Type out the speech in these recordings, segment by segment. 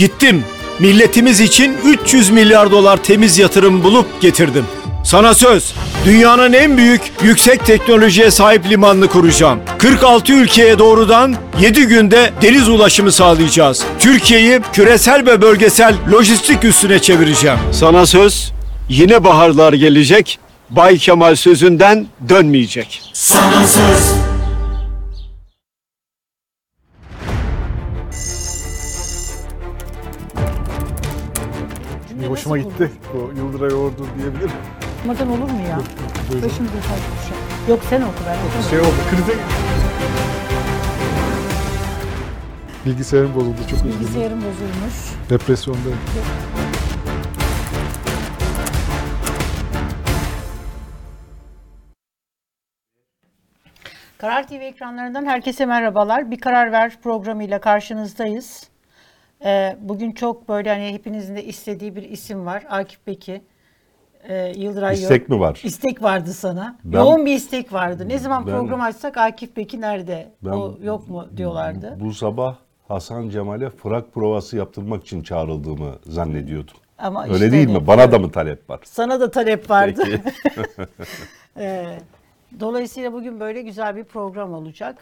Gittim. Milletimiz için 300 milyar dolar temiz yatırım bulup getirdim. Sana söz. Dünyanın en büyük yüksek teknolojiye sahip limanını kuracağım. 46 ülkeye doğrudan 7 günde deniz ulaşımı sağlayacağız. Türkiye'yi küresel ve bölgesel lojistik üstüne çevireceğim. Sana söz. Yine baharlar gelecek. Bay Kemal sözünden dönmeyecek. Sana söz. Hoşuma gitti. Bu Yıldıray Ordu diyebilirim. Okumadan olur mu ya? Buyurun. Başımıza taş düşer. Yok sen oku ben okurum. Şey oldu, krize... Bilgisayarım bozuldu çok üzgünüm. Bilgisayarım bozulmuş. Depresyondayım. Karar TV ekranlarından herkese merhabalar. Bir Karar Ver programıyla karşınızdayız. Ee, bugün çok böyle hani hepinizin de istediği bir isim var. Akif Beki. Ee, Yıldıray İstek yok. mi var? İstek vardı sana. Ben- Yoğun bir istek vardı. Ne zaman Ben- program açsak Akif Beki nerede? Ben- o yok mu diyorlardı. Bu sabah Hasan Cemal'e frak provası yaptırmak için çağrıldığımı zannediyordum. Ama Öyle işte değil hani- mi? Bana da mı talep var? Sana da talep vardı. Peki. Ee, dolayısıyla bugün böyle güzel bir program olacak.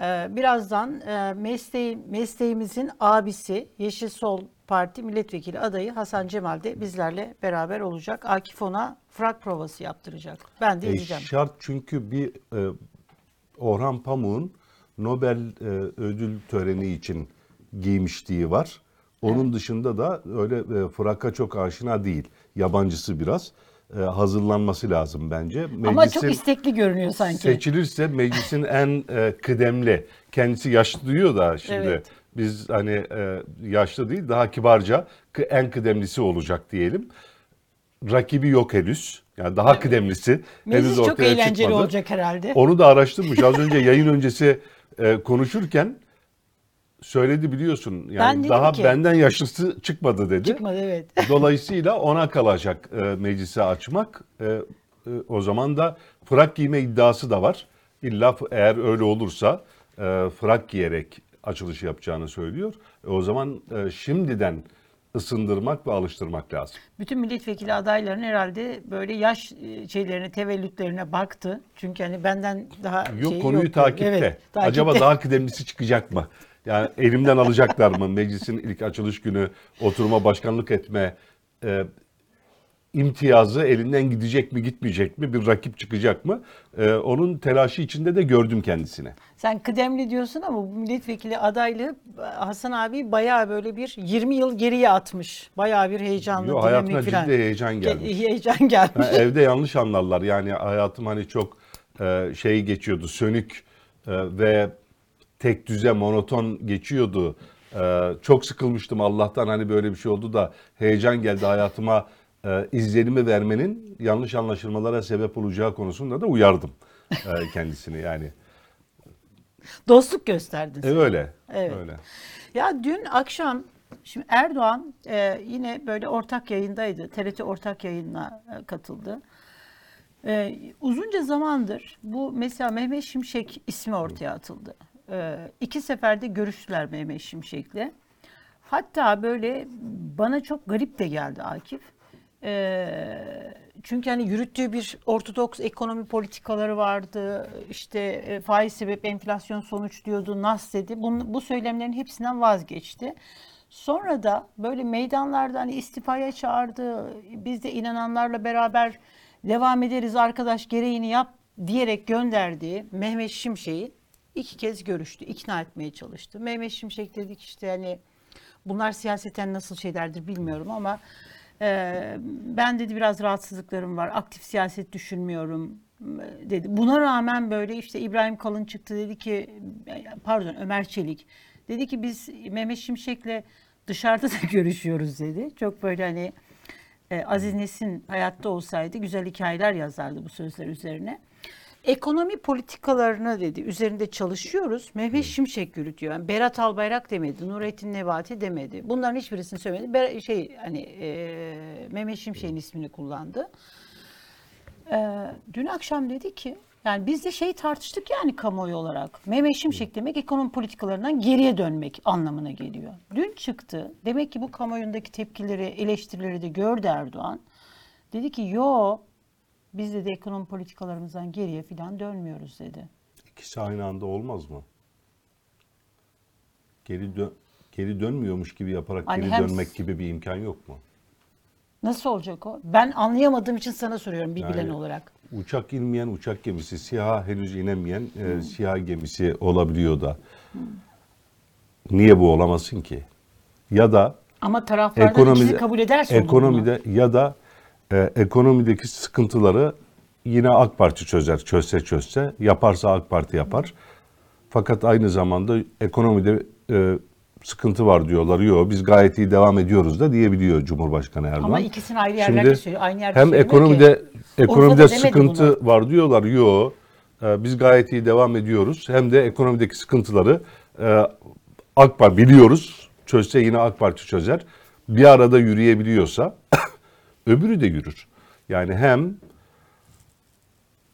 Ee, birazdan e, mesleği, mesleğimizin abisi Yeşil Sol Parti milletvekili adayı Hasan Cemal de bizlerle beraber olacak. Akif ona frak provası yaptıracak. Ben de E, izleyeceğim. şart çünkü bir e, Orhan Pamuk'un Nobel e, ödül töreni için giymişliği var. Onun dışında da öyle e, fraka çok aşina değil. Yabancısı biraz. E, hazırlanması lazım bence. Ama çok Meclisin- istekli görünüyor sanki. Seçilirse meclisin en e, kıdemli, kendisi yaşlı diyor da şimdi Evet. biz hani e, yaşlı değil daha kibarca en kıdemlisi olacak diyelim. Rakibi yok henüz. Yani daha kıdemlisi Meclis henüz çok eğlenceli çıkmadı. olacak herhalde. Onu da araştırmış. Az önce yayın öncesi konuşurken söyledi biliyorsun. Yani Ben daha ki- benden yaşlısı çıkmadı dedi. Çıkmadı evet. Dolayısıyla ona kalacak e, meclisi açmak. E, e, o zaman da frak giyme iddiası da var. İlla eğer öyle olursa e, frak giyerek açılış yapacağını söylüyor. E, o zaman e, şimdiden ısındırmak ve alıştırmak lazım. Bütün milletvekili adayların herhalde böyle yaş e, şeylerine, tevellütlerine baktı. Çünkü hani benden daha Yok şey konuyu yok. takipte. Evet, takipte. Acaba daha kıdemlisi çıkacak mı? Yani elimden alacaklar mı? Meclisin ilk açılış günü oturuma başkanlık etme e, imtiyazı elinden gidecek mi gitmeyecek mi? Bir rakip çıkacak mı? E, onun telaşı içinde de gördüm kendisini. Sen kıdemli diyorsun ama bu milletvekili adaylığı Hasan abi bayağı böyle bir 20 yıl geriye atmış. Bayağı bir heyecanlı, Yo, hayatına falan. ciddi heyecan Ge- gelmiş. Heyecan gelmiş. Ha, evde yanlış anlarlar. Yani hayatım hani çok e, şey geçiyordu, sönük e, ve tek düze, monoton geçiyordu. E, çok sıkılmıştım Allah'tan hani böyle bir şey oldu da heyecan geldi hayatıma e, izlenimi vermenin yanlış anlaşılmalara sebep olacağı konusunda da uyardım e, kendisini yani. Dostluk gösterdin. E, sen. öyle. Evet. Öyle. Ya dün akşam şimdi Erdoğan e, yine böyle ortak yayındaydı. TRT ortak yayınına e, katıldı. E, uzunca zamandır bu mesela Mehmet Şimşek ismi ortaya atıldı. E, iki seferde görüştüler Mehmet Şimşek'le. Hatta böyle bana çok garip de geldi Akif. E, çünkü hani yürüttüğü bir ortodoks ekonomi politikaları vardı. İşte e, faiz sebep enflasyon sonuç diyordu, nas dedi. Bunun, bu söylemlerin hepsinden vazgeçti. Sonra da böyle meydanlarda hani istifaya çağırdı. Biz de inananlarla beraber devam ederiz arkadaş gereğini yap diyerek gönderdiği Mehmet Şimşek'i iki kez görüştü, ikna etmeye çalıştı. Mehmet Şimşek dedik işte hani bunlar siyaseten nasıl şeylerdir bilmiyorum ama e, ben dedi biraz rahatsızlıklarım var, aktif siyaset düşünmüyorum e, dedi. Buna rağmen böyle işte İbrahim Kalın çıktı dedi ki pardon Ömer Çelik dedi ki biz Mehmet Şimşek'le dışarıda da görüşüyoruz dedi. Çok böyle hani e, Aziz Nesin hayatta olsaydı güzel hikayeler yazardı bu sözler üzerine. Ekonomi politikalarını dedi üzerinde çalışıyoruz. Mehmet Şimşek yürütüyor. Yani Berat Albayrak demedi, Nurettin Nebati demedi. Bunların hiçbirisini söylemedi. Ber- şey hani e, Mehmet Şimşek'in ismini kullandı. E, dün akşam dedi ki Yani biz de şey tartıştık yani kamuoyu olarak. Mehmet Şimşek demek ekonomi politikalarından geriye dönmek anlamına geliyor. Dün çıktı. Demek ki bu kamuoyundaki tepkileri, eleştirileri de gördü Erdoğan. Dedi ki yo biz de, de ekonomi politikalarımızdan geriye falan dönmüyoruz dedi. İkisi aynı anda olmaz mı? Geri dön geri dönmüyormuş gibi yaparak Hani geri dönmek gibi bir imkan yok mu? Nasıl olacak o? Ben anlayamadığım için sana soruyorum bir bilen Yani- olarak. Uçak inmeyen uçak gemisi, SİHA henüz inemeyen e, SİHA gemisi olabiliyor da. Niye bu olamasın ki? Ya da Ama taraflardan ekonomide ikisi kabul ederse ekonomide ya da e, ekonomideki sıkıntıları yine AK Parti çözer, çözse çözse, yaparsa AK Parti yapar. Fakat aynı zamanda ekonomide e, sıkıntı var diyorlar. Yok biz gayet iyi devam ediyoruz da diyebiliyor Cumhurbaşkanı Erdoğan. Ama ikisini ayrı yerlerde Şimdi söylüyor. Aynı yerde hem ekonomide ki. ekonomide sıkıntı var diyorlar. Yok. e, biz gayet iyi devam ediyoruz. Hem de ekonomideki sıkıntıları e, AK Parti biliyoruz. Çözse yine AK Parti çözer. Bir arada yürüyebiliyorsa öbürü de yürür. Yani hem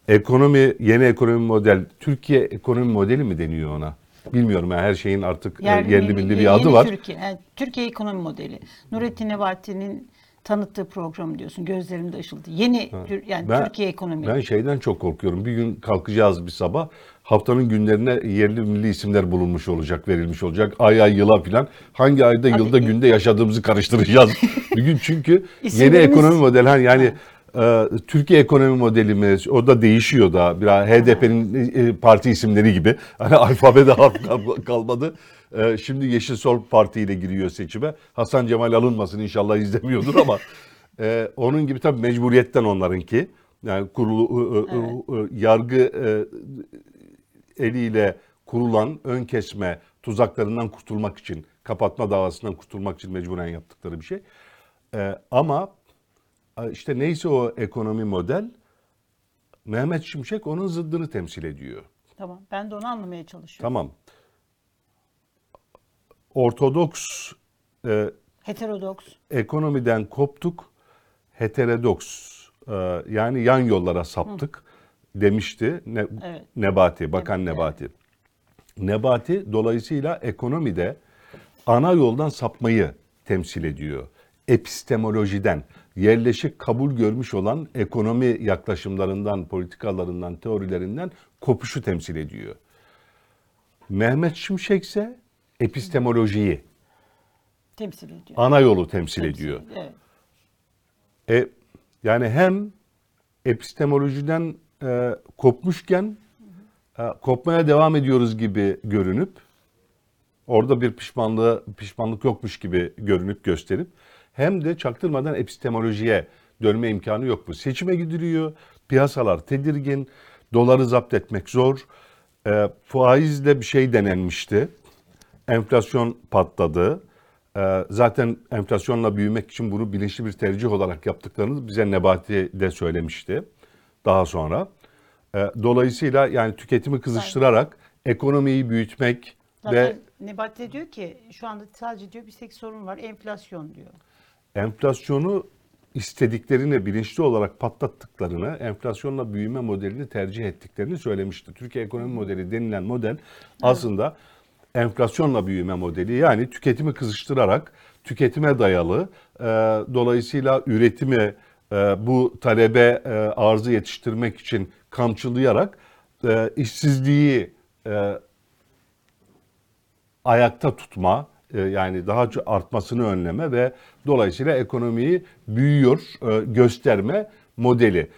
ekonomi yeni ekonomi model Türkiye ekonomi modeli mi deniyor ona? Bilmiyorum yani her şeyin artık e, Yerli yerli milli bir adı var. Türkiye, yani Türkiye ekonomi modeli. Nurettin Nebati'nin tanıttığı program diyorsun. Gözlerimde ışıldı. Yeni Tür- yani Ben- Türkiye ekonomi. Ben şeyden çok korkuyorum. Bir gün kalkacağız bir sabah. Haftanın günlerine yerli milli isimler bulunmuş olacak, verilmiş olacak. Ay ay yıla filan. Hangi ayda, Hadi yılda, iyi. günde yaşadığımızı karıştıracağız. bir gün çünkü yeni İsimlerimiz- ekonomi modeli hani yani e, Türkiye ekonomi modeli mi? O da değişiyor da. Biraz HDP'nin e, parti isimleri gibi. Hani alfabede harf kal- kalmadı. E, şimdi Yeşil Sol Parti ile giriyor seçime. Hasan Cemal alınmasın inşallah izlemiyordur ama e, onun gibi tabii mecburiyetten onlarınki. Yani kurulu e, e, e, yargı e, eliyle kurulan ön kesme tuzaklarından kurtulmak için, kapatma davasından kurtulmak için mecburen yaptıkları bir şey. Ee, ama işte neyse o ekonomi model, Mehmet Şimşek onun zıddını temsil ediyor. Tamam. Ben de onu anlamaya çalışıyorum. Tamam. Ortodoks e, Heterodoks. ekonomiden koptuk, heterodoks e, yani yan yollara saptık demişti ne, Evet. Nebati, Bakan Nebati. Nebati dolayısıyla ekonomide ana yoldan sapmayı temsil ediyor. Epistemolojiden, yerleşik kabul görmüş olan ekonomi yaklaşımlarından, politikalarından, teorilerinden kopuşu temsil ediyor. Mehmet Şimşek ise epistemolojiyi, Temsil ediyor. ana yolu temsil Temsil ediyor. Evet. E, yani hem epistemolojiden e, kopmuşken e, kopmaya devam ediyoruz gibi görünüp orada bir pişmanlığı pişmanlık yokmuş gibi görünüp gösterip hem de çaktırmadan epistemolojiye dönme imkanı yok mu? Seçime gidiliyor, piyasalar tedirgin, doları zapt etmek zor. E, faizle bir şey denenmişti. Enflasyon patladı. Ee, zaten enflasyonla büyümek için bunu bilinçli bir tercih olarak yaptıklarını bize Nebati de söylemişti daha sonra. Ee, dolayısıyla yani tüketimi kızıştırarak ekonomiyi büyütmek Zaten ve Nebati de diyor ki şu anda sadece diyor bir tek sorun var. Enflasyon diyor. enflasyonu istediklerini bilinçli olarak patlattıklarını, enflasyonla büyüme modelini tercih ettiklerini söylemişti. Türkiye ekonomi modeli denilen model aslında enflasyonla büyüme modeli. Yani tüketimi kızıştırarak, tüketime dayalı, e, dolayısıyla üretimi e, bu talebe e, arzı yetiştirmek için kamçılayarak e, işsizliği e, ayakta tutma e, yani daha çok artmasını önleme ve dolayısıyla ekonomiyi büyüyor e, gösterme modeli.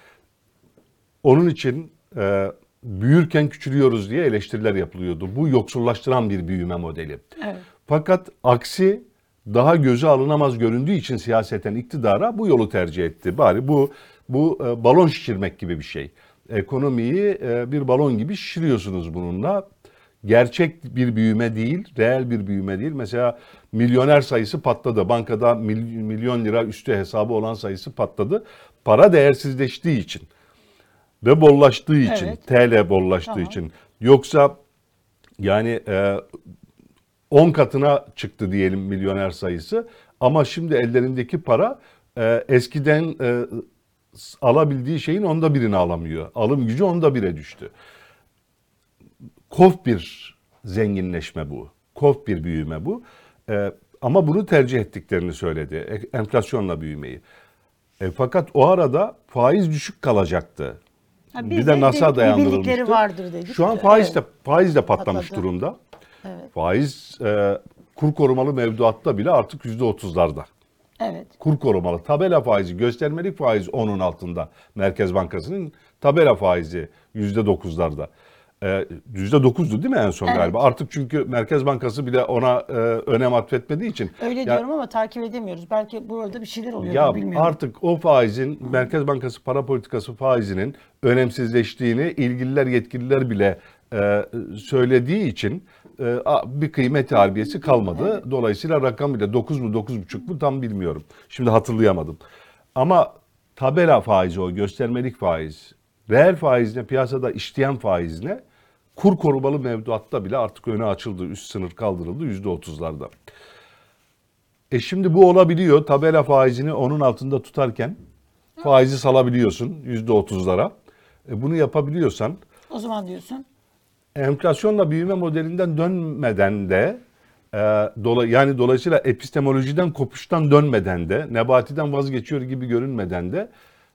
Onun için e, büyürken küçülüyoruz diye eleştiriler yapılıyordu. Bu yoksullaştıran bir büyüme modeli. Evet. Fakat aksi daha göze alınamaz göründüğü için siyaseten iktidara bu yolu tercih etti. Bari bu bu e, balon şişirmek gibi bir şey. Ekonomiyi e, bir balon gibi şişiriyorsunuz bununla. Gerçek bir büyüme değil, reel bir büyüme değil. Mesela milyoner sayısı patladı. Bankada mil- milyon lira üstü hesabı olan sayısı patladı. Para değersizleştiği için ve bollaştığı için, Evet. TL bollaştığı Tamam. için. Yoksa yani e, 10 katına çıktı diyelim milyoner sayısı ama şimdi ellerindeki para e, eskiden e, alabildiği şeyin onda birini alamıyor. Alım gücü onda bire düştü. Kof bir zenginleşme bu. Kof bir büyüme bu. Ee, ama bunu tercih ettiklerini söyledi. E- Enflasyonla büyümeyi. E, fakat o arada faiz düşük kalacaktı. Ha, bir de de bir dayandırılmıştı. vardır dedik. Şu an faiz de Evet. faiz de patlamış Patladı. durumda. Evet. Faiz e, kur korumalı mevduatta bile artık yüzde otuzlarda. Evet. Kur korumalı tabela faizi, göstermelik faiz onun altında. Merkez Bankası'nın tabela faizi yüzde dokuzlarda. E, Yüzde dokuzdu değil mi en son Evet. galiba? Artık çünkü Merkez Bankası bile ona e, önem atfetmediği için. Öyle Ya- diyorum ama takip edemiyoruz. Belki burada bir şeyler oluyor. Ya bilmiyorum. artık o faizin Merkez Bankası para politikası faizinin önemsizleştiğini ilgililer yetkililer bile e, söylediği için bir kıymet harbiyesi kalmadı. Dolayısıyla rakam bile 9 mu 9,5 mu tam bilmiyorum. Şimdi hatırlayamadım. Ama tabela faizi o göstermelik faiz. Reel faiz ne piyasada işleyen faiz ne? Kur korumalı mevduatta bile artık öne açıldı. Üst sınır kaldırıldı %30'larda. E şimdi bu olabiliyor. Tabela faizini onun altında tutarken faizi salabiliyorsun yüzde otuzlara. E bunu yapabiliyorsan O zaman diyorsun. Enflasyonla büyüme modelinden dönmeden de e, dola, yani dolayısıyla epistemolojiden kopuştan dönmeden de Nebati'den vazgeçiyor gibi görünmeden de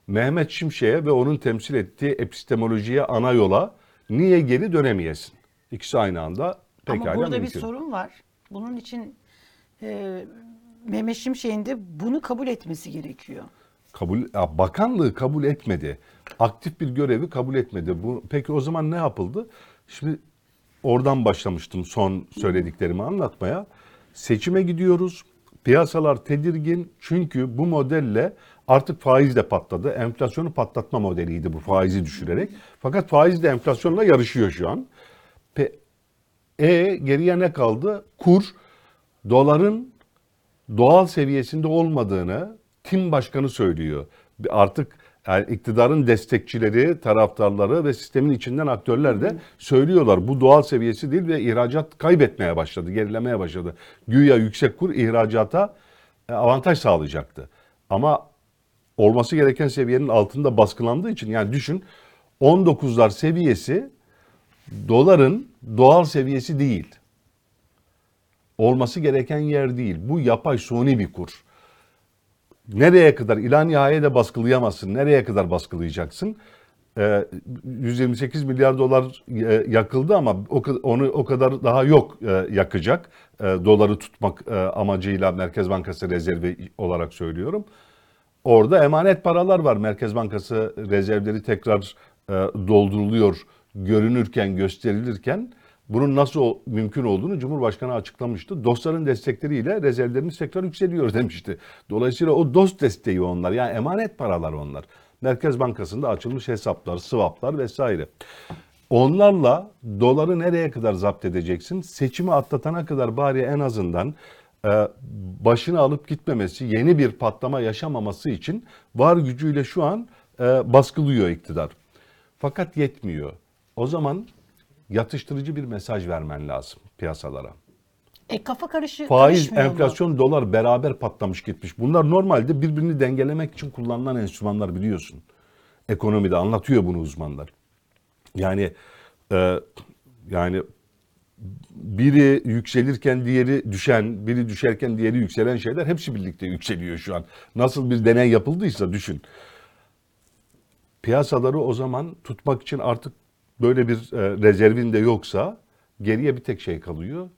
Mehmet Şimşek'e ve onun temsil ettiği epistemolojiye ana yola niye geri dönemeyesin? İkisi aynı anda pekala ama burada mümkün. bir sorun var. Bunun için e, Mehmet Şimşek'in de bunu kabul etmesi gerekiyor. kabul ya bakanlığı kabul etmedi. Aktif bir görevi kabul etmedi. Bu peki o zaman ne yapıldı? Şimdi oradan başlamıştım son söylediklerimi anlatmaya. Seçime gidiyoruz. Piyasalar tedirgin çünkü bu modelle artık faiz de patladı. Enflasyonu patlatma modeliydi bu faizi düşürerek. Fakat faiz de enflasyonla yarışıyor şu an. E geriye ne kaldı? Kur doların doğal seviyesinde olmadığını tim başkanı söylüyor. Artık yani iktidarın destekçileri, taraftarları ve sistemin içinden aktörler de söylüyorlar. Bu doğal seviyesi değil ve ihracat kaybetmeye başladı, gerilemeye başladı. Güya yüksek kur ihracata e, avantaj sağlayacaktı. Ama olması gereken seviyenin altında baskılandığı için yani düşün 19'lar seviyesi doların doğal seviyesi değil olması gereken yer değil. Bu yapay suni bir kur. Nereye kadar ila nihayet de baskılayamazsın. Nereye kadar baskılayacaksın? Ee, 128 milyar dolar e, yakıldı ama onu o kadar daha yok e, yakacak. E, doları tutmak amacıyla Merkez Bankası rezervi olarak söylüyorum. Orada emanet paralar var. Merkez Bankası rezervleri tekrar dolduruluyor görünürken, gösterilirken bunun nasıl mümkün olduğunu Cumhurbaşkanı açıklamıştı. Dostların destekleriyle rezervlerimiz tekrar yükseliyor demişti. Dolayısıyla o dost desteği onlar. Yani emanet paralar onlar. Merkez Bankası'nda açılmış hesaplar, swaplar vesaire. Onlarla doları nereye kadar zapt edeceksin? Seçimi atlatana kadar bari en azından e, başını alıp gitmemesi, yeni bir patlama yaşamaması için var gücüyle şu an e, baskılıyor iktidar. Fakat yetmiyor. O zaman yatıştırıcı bir mesaj vermen lazım piyasalara. E kafa karışı Faiz, karışmıyor mu? enflasyon, dolar beraber patlamış gitmiş. Bunlar normalde birbirini dengelemek için kullanılan enstrümanlar biliyorsun. Ekonomide anlatıyor bunu uzmanlar. Yani e, yani biri yükselirken diğeri düşen, biri düşerken diğeri yükselen şeyler hepsi birlikte yükseliyor şu an. Nasıl bir deney yapıldıysa düşün. Piyasaları o zaman tutmak için artık böyle bir e, rezervin de yoksa geriye bir tek şey kalıyor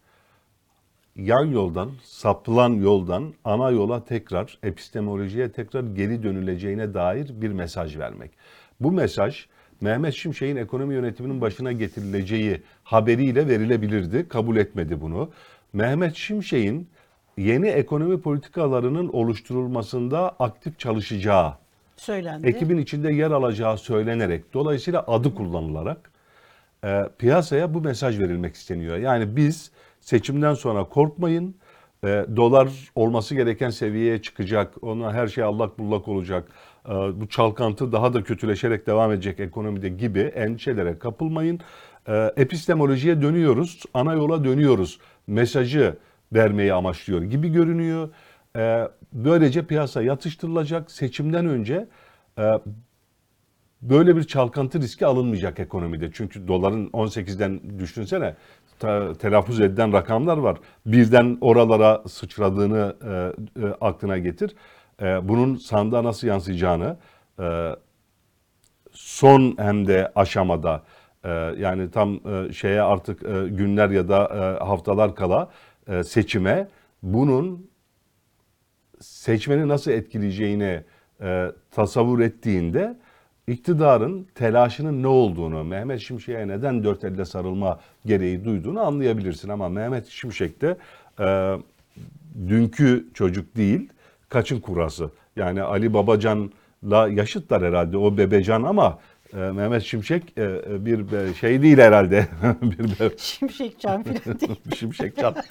yan yoldan, sapılan yoldan ana yola tekrar, epistemolojiye tekrar geri dönüleceğine dair bir mesaj vermek. Bu mesaj Mehmet Şimşek'in ekonomi yönetiminin başına getirileceği haberiyle verilebilirdi. Kabul etmedi bunu. Mehmet Şimşek'in yeni ekonomi politikalarının oluşturulmasında aktif çalışacağı, Söylendi. ekibin içinde yer alacağı söylenerek, dolayısıyla adı kullanılarak e, piyasaya bu mesaj verilmek isteniyor. Yani biz seçimden sonra korkmayın, e, dolar olması gereken seviyeye çıkacak, ona her şey allak bullak olacak, e, bu çalkantı daha da kötüleşerek devam edecek ekonomide gibi endişelere kapılmayın. E, epistemolojiye dönüyoruz, ana yola dönüyoruz mesajı vermeyi amaçlıyor gibi görünüyor. E, böylece piyasa yatıştırılacak seçimden önce e, böyle bir çalkantı riski alınmayacak ekonomide. Çünkü doların 18'den düşünsene ta- telaffuz edilen rakamlar var. Birden oralara sıçradığını e, e, aklına getir. E, bunun sandığa nasıl yansıyacağını e, son hem de aşamada e, yani tam e, şeye artık e, günler ya da e, haftalar kala e, seçime bunun seçmeni nasıl etkileyeceğini e, tasavvur ettiğinde iktidarın telaşının ne olduğunu, Mehmet Şimşek'e neden dört elle sarılma gereği duyduğunu anlayabilirsin. Ama Mehmet Şimşek de e, dünkü çocuk değil, kaçın kurası. Yani Ali Babacan'la yaşıtlar herhalde o bebecan ama e, Mehmet Şimşek e, e, bir be- şey değil herhalde. bir be- Şimşek can filan değil. Şimşek çat.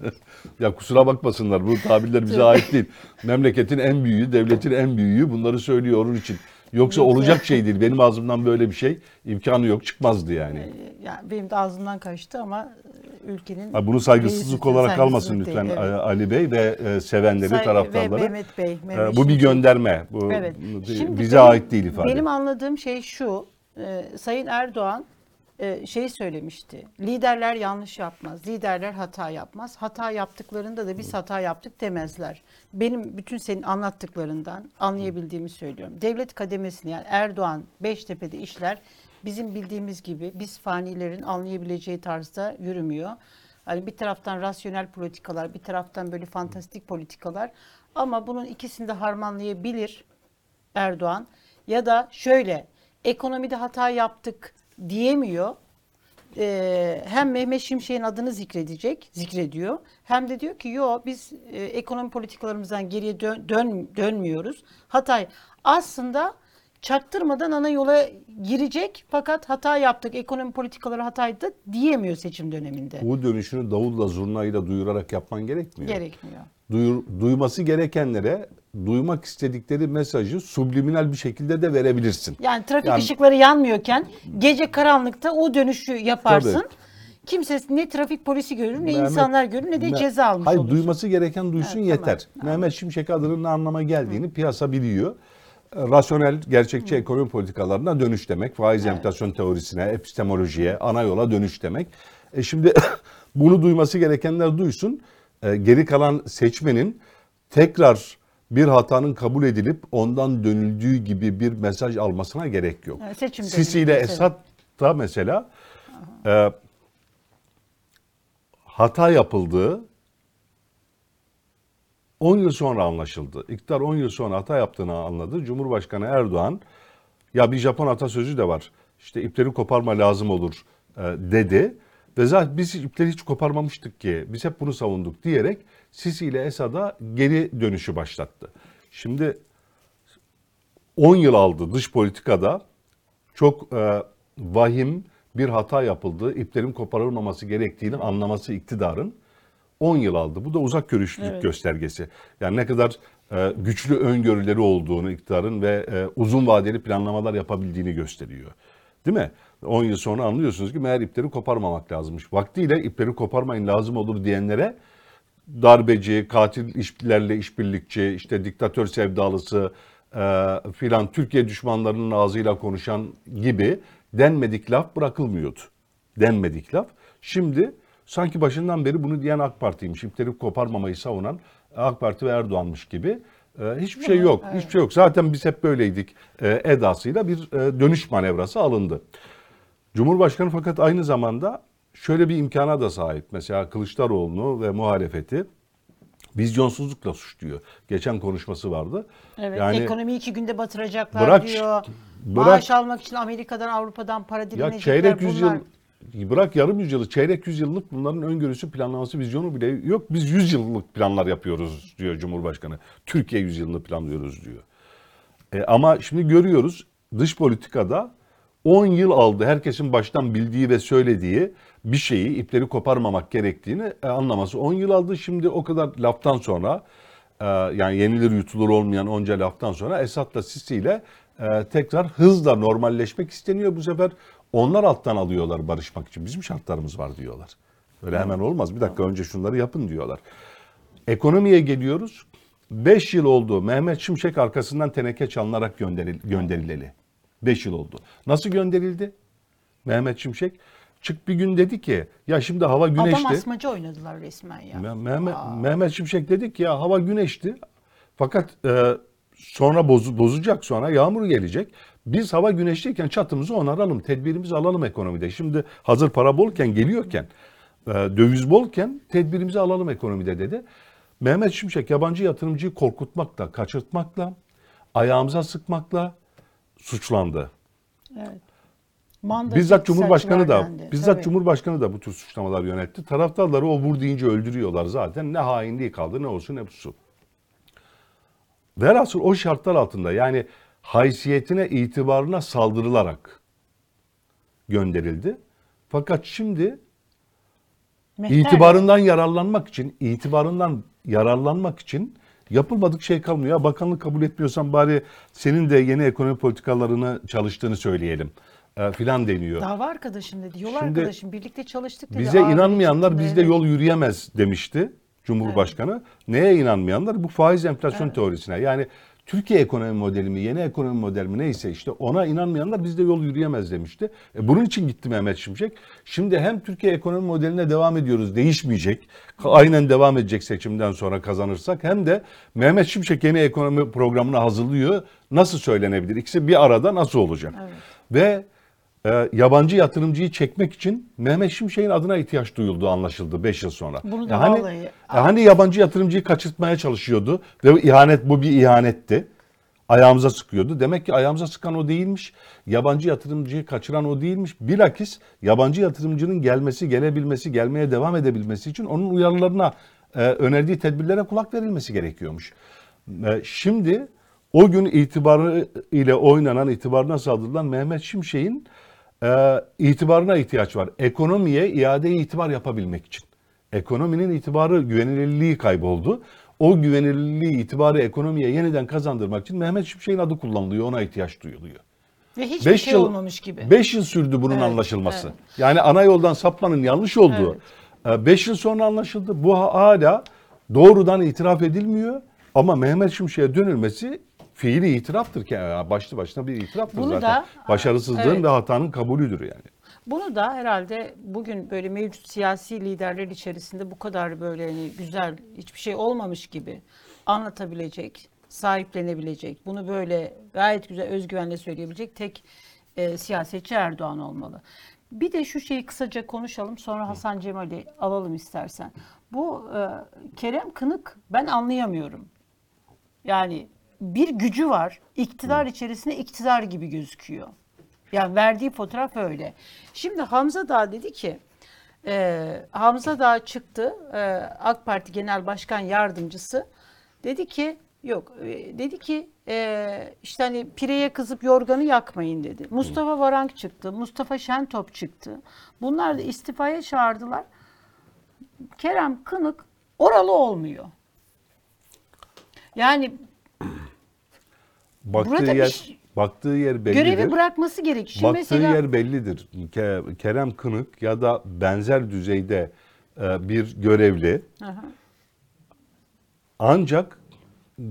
ya kusura bakmasınlar bu tabirler bize ait değil. Memleketin en büyüğü, devletin en büyüğü bunları söylüyor onun için. Yoksa olacak şey değil. Benim ağzımdan böyle bir şey imkanı yok çıkmazdı yani. Yani benim de ağzımdan kaçtı ama e, ülkenin... Ha, bunu saygısızlık olarak kalmasın saygısızlık lütfen değil, evet. Ali Bey ve e, sevenleri, Say- taraftarları. Ve Mehmet Bey. E, Mehmet bu bir gönderme. Bu Evet. Şimdi bize benim- ait değil ifade. Benim anladığım şey şu. Sayın Erdoğan e, şey söylemişti. Liderler yanlış yapmaz. Liderler hata yapmaz. Hata yaptıklarında da biz hata yaptık demezler. Benim bütün senin anlattıklarından anlayabildiğimi söylüyorum. Devlet kademesini yani Erdoğan Beştepe'de işler bizim bildiğimiz gibi biz fanilerin anlayabileceği tarzda yürümüyor. Hani bir taraftan rasyonel politikalar, bir taraftan böyle fantastik politikalar ama bunun ikisini de harmanlayabilir. Erdoğan ya da şöyle ekonomide hata yaptık diyemiyor. Ee, hem Mehmet Şimşek'in adını zikredecek, zikrediyor. Hem de diyor ki yo biz e, ekonomi politikalarımızdan geriye dön, dön- dönmüyoruz. Hata aslında çaktırmadan ana yola girecek fakat hata yaptık, ekonomi politikaları hataydı diyemiyor seçim döneminde. Bu dönüşünü davulla zurnayla duyurarak yapman gerekmiyor. Gerekmiyor. Duyur, duyması gerekenlere duymak istedikleri mesajı subliminal bir şekilde de verebilirsin. Yani trafik Yani- ışıkları yanmıyorken gece karanlıkta o dönüşü yaparsın. Tabii. Kimse ne trafik polisi görür, ne Mehmet- insanlar görür, ne de Me- ceza almış Hayır olursun. duyması gereken duysun Evet, yeter. tamam. Mehmet Şimşek adının ne anlama geldiğini piyasa biliyor. E, Rasyonel, gerçekçi ekonomi politikalarına dönüş demek. Faiz enflasyon teorisine, epistemolojiye, ana yola dönüş demek. E şimdi bunu duyması gerekenler duysun. E, geri kalan seçmenin tekrar bir hatanın kabul edilip ondan dönüldüğü gibi bir mesaj almasına gerek yok. Seçim Sisi ile. Esad da mesela e, hata yapıldığı 10 yıl sonra anlaşıldı. İktidar 10 yıl sonra hata yaptığını anladı. Cumhurbaşkanı Erdoğan ya bir Japon atasözü de var. İşte ipleri koparma lazım olur e, dedi. Ve zaten biz ipleri hiç koparmamıştık ki. Biz hep bunu savunduk diyerek Sisi ile Esad'a geri dönüşü başlattı. Şimdi 10 yıl aldı dış politikada çok e, vahim bir hata yapıldı. İplerin koparılmaması gerektiğini anlaması iktidarın 10 yıl aldı. Bu da uzak görüşlülük göstergesi. Yani ne kadar e, güçlü öngörüleri olduğunu iktidarın ve e, uzun vadeli planlamalar yapabildiğini gösteriyor. Değil mi? 10 yıl sonra anlıyorsunuz ki meğer ipleri koparmamak lazımmış. Vaktiyle ipleri koparmayın lazım olur diyenlere darbeci, katil işlerle işbirlikçi, işte diktatör sevdalısı e, filan Türkiye düşmanlarının ağzıyla konuşan gibi denmedik laf bırakılmıyordu. Denmedik laf. Şimdi sanki başından beri bunu diyen AK Parti'ymiş. İpleri koparmamayı savunan AK Parti ve Erdoğan'mış gibi. E, hiçbir şey yok. Hiçbir şey yok. Zaten biz hep böyleydik e, edasıyla bir e, dönüş manevrası alındı. Cumhurbaşkanı fakat aynı zamanda şöyle bir imkana da sahip. Mesela Kılıçdaroğlu'nu ve muhalefeti vizyonsuzlukla suçluyor. Geçen konuşması vardı. Evet, yani ekonomiyi iki günde batıracaklar Bırak- diyor. bırak- Maaş almak için Amerika'dan, Avrupa'dan para ya dilenecekler. çeyrek yüzyıl bunlar. bırak yarım yüzyılı çeyrek yüzyıllık bunların öngörüsü planlaması vizyonu bile yok. Biz yüz yıllık planlar yapıyoruz diyor Cumhurbaşkanı. Türkiye yüzyılını planlıyoruz diyor. E, ama şimdi görüyoruz dış politikada 10 yıl aldı herkesin baştan bildiği ve söylediği bir şeyi ipleri koparmamak gerektiğini e, anlaması 10 yıl aldı. Şimdi o kadar laftan sonra e, yani yenilir yutulur olmayan onca laftan sonra Esad'la Sisi ile e, tekrar hızla normalleşmek isteniyor. Bu sefer onlar alttan alıyorlar barışmak için. Bizim şartlarımız var diyorlar. Öyle hemen olmaz. Bir dakika önce şunları yapın diyorlar. Ekonomiye geliyoruz. 5 yıl oldu Mehmet Şimşek arkasından teneke çalınarak gönderil, gönderileli. 5 yıl oldu. Nasıl gönderildi? Mehmet Şimşek çık bir gün dedi ki ya şimdi hava Adam güneşti. asmacı oynadılar resmen ya. Me- Mehmet, Mehmet Şimşek dedi ki ya hava güneşti. Fakat e, sonra bozu, bozacak sonra yağmur gelecek. Biz hava güneşliyken çatımızı onaralım, tedbirimizi alalım ekonomide. Şimdi hazır para bolken geliyorken, e, döviz bolken tedbirimizi alalım ekonomide dedi. Mehmet Şimşek yabancı yatırımcıyı korkutmakla, kaçırtmakla, ayağımıza sıkmakla suçlandı. Evet. Mandacı Bizzat Cumhurbaşkanı da dendi. bizzat Tabii. Cumhurbaşkanı da bu tür suçlamalar yönetti. Taraftarları o vur deyince öldürüyorlar zaten. Ne hainliği kaldı ne olsun ne busu. Velhasıl o şartlar altında yani haysiyetine itibarına saldırılarak gönderildi. Fakat şimdi Mehter itibarından yararlanmak için, itibarından yararlanmak için yapılmadık şey kalmıyor. Bakanlık kabul etmiyorsan bari senin de yeni ekonomi politikalarını çalıştığını söyleyelim. E, filan deniyor. Dava arkadaşım dedi. Yol Şimdi arkadaşım birlikte çalıştık dedi. Bize inanmayanlar bizde evet. yol yürüyemez demişti Cumhurbaşkanı. Neye inanmayanlar? Bu faiz enflasyon teorisine. Yani Türkiye ekonomi modeli mi, yeni ekonomi modeli mi neyse işte ona inanmayanlar bizde yol yürüyemez demişti. E bunun için gitti Mehmet Şimşek. Şimdi hem Türkiye ekonomi modeline devam ediyoruz, değişmeyecek. Aynen devam edecek seçimden sonra kazanırsak. Hem de Mehmet Şimşek yeni ekonomi programını hazırlıyor. Nasıl söylenebilir? İkisi bir arada nasıl olacak? Ve e, yabancı yatırımcıyı çekmek için Mehmet Şimşek'in adına ihtiyaç duyulduğu anlaşıldı 5 yıl sonra. Bunu da E hani, vallahi- e hani yabancı yatırımcıyı kaçırtmaya çalışıyordu ve ihanet bu bir ihanetti. Ayağımıza sıkıyordu. Demek ki ayağımıza sıkan o değilmiş. Yabancı yatırımcıyı kaçıran o değilmiş. Bilakis yabancı yatırımcının gelmesi, gelebilmesi, gelmeye devam edebilmesi için onun uyarılarına, e, önerdiği tedbirlere kulak verilmesi gerekiyormuş. E, şimdi o gün itibarı ile oynanan, itibarına saldırılan Mehmet Şimşek'in e, itibarına ihtiyaç var. Ekonomiye iade itibar yapabilmek için. Ekonominin itibarı, güvenilirliği kayboldu. O güvenilirliği, itibarı ekonomiye yeniden kazandırmak için Mehmet Şimşek'in adı kullanılıyor, ona ihtiyaç duyuluyor. Ve hiçbir Beş şey yıl, olmamış gibi. 5 yıl sürdü bunun Evet, anlaşılması. evet. Yani ana yoldan sapmanın yanlış olduğu 5 yıl sonra anlaşıldı. Bu hala doğrudan itiraf edilmiyor. Ama Mehmet Şimşek'e dönülmesi fiili itiraftır ki yani başlı başına bir itiraftır Bunu zaten. da- Başarısızlığın Evet. ve hatanın kabulüdür yani. Bunu da herhalde bugün böyle mevcut siyasi liderler içerisinde bu kadar böyle hani güzel hiçbir şey olmamış gibi anlatabilecek, sahiplenebilecek, bunu böyle gayet güzel özgüvenle söyleyebilecek tek e, siyasetçi Erdoğan olmalı. Bir de şu şeyi kısaca konuşalım sonra Hasan Cemal'i alalım istersen. Bu e, Kerem Kınık ben anlayamıyorum. Yani bir gücü var. İktidar içerisinde iktidar gibi gözüküyor. Yani verdiği fotoğraf öyle. Şimdi Hamza Dağ dedi ki e, Hamza Dağ çıktı e, AK Parti Genel Başkan Yardımcısı dedi ki yok e, dedi ki e, işte hani pireye kızıp yorganı yakmayın dedi. Mustafa Varank çıktı. Mustafa Şentop çıktı. Bunlar da istifaya çağırdılar. Kerem Kınık oralı olmuyor. Yani Baktığı Burada yer şey- baktığı yer bellidir. görevi bırakması gerekiyor. Şimdi Baktığı mesela yer bellidir. Ke- Kerem Kınık ya da benzer düzeyde e, bir görevli Aha. ancak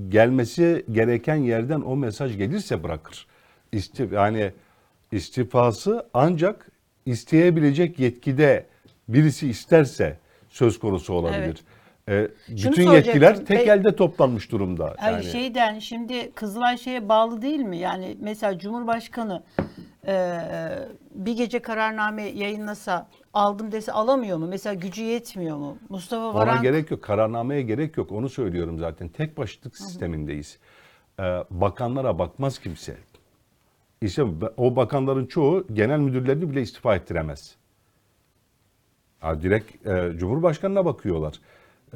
gelmesi gereken yerden o mesaj gelirse bırakır. İstif yani istifası ancak isteyebilecek yetkide birisi isterse söz konusu olabilir. E, Şunu bütün yetkiler tek Pe- elde toplanmış durumda. Hayır Yani. şeyden şimdi Kızılay şeye bağlı değil mi? Yani mesela Cumhurbaşkanı e, bir gece kararname yayınlasa aldım dese alamıyor mu? Mesela gücü yetmiyor mu? Mustafa Ona Varank gerek yok. Kararnameye gerek yok. Onu söylüyorum zaten. Tek başlık sistemindeyiz. Ee, bakanlara bakmaz kimse. İşte o bakanların çoğu genel müdürlerini bile istifa ettiremez. Ha, direkt e, Cumhurbaşkanına bakıyorlar.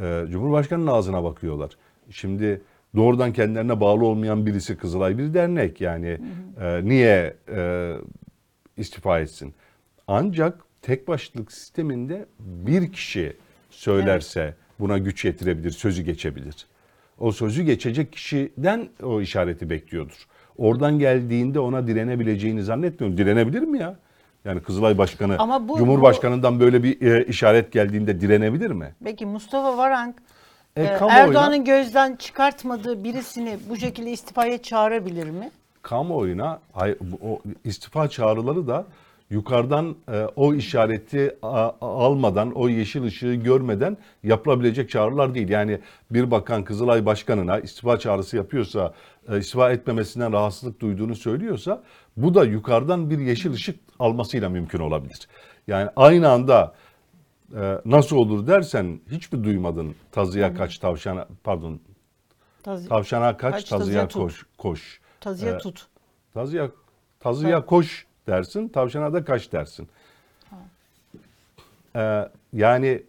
E, Cumhurbaşkanının ağzına bakıyorlar. Şimdi doğrudan kendilerine bağlı olmayan birisi Kızılay bir dernek yani e, niye e, istifa etsin? Ancak tek başlık sisteminde bir kişi söylerse buna güç yetirebilir, sözü geçebilir. O sözü geçecek kişiden o işareti bekliyordur. Oradan geldiğinde ona direnebileceğini zannetmiyorum. Direnebilir mi ya? Yani Kızılay Başkanı, Ama bu- Cumhurbaşkanından böyle bir e, işaret geldiğinde direnebilir mi? Peki Mustafa Varank E, kamuoyuna- Erdoğan'ın gözden çıkartmadığı birisini bu şekilde istifaya çağırabilir mi? kamuoyuna o istifa çağrıları da yukarıdan e, o işareti a- almadan, o yeşil ışığı görmeden yapılabilecek çağrılar değil. Yani bir bakan Kızılay Başkanı'na istifa çağrısı yapıyorsa, e, istifa etmemesinden rahatsızlık duyduğunu söylüyorsa bu da yukarıdan bir yeşil ışık almasıyla mümkün olabilir. Yani aynı anda e, nasıl olur dersen hiç mi duymadın tazıya kaç tavşana pardon Taz- tavşana kaç, Kaç, tazıya tazıya tut. koş koş. tazıya Ee, tut. Tazıya, tazıya koş dersin, tavşana da kaç dersin. Ee, yani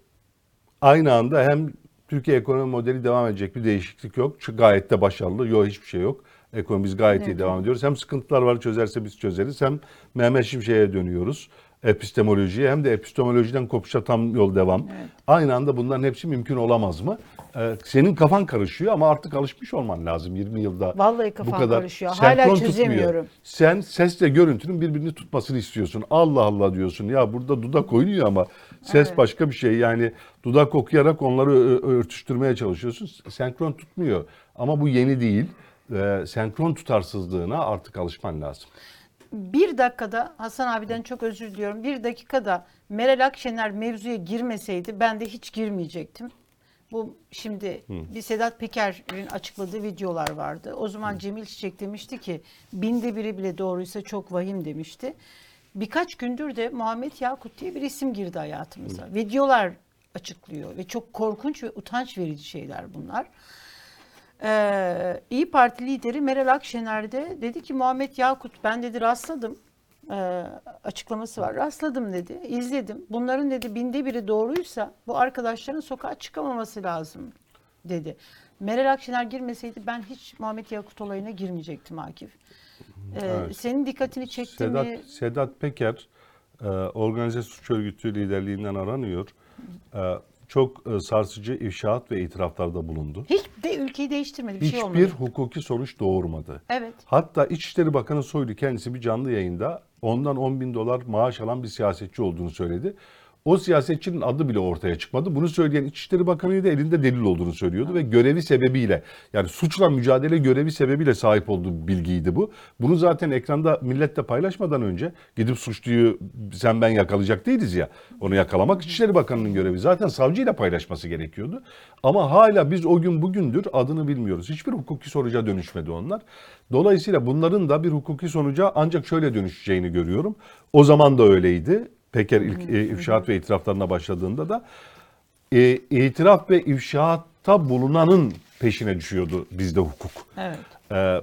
aynı anda hem Türkiye ekonomi modeli devam edecek bir değişiklik yok. Çünkü gayet de başarılı. Yok hiçbir şey yok. Ekonomimiz gayet iyi devam ediyoruz. Hem sıkıntılar var çözerse biz çözeriz. Hem Mehmet Şimşek'e dönüyoruz. Epistemolojiye hem de epistemolojiden kopuşa tam yol devam. Aynı anda bunların hepsi mümkün olamaz mı? Ee, senin kafan karışıyor ama artık alışmış olman lazım 20 yılda. Vallahi bu kafam kadar karışıyor. Hala senkron tutmuyor. çözemiyorum. Sen sesle görüntünün birbirini tutmasını istiyorsun. Allah Allah diyorsun. Ya burada dudak oynuyor ama ses başka bir şey. Yani dudak okuyarak onları örtüştürmeye çalışıyorsun. Senkron tutmuyor. Ama bu yeni değil. Ee, senkron tutarsızlığına artık alışman lazım. Bir dakikada Hasan abiden çok özür diliyorum. Bir dakikada Meral Akşener mevzuya girmeseydi ben de hiç girmeyecektim. Bu şimdi bir Sedat Peker'in açıkladığı videolar vardı. O zaman Cemil Çiçek demişti ki binde biri bile doğruysa çok vahim demişti. Birkaç gündür de Muhammed Yakut diye bir isim girdi hayatımıza. Videolar açıklıyor ve çok korkunç ve utanç verici şeyler bunlar. Ee, İyi Parti lideri Meral Akşener de dedi ki Muhammed Yakut ben dedi rastladım Ee, açıklaması var. Rastladım dedi, izledim. Bunların dedi binde biri doğruysa bu arkadaşların sokağa çıkamaması lazım dedi. Meral Akşener girmeseydi ben hiç Muhammed Yakut olayına girmeyecektim Akif. Ee, Evet. Senin dikkatini çekti Sedat, mi? Sedat Peker e, organize suç örgütü liderliğinden aranıyor. E, çok e, sarsıcı ifşaat ve itiraflarda bulundu. Hiç de ülkeyi değiştirmedi. Bir şey olmadı. Hiçbir hukuki sonuç doğurmadı. Evet. Hatta İçişleri Bakanı Soylu kendisi bir canlı yayında ondan 10 bin dolar maaş alan bir siyasetçi olduğunu söyledi. O siyasetçinin adı bile ortaya çıkmadı. Bunu söyleyen İçişleri Bakanı da elinde delil olduğunu söylüyordu ve görevi sebebiyle yani suçla mücadele görevi sebebiyle sahip olduğu bilgiydi bu. Bunu zaten ekranda milletle paylaşmadan önce gidip suçluyu sen ben yakalayacak değiliz ya. Onu yakalamak İçişleri Bakanı'nın görevi. Zaten savcıyla paylaşması gerekiyordu. Ama hala biz o gün bugündür adını bilmiyoruz. Hiçbir hukuki sonuca dönüşmedi onlar. Dolayısıyla bunların da bir hukuki sonuca ancak şöyle dönüşeceğini görüyorum. O zaman da öyleydi. Peker ilk e, ifşaat ve itiraflarına başladığında da e, itiraf ve ifşaatta bulunanın peşine düşüyordu bizde hukuk. Evet. Ee,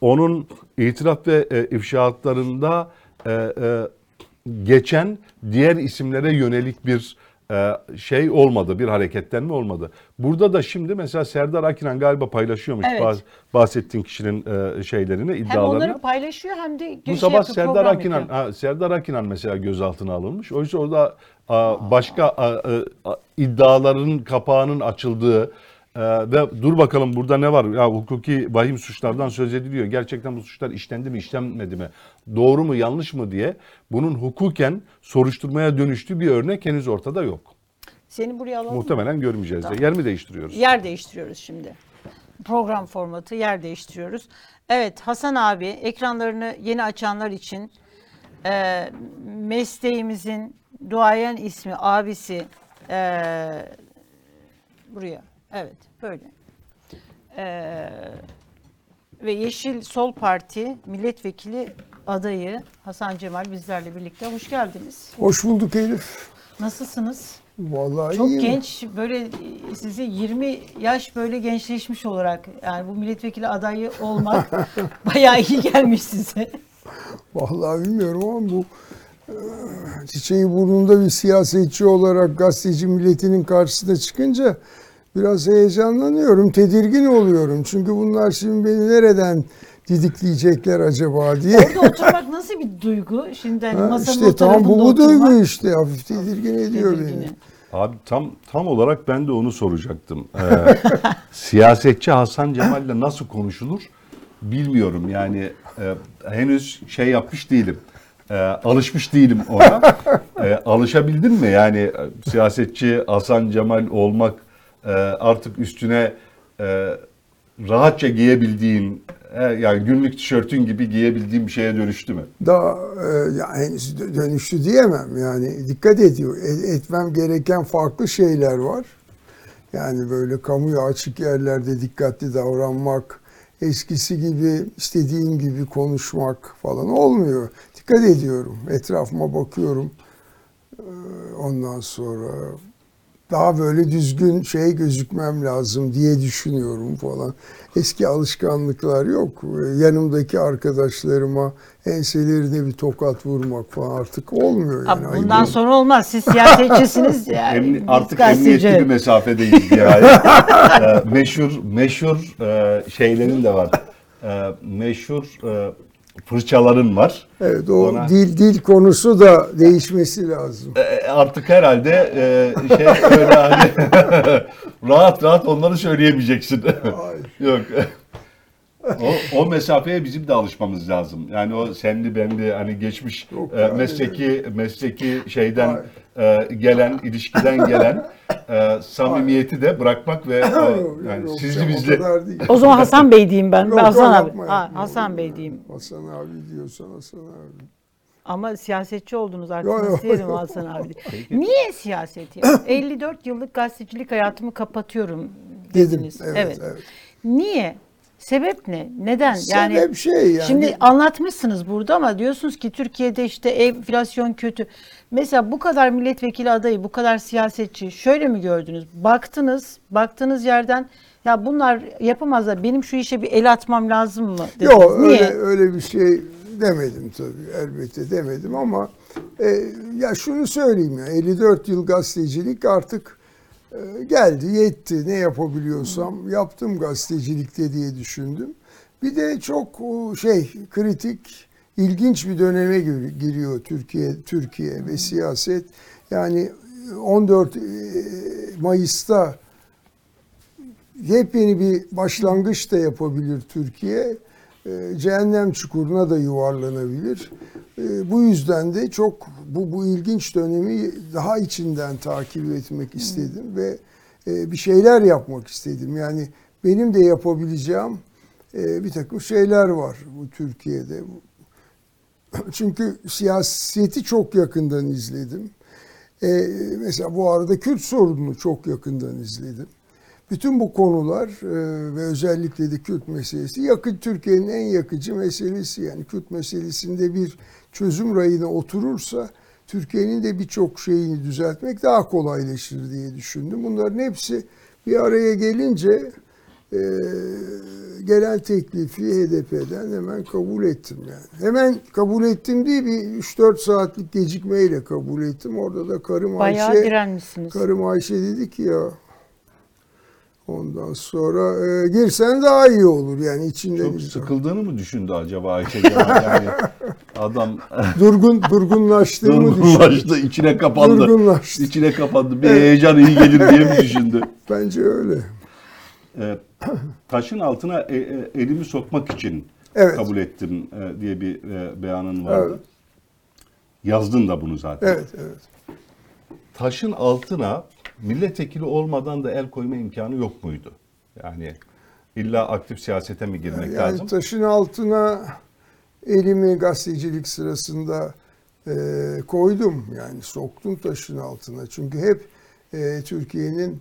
onun itiraf ve e, ifşaatlarında e, e, geçen diğer isimlere yönelik bir e, şey olmadı, bir hareketlenme olmadı. Burada da şimdi mesela Serdar Akinan galiba paylaşıyormuş Evet. bahs- bahsettiğin kişinin e, şeylerini, Hem iddialarını. onları paylaşıyor hem de Bu şey sabah Serdar Akinan, yapıyor. ha, Serdar Akinan mesela gözaltına alınmış. Oysa orada a, başka a, a, a, iddiaların kapağının açıldığı e, ve dur bakalım burada ne var? Ya hukuki vahim suçlardan söz ediliyor. Gerçekten bu suçlar işlendi mi, işlenmedi mi? Doğru mu, yanlış mı diye bunun hukuken soruşturmaya dönüştüğü bir örnek henüz ortada yok. Seni buraya alalım mı? Muhtemelen görmeyeceğiz de. Tamam. Yer mi değiştiriyoruz? Yer değiştiriyoruz şimdi. Program formatı yer değiştiriyoruz. Evet Hasan abi ekranlarını yeni açanlar için e, mesleğimizin duayen ismi abisi e, buraya evet böyle E, ve Yeşil Sol Parti milletvekili adayı Hasan Cemal bizlerle birlikte hoş geldiniz. Hoş bulduk Elif. Nasılsınız? Vallahi Çok iyiyim. genç böyle sizi 20 yaş böyle gençleşmiş olarak yani bu milletvekili adayı olmak bayağı iyi gelmiş size. Vallahi bilmiyorum ama bu e, çiçeği burnunda bir siyasetçi olarak gazeteci milletinin karşısına çıkınca biraz heyecanlanıyorum, tedirgin oluyorum. Çünkü bunlar şimdi beni nereden didikleyecekler acaba diye. Orada oturmak nasıl bir duygu? Şimdi hani Ha, masanın işte tam bu, bu oturmak, duygu işte hafif tedirgin ediyor tedirgini. beni. Abi tam tam olarak ben de onu soracaktım. Ee, siyasetçi Hasan Cemal'le nasıl konuşulur bilmiyorum. Yani e, henüz şey yapmış değilim. E, alışmış değilim ona. E, alışabildin mi? Yani e, siyasetçi Hasan Cemal olmak e, artık üstüne e, rahatça giyebildiğin e, yani günlük tişörtün gibi giyebildiğin bir şeye dönüştü mü? Daha e, ya henüz dö- dönüştü diyemem yani dikkat ediyor e- etmem gereken farklı şeyler var. Yani böyle kamuya açık yerlerde dikkatli davranmak, eskisi gibi istediğim gibi konuşmak falan olmuyor. Dikkat ediyorum, etrafıma bakıyorum. Ee, Ondan sonra daha böyle düzgün şey gözükmem lazım diye düşünüyorum falan. Eski alışkanlıklar yok. Yanımdaki arkadaşlarıma enselerine bir tokat vurmak falan artık olmuyor. Yani. Abi bundan Ayıp. sonra olmaz. Siz siyasetçisiniz. Yani, Emni- artık gazeteci. emniyetli bir mesafedeyiz yani. Ee, meşhur meşhur e, şeylerin de var. Ee, meşhur e, fırçaların var. Evet o Ona- dil dil konusu da değişmesi lazım. Ee, artık herhalde e, şey öyle hani rahat rahat onları söyleyemeyeceksin. Yok. O, o mesafeye bizim de alışmamız lazım. Yani o senli benli hani geçmiş Yok, e, yani- mesleki mesleki şeyden e, gelen ilişkiden gelen e, samimiyeti de bırakmak ve e, yani yok sizi canım, o kadar değil. O zaman Hasan Bey diyeyim ben. Yok, ben Hasan abi. yapma, Ha, yapma. Hasan Bey diyeyim. Hasan abi diyorsan Hasan abi. Ama siyasetçi oldunuz artık nasıl yok. Hasan abi. Niye siyaset ya? 54 yıllık gazetecilik hayatımı kapatıyorum Dedim. dediniz. Evet, evet. Niye? Sebep ne? Neden? Yani Sebep şey yani. Şimdi anlatmışsınız burada ama diyorsunuz ki Türkiye'de işte enflasyon kötü. Mesela bu kadar milletvekili adayı, bu kadar siyasetçi şöyle mi gördünüz? Baktınız, baktığınız yerden ya bunlar yapamazlar. Benim şu işe bir el atmam lazım mı? dediniz. Yok Niye? öyle, öyle bir şey demedim tabii elbette demedim ama e, ya şunu söyleyeyim ya 54 yıl gazetecilik artık geldi yetti ne yapabiliyorsam yaptım gazetecilikte diye düşündüm. Bir de çok o, şey kritik ilginç bir döneme gir- giriyor Türkiye Türkiye ve siyaset. Yani 14 e, Mayıs'ta yepyeni bir başlangıç da yapabilir Türkiye. E, Cehennem çukuruna da yuvarlanabilir. E, Bu yüzden de çok bu bu ilginç dönemi daha içinden takip etmek istedim ve e, bir şeyler yapmak istedim. Yani benim de yapabileceğim e, bir takım şeyler var bu Türkiye'de. Çünkü siyaseti çok yakından izledim. E, mesela bu arada Kürt sorununu çok yakından izledim. Bütün bu konular ve özellikle de Kürt meselesi yakın Türkiye'nin en yakıcı meselesi. Yani Kürt meselesinde bir çözüm rayına oturursa Türkiye'nin de birçok şeyini düzeltmek daha kolaylaşır diye düşündüm. Bunların hepsi bir araya gelince e, gelen teklifi HDP'den hemen kabul ettim yani. Hemen kabul ettim değil bir 3-4 saatlik gecikmeyle kabul ettim. Orada da karım Bayağı Ayşe direnmişsiniz. Karım Ayşe dedi ki ya ondan sonra e, girsen daha iyi olur yani içinden çok sıkıldığını mı düşündü acaba Ayşe? Yani adam durgun durgunlaştığımı düşündüm. durgunlaştı, içine kapandı. Durgunlaştı. İçine kapandı. Bir heyecan iyi gelir diye mi düşündü? Bence öyle. E, taşın altına e, e, elimi sokmak için Evet. kabul ettim e, diye bir e, beyanın vardı. Evet. Yazdın da bunu zaten. Evet evet. Taşın altına milletvekili olmadan da el koyma imkanı yok muydu? Yani illa aktif siyasete mi girmek Yani lazım? taşın altına elimi gazetecilik sırasında e, koydum yani soktum taşın altına. Çünkü hep e, Türkiye'nin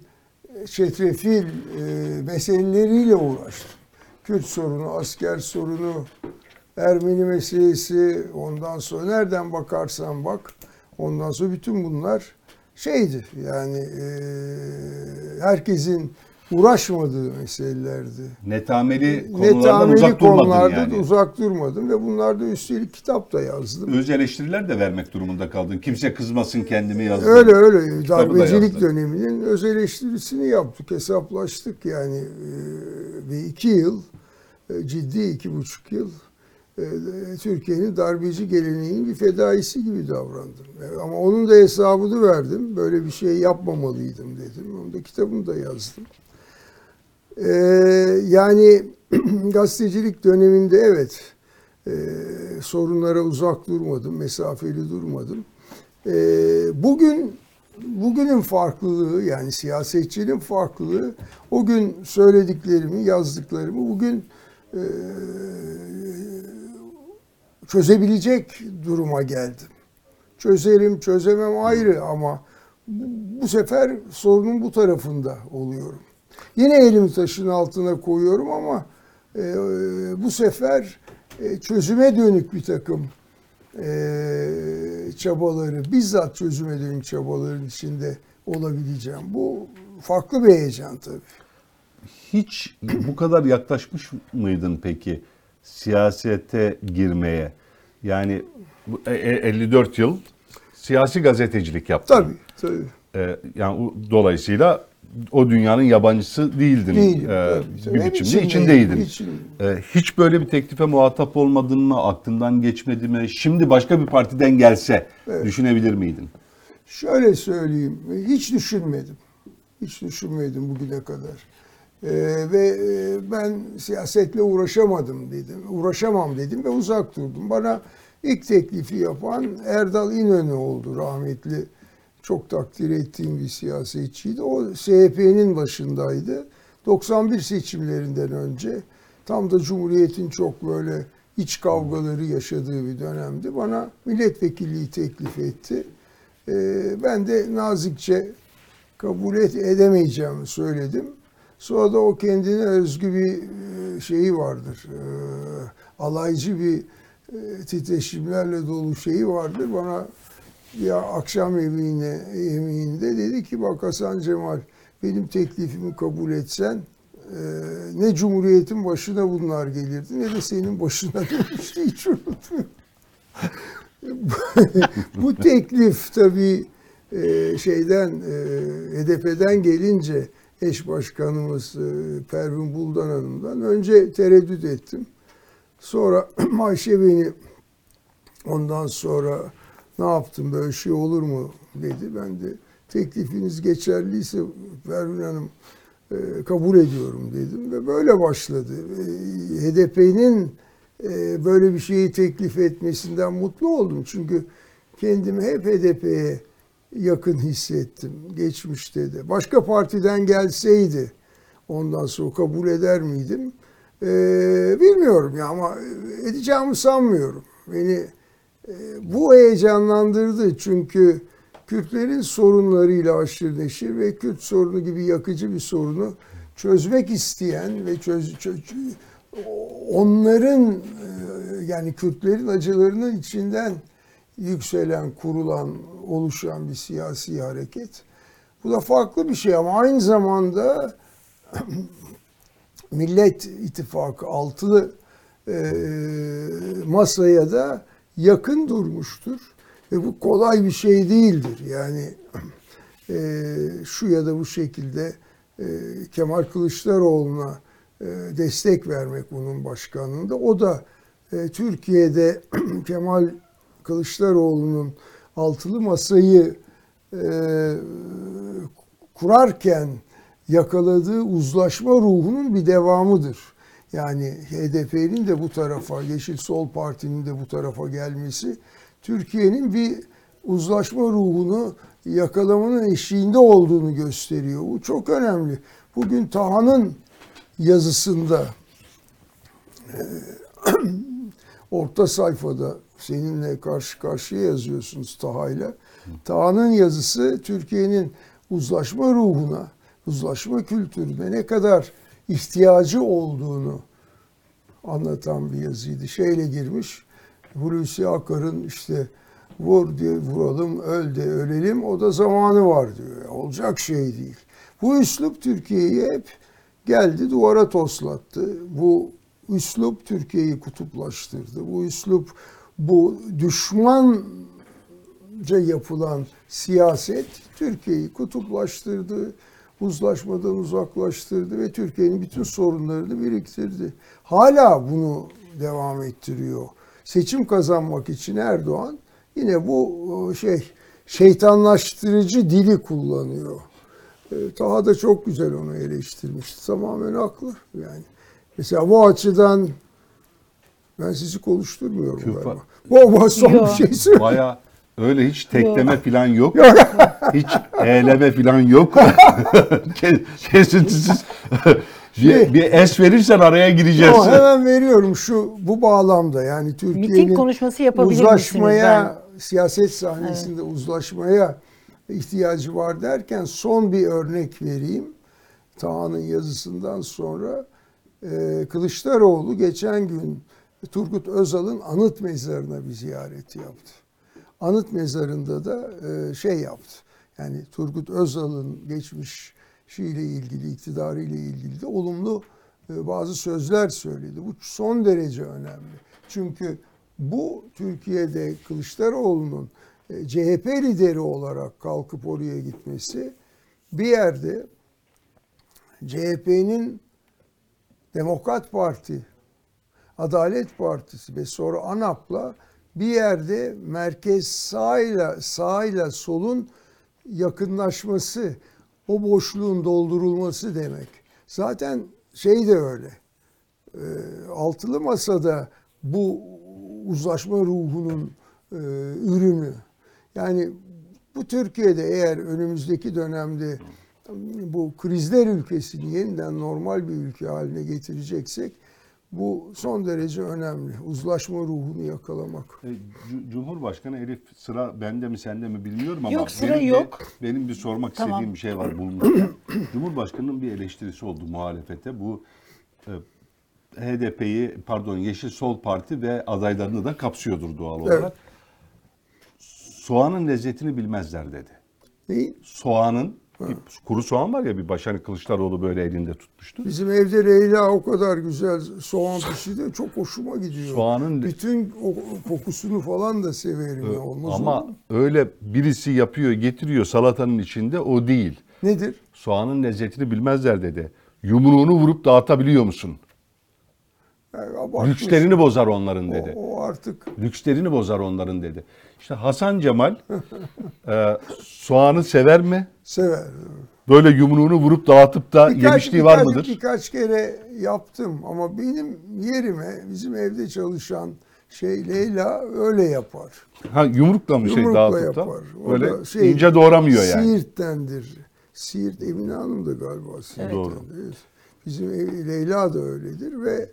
çetrefil e, meseleleriyle uğraştım. Kürt sorunu, asker sorunu, Ermeni meselesi, ondan sonra nereden bakarsan bak, ondan sonra bütün bunlar şeydi yani e, herkesin uğraşmadığı meselelerdi. Netameli konulardan Netameli uzak konularda yani. da uzak durmadım ve bunlarda üstelik kitap da yazdım. Öz eleştiriler de vermek durumunda kaldın. Kimse kızmasın kendimi yazdım. Öyle öyle Kitabı da darbecilik yazdın. döneminin öz eleştirisini yaptık, hesaplaştık yani e, ve iki yıl e, ciddi iki buçuk yıl e, Türkiye'nin darbeci geleneğinin bir fedaisi gibi davrandım. Ama onun da hesabını verdim. Böyle bir şey yapmamalıydım dedim. Onu da kitabını da yazdım. E, yani gazetecilik döneminde evet e, sorunlara uzak durmadım, mesafeli durmadım. E, bugün bu bugünün farklılığı yani siyasetçinin farklılığı o gün söylediklerimi, yazdıklarımı bugün e, çözebilecek duruma geldim. Çözerim, çözemem ayrı ama bu, bu sefer sorunun bu tarafında oluyorum. Yine elimi taşın altına koyuyorum ama e, bu sefer e, çözüme dönük bir takım e, çabaları, bizzat çözüme dönük çabaların içinde olabileceğim. Bu farklı bir heyecan tabii. Hiç bu kadar yaklaşmış mıydın peki siyasete girmeye? Yani bu e- e- 54 yıl siyasi gazetecilik yaptın. Tabii, tabii. Ee, yani dolayısıyla o dünyanın yabancısı değildin. Değilim, tabii. bir biçimde içindeyim, içindeydin. içindeyim. Ee, hiç böyle bir teklife muhatap olmadın mı? Aklından geçmedi mi? Şimdi başka bir partiden gelse düşünebilir miydin? Şöyle söyleyeyim, hiç düşünmedim. Hiç düşünmedim bugüne kadar. Ee, ve e, ben siyasetle uğraşamadım dedim. Uğraşamam dedim ve uzak durdum. Bana ilk teklifi yapan Erdal İnönü oldu rahmetli. Çok takdir ettiğim bir siyasetçiydi. O SHP'nin başındaydı. 91 seçimlerinden önce tam da Cumhuriyet'in çok böyle iç kavgaları yaşadığı bir dönemdi. Bana milletvekilliği teklif etti. Ee, ben de nazikçe kabul et, edemeyeceğimi söyledim. Sonra da o kendine özgü bir e, şeyi vardır. E, alaycı bir e, titreşimlerle dolu şeyi vardır. Bana ya akşam yemeğine, yemeğinde dedi ki bak Hasan Cemal benim teklifimi kabul etsen e, ne Cumhuriyet'in başına bunlar gelirdi ne de senin başına demişti hiç unutmuyorum. Bu teklif tabii e, şeyden e, HDP'den gelince eş başkanımız e, Pervin Buldan Hanım'dan önce tereddüt ettim. Sonra Ayşe beni ondan sonra ne yaptım böyle şey olur mu dedi. Ben de teklifiniz geçerliyse Pervin Hanım e, kabul ediyorum dedim ve böyle başladı. E, HDP'nin e, böyle bir şeyi teklif etmesinden mutlu oldum. Çünkü kendimi hep HDP'ye yakın hissettim geçmişte de. Başka partiden gelseydi ondan sonra kabul eder miydim? Ee, bilmiyorum ya ama edeceğimi sanmıyorum. Beni bu heyecanlandırdı çünkü Kürtlerin sorunlarıyla aşırı neşir ve Kürt sorunu gibi yakıcı bir sorunu çözmek isteyen ve çöz, çöz onların e, yani Kürtlerin acılarının içinden yükselen, kurulan, oluşan bir siyasi hareket. Bu da farklı bir şey ama aynı zamanda Millet İttifakı altılı e, masaya da yakın durmuştur. Ve bu kolay bir şey değildir. Yani e, şu ya da bu şekilde e, Kemal Kılıçdaroğlu'na e, destek vermek bunun başkanlığında. O da e, Türkiye'de Kemal Kılıçdaroğlu'nun altılı masayı e, kurarken yakaladığı uzlaşma ruhunun bir devamıdır. Yani HDP'nin de bu tarafa, Yeşil Sol Parti'nin de bu tarafa gelmesi Türkiye'nin bir uzlaşma ruhunu yakalamanın eşiğinde olduğunu gösteriyor. Bu çok önemli. Bugün Taha'nın yazısında e, orta sayfada seninle karşı karşıya yazıyorsunuz Taha'yla. Taha'nın yazısı Türkiye'nin uzlaşma ruhuna, uzlaşma kültürüne ne kadar ihtiyacı olduğunu anlatan bir yazıydı. Şeyle girmiş, Hulusi Akar'ın işte vur diye vuralım, öl de ölelim, o da zamanı var diyor. Olacak şey değil. Bu üslup Türkiye'yi hep geldi duvara toslattı. Bu üslup Türkiye'yi kutuplaştırdı. Bu üslup bu düşmanca yapılan siyaset Türkiye'yi kutuplaştırdı, uzlaşmadan uzaklaştırdı ve Türkiye'nin bütün sorunlarını biriktirdi. Hala bunu devam ettiriyor. Seçim kazanmak için Erdoğan yine bu şey şeytanlaştırıcı dili kullanıyor. E, Taha da çok güzel onu eleştirmiş. Tamamen haklı yani. Mesela bu açıdan ben sizi konuşturmuyorum Küffa- galiba. Bu, bu son Yok. bir şey söyleyeyim. Baya Öyle hiç tekleme falan yok. hiç eğleme falan yok. Kes- Kesintisiz. bir, bir es verirsen araya gireceğiz. Ama hemen veriyorum şu bu bağlamda yani Türkiye'nin Miting konuşması yapabilir uzlaşmaya, misiniz siyaset sahnesinde uzlaşmaya ihtiyacı var derken son bir örnek vereyim. Taha'nın yazısından sonra e, Kılıçdaroğlu geçen gün Turgut Özal'ın anıt mezarına bir ziyaret yaptı. Anıt mezarında da e, şey yaptı. Yani Turgut Özal'ın geçmişiyle ilgili, iktidarıyla ilgili de olumlu e, bazı sözler söyledi. Bu son derece önemli. Çünkü bu Türkiye'de Kılıçdaroğlu'nun e, CHP lideri olarak kalkıp oraya gitmesi bir yerde CHP'nin Demokrat Parti, Adalet Partisi ve sonra ANAP'la bir yerde merkez sağıyla sağıyla solun yakınlaşması, o boşluğun doldurulması demek. Zaten şey de öyle. E, altılı masada bu uzlaşma ruhunun e, ürünü. Yani bu Türkiye'de eğer önümüzdeki dönemde bu krizler ülkesini yeniden normal bir ülke haline getireceksek bu son derece önemli. Uzlaşma ruhunu yakalamak. E, Cu- Cumhurbaşkanı Elif sıra bende mi sende mi bilmiyorum ama Yok, sıra benim yok. Bir, benim bir sormak Tamam. istediğim bir şey var bulmuşken. Cumhurbaşkanının bir eleştirisi oldu muhalefete. Bu e, HDP'yi pardon Yeşil Sol Parti ve adaylarını da kapsıyordur doğal olarak. Soğanın lezzetini bilmezler dedi. Neyi? Soğanın kuru soğan var ya bir başkanı Kılıçdaroğlu böyle elinde tutmuştu. Bizim evde Leyla o kadar güzel soğan pişirdi. Çok hoşuma gidiyor. Soğanın- Bütün o kokusunu falan da severim. ya, Olmaz Ama olur öyle birisi yapıyor getiriyor salatanın içinde o değil. Nedir? Soğanın lezzetini bilmezler dedi. Yumruğunu vurup dağıtabiliyor musun? Abartmış. Lükslerini bozar onların o, dedi. o artık Lükslerini bozar onların dedi. İşte Hasan Cemal e, soğanı sever mi? sever. Böyle yumruğunu vurup dağıtıp da yemişliği var birkaç- mıdır? Birkaç kere yaptım ama benim yerime bizim evde çalışan şey Leyla öyle yapar. Ha yumrukla mı şey Yumrukla dağıtıp da? yapar. O Böyle da şey, ince doğramıyor yani. Siirt'tendir. Siirt Emine Hanım da galiba Siirt'ten. Doğru. Evet. Bizim ev- Leyla da öyledir ve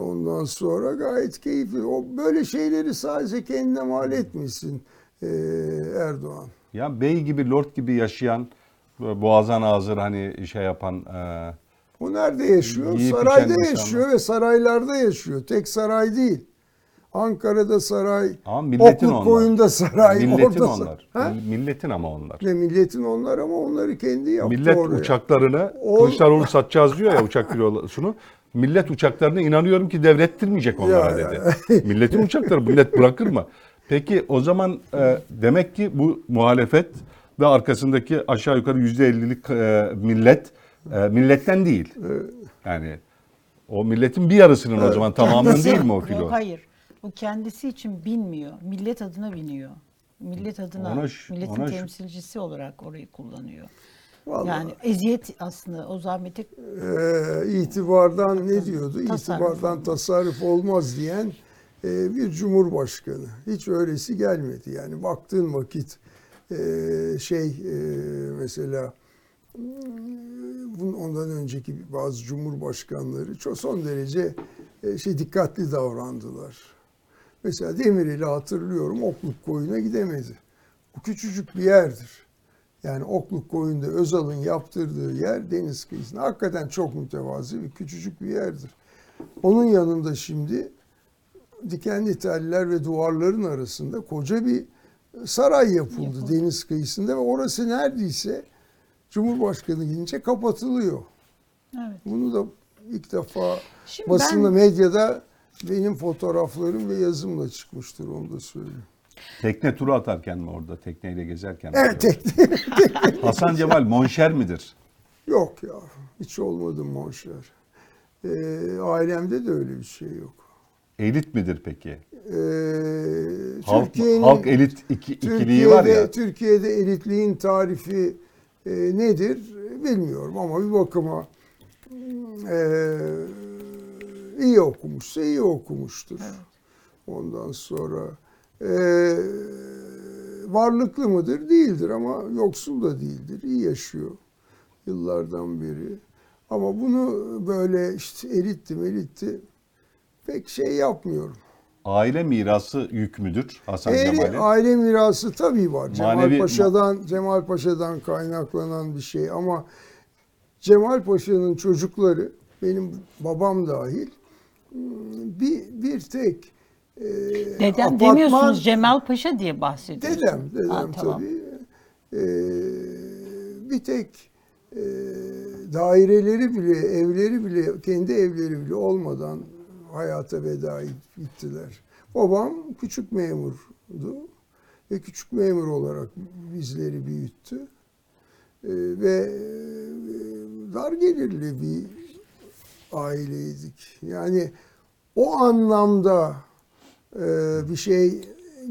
ondan sonra gayet keyifli. O böyle şeyleri sadece kendine mal etmesin ee, Erdoğan. Ya bey gibi lord gibi yaşayan böyle boğazan ağzır hani şey yapan e, O nerede yaşıyor? Sarayda içen insanlar. yaşıyor ve saraylarda yaşıyor. Tek saray değil. Ankara'da saray, ama milletin Okluk onlar. koyunda saray, Milletin orada onlar. Ha? Milletin ama onlar. Ne milletin onlar ama onları kendi yaptı Millet oraya. uçaklarını O- Kılıçdaroğlu satacağız diyor ya uçak filosunu. Millet uçaklarını inanıyorum ki devrettirmeyecek onlara Ya, dedi. Milletin uçakları millet bırakır mı? Peki o zaman e, demek ki bu muhalefet ve arkasındaki aşağı yukarı yüzde ellilik e, millet e, milletten değil. Yani o milletin bir yarısının o zaman tamamının değil mi o filo? Yok hayır. Bu kendisi için binmiyor. Millet adına biniyor. Millet adına, Ona milletin ona temsilcisi olarak orayı kullanıyor. Vallahi. Yani eziyet aslında o zahmeti Ee, itibardan ne diyordu? Tasarruf İtibardan tasarruf olmaz diyen e, bir cumhurbaşkanı. Hiç öylesi gelmedi. Yani baktığın vakit e, şey e, mesela e, bunun ondan önceki bazı cumhurbaşkanları çok son derece e, şey dikkatli davrandılar. Mesela Demirel'i hatırlıyorum Okluk koyuna gidemedi. Bu küçücük bir yerdir. Yani Okluk koyunda Özal'ın yaptırdığı yer deniz kıyısında. Hakikaten çok mütevazi bir küçücük bir yerdir. Onun yanında şimdi dikenli teller ve duvarların arasında koca bir saray yapıldı deniz kıyısında ve orası neredeyse Cumhurbaşkanı gidince kapatılıyor. evet. Bunu da ilk defa Şimdi basında ben- medyada benim fotoğraflarım ve yazımla çıkmıştır onu da söyleyeyim. Tekne turu atarken mi orada tekneyle gezerken mi? Evet tek- Hasan Cemal monşer midir? Yok ya hiç olmadı monşer. Ee, ailemde de öyle bir şey yok. Elit midir peki? Ee, Halk, halk elit iki, ikiliği var ya. Türkiye'de elitliğin tarifi e, nedir bilmiyorum ama bir bakıma e, iyi okumuşsa iyi okumuştur. Ondan sonra e, varlıklı mıdır? Değildir ama yoksul da değildir. İyi yaşıyor yıllardan beri. Ama bunu böyle işte eritti meritti pek şey yapmıyorum. Aile mirası yük müdür Hasan Aile, Cemal'e? aile mirası tabii var. Cemal Manevi- Paşa'dan Cemal Paşa'dan kaynaklanan bir şey ama Cemal Paşa'nın çocukları benim babam dahil bir bir tek e, Dedem apartman- demiyorsunuz Cemal Paşa diye bahsediyorsunuz. Dedem, dedem Ha, tamam. tabii. Ee, bir tek e, daireleri bile, evleri bile, kendi evleri bile olmadan hayata veda ettiler. Babam küçük memurdu ve küçük memur olarak bizleri büyüttü. Ee, ve e, dar gelirli bir aileydik. Yani o anlamda e, bir şey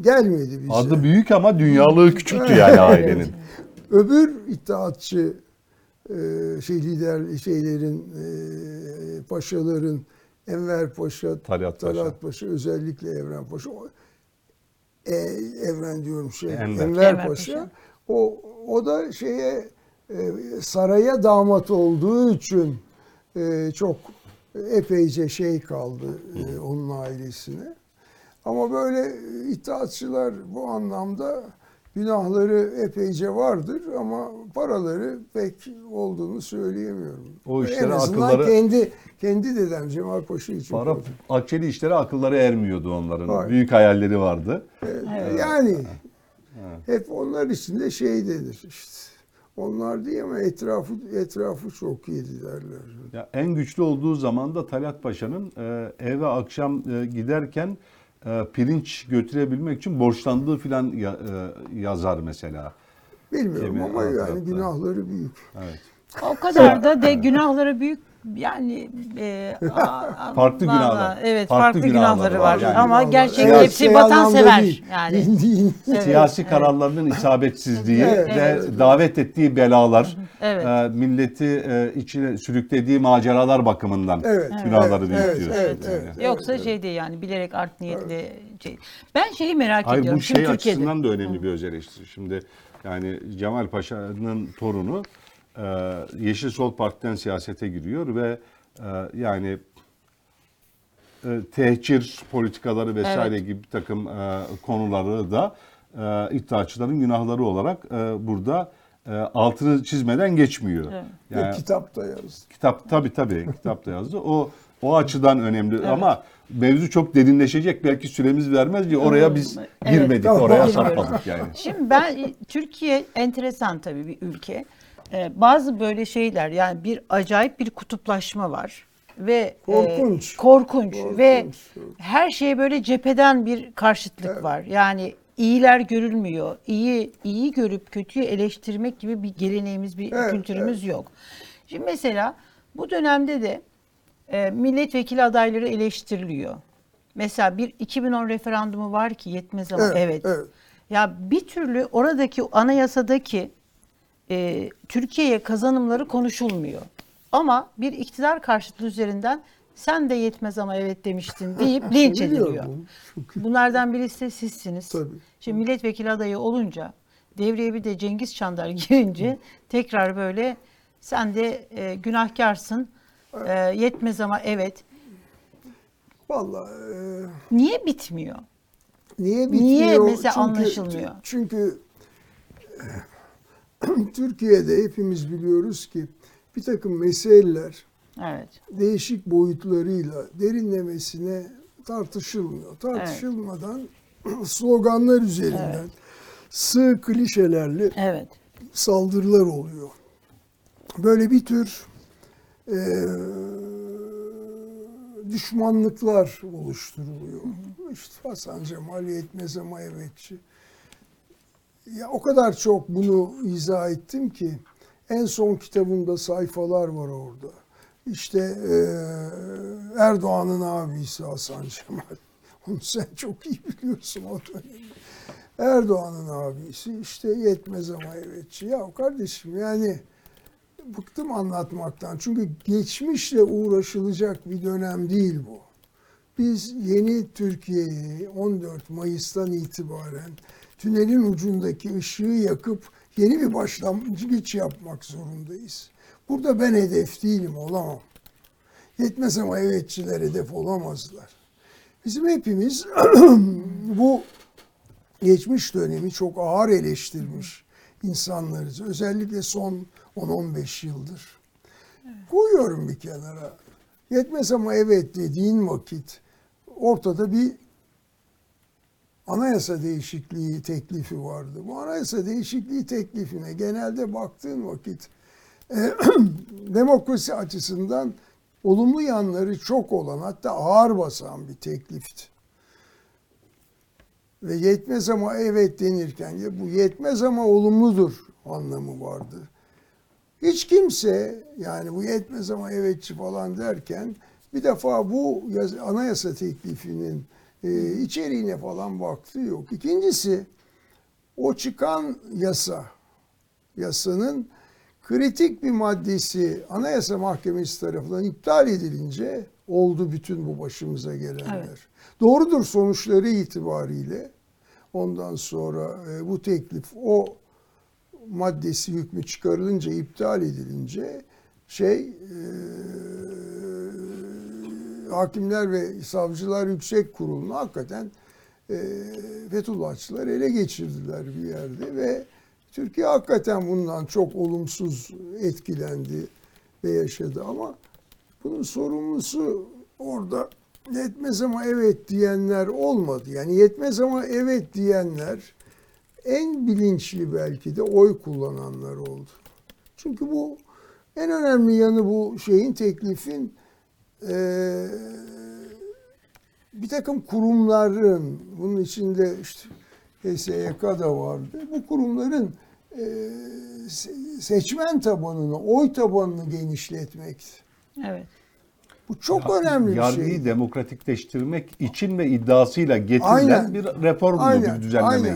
gelmedi bize. Adı büyük ama dünyalığı küçüktü yani ailenin. Öbür itaatçı e, şey lider şeylerin e, paşaların Enver Paşa, Talat Paşa. Talat Paşa özellikle Evren Paşa e, Evren diyorum şey Enver. Enver, Enver Paşa, Paşa. o o da şeye e, saraya damat olduğu için e, çok epeyce şey kaldı e, onun ailesine. Ama böyle itaatçılar bu anlamda günahları epeyce vardır ama paraları pek olduğunu söyleyemiyorum. O en işlere azından akılları- kendi kendi dedem Cemal Paşa için. Para koydum. akçeli işlere akılları ermiyordu onların. Hayır. Büyük hayalleri vardı. Yani hep onlar için de şey denir işte. Onlar diye ama etrafı etrafı çok yedi derler. Ya en güçlü olduğu zaman da Talat Paşa'nın e, eve akşam e, giderken e, pirinç götürebilmek için borçlandığı filan ya- e, yazar mesela. Bilmiyorum Yemin ama yani günahları büyük. Evet. O kadar da de günahları büyük yani e, a- Farklı vallahi, günahlar. Evet Farklı farklı, günahları günahları var var. yani. Ama Günahlar. gerçek Evet, hepsi vatansever. değil. Yani. Siyasi kararlarının isabetsizliği Evet, ve evet. davet ettiği belalar, Evet. e, milleti e, içine sürüklediği maceralar bakımından Evet, günahları evet, büyük evet, evet, yani. evet. Yoksa şey değil yani bilerek art niyetli şey. Ben şeyi merak Hayır ediyorum. bu Şimdi şey Türkiye'de. açısından da önemli bir öz eleştiri. Şimdi yani Cemal Paşa'nın torunu Yeşil Sol Parti'den siyasete giriyor ve e, yani e, tehcir politikaları vesaire Evet. gibi bir takım e, konuları da iddiaçıların günahları olarak burada altını çizmeden geçmiyor. Evet. Ve Yani kitapta yazdı. kitap tabii tabii kitapta yazdı. O o açıdan önemli ama mevzu çok derinleşecek. Belki süremiz vermez diye oraya biz Evet, girmedik. tamam. oraya sarkmadık yani. Şimdi ben Türkiye enteresan tabii bir ülke. Ee, bazı böyle şeyler yani bir acayip bir kutuplaşma var ve Korkunç. e, korkunç, Korkunç, ve evet. her şeye böyle cepheden bir karşıtlık var. Yani iyiler görülmüyor. İyi iyi görüp kötüyü eleştirmek gibi bir geleneğimiz, bir Evet, kültürümüz yok. Şimdi mesela bu dönemde de e, milletvekili adayları eleştiriliyor. Mesela bir 2010 referandumu var ki yetmez ama Evet, evet. evet. Ya bir türlü oradaki anayasadaki e, Türkiye'ye kazanımları konuşulmuyor. Ama bir iktidar karşıtlığı üzerinden sen de yetmez ama evet demiştin deyip linç ediliyor. Çünkü Bunlardan birisi de sizsiniz. Tabii. Şimdi milletvekili adayı olunca devreye bir de Cengiz Çandar girince tekrar böyle sen de e, günahkarsın. E, yetmez ama evet. Vallahi e, Niye bitmiyor? niye Niye bitmiyor? mesela anlaşılmıyor? Çünkü e, Türkiye'de hepimiz biliyoruz ki bir takım meseleler Evet. değişik boyutlarıyla derinlemesine tartışılmıyor. Tartışılmadan sloganlar üzerinden sığ klişelerle Evet. saldırılar oluyor. Böyle bir tür e, düşmanlıklar oluşturuluyor. İşte Hasan Cemal yetmez ama evetçi. Ya o kadar çok bunu izah ettim ki en son kitabımda sayfalar var orada. İşte e, Erdoğan'ın abisi Hasan Cemal. Onu sen çok iyi biliyorsun o dönemi. Erdoğan'ın abisi işte yetmez ama evetçi. Ya kardeşim yani bıktım anlatmaktan. Çünkü geçmişle uğraşılacak bir dönem değil bu. Biz yeni Türkiye'yi 14 Mayıs'tan itibaren tünelin ucundaki ışığı yakıp yeni bir başlangıç yapmak zorundayız. Burada ben hedef değilim, olamam. Yetmez ama evetçiler hedef olamazlar. Bizim hepimiz bu geçmiş dönemi çok ağır eleştirmiş insanlarız. Özellikle son 10-15 yıldır. Koyuyorum bir kenara. Yetmez ama evet dediğin vakit ortada bir anayasa değişikliği teklifi vardı. Bu anayasa değişikliği teklifine genelde baktığın vakit e, demokrasi açısından olumlu yanları çok olan hatta ağır basan bir teklifti. Ve yetmez ama evet denirken ya bu yetmez ama olumludur anlamı vardı. Hiç kimse yani bu yetmez ama evetçi falan derken bir defa bu anayasa teklifinin e, içeriğine falan baktığı yok. İkincisi o çıkan yasa, yasanın kritik bir maddesi Anayasa Mahkemesi tarafından iptal edilince oldu bütün bu başımıza gelenler. Evet. Doğrudur sonuçları itibariyle. Ondan sonra e, bu teklif o maddesi hükmü çıkarılınca, iptal edilince şey e, Hakimler ve Savcılar Yüksek Kurulu'nu hakikaten e, Fethullahçılar ele geçirdiler bir yerde ve Türkiye hakikaten bundan çok olumsuz etkilendi ve yaşadı ama bunun sorumlusu orada yetmez ama evet diyenler olmadı. Yani yetmez ama evet diyenler en bilinçli belki de oy kullananlar oldu. Çünkü bu en önemli yanı bu şeyin teklifin eee, bir takım kurumların bunun içinde işte HSYK da vardı. Bu kurumların eee, se- seçmen tabanını, oy tabanını genişletmekti. Evet. Bu çok önemli bir Yargıyı şey. demokratikleştirmek için ve iddiasıyla getirilen Aynen. bir reformdu, Aynen, bir düzenlemeydi.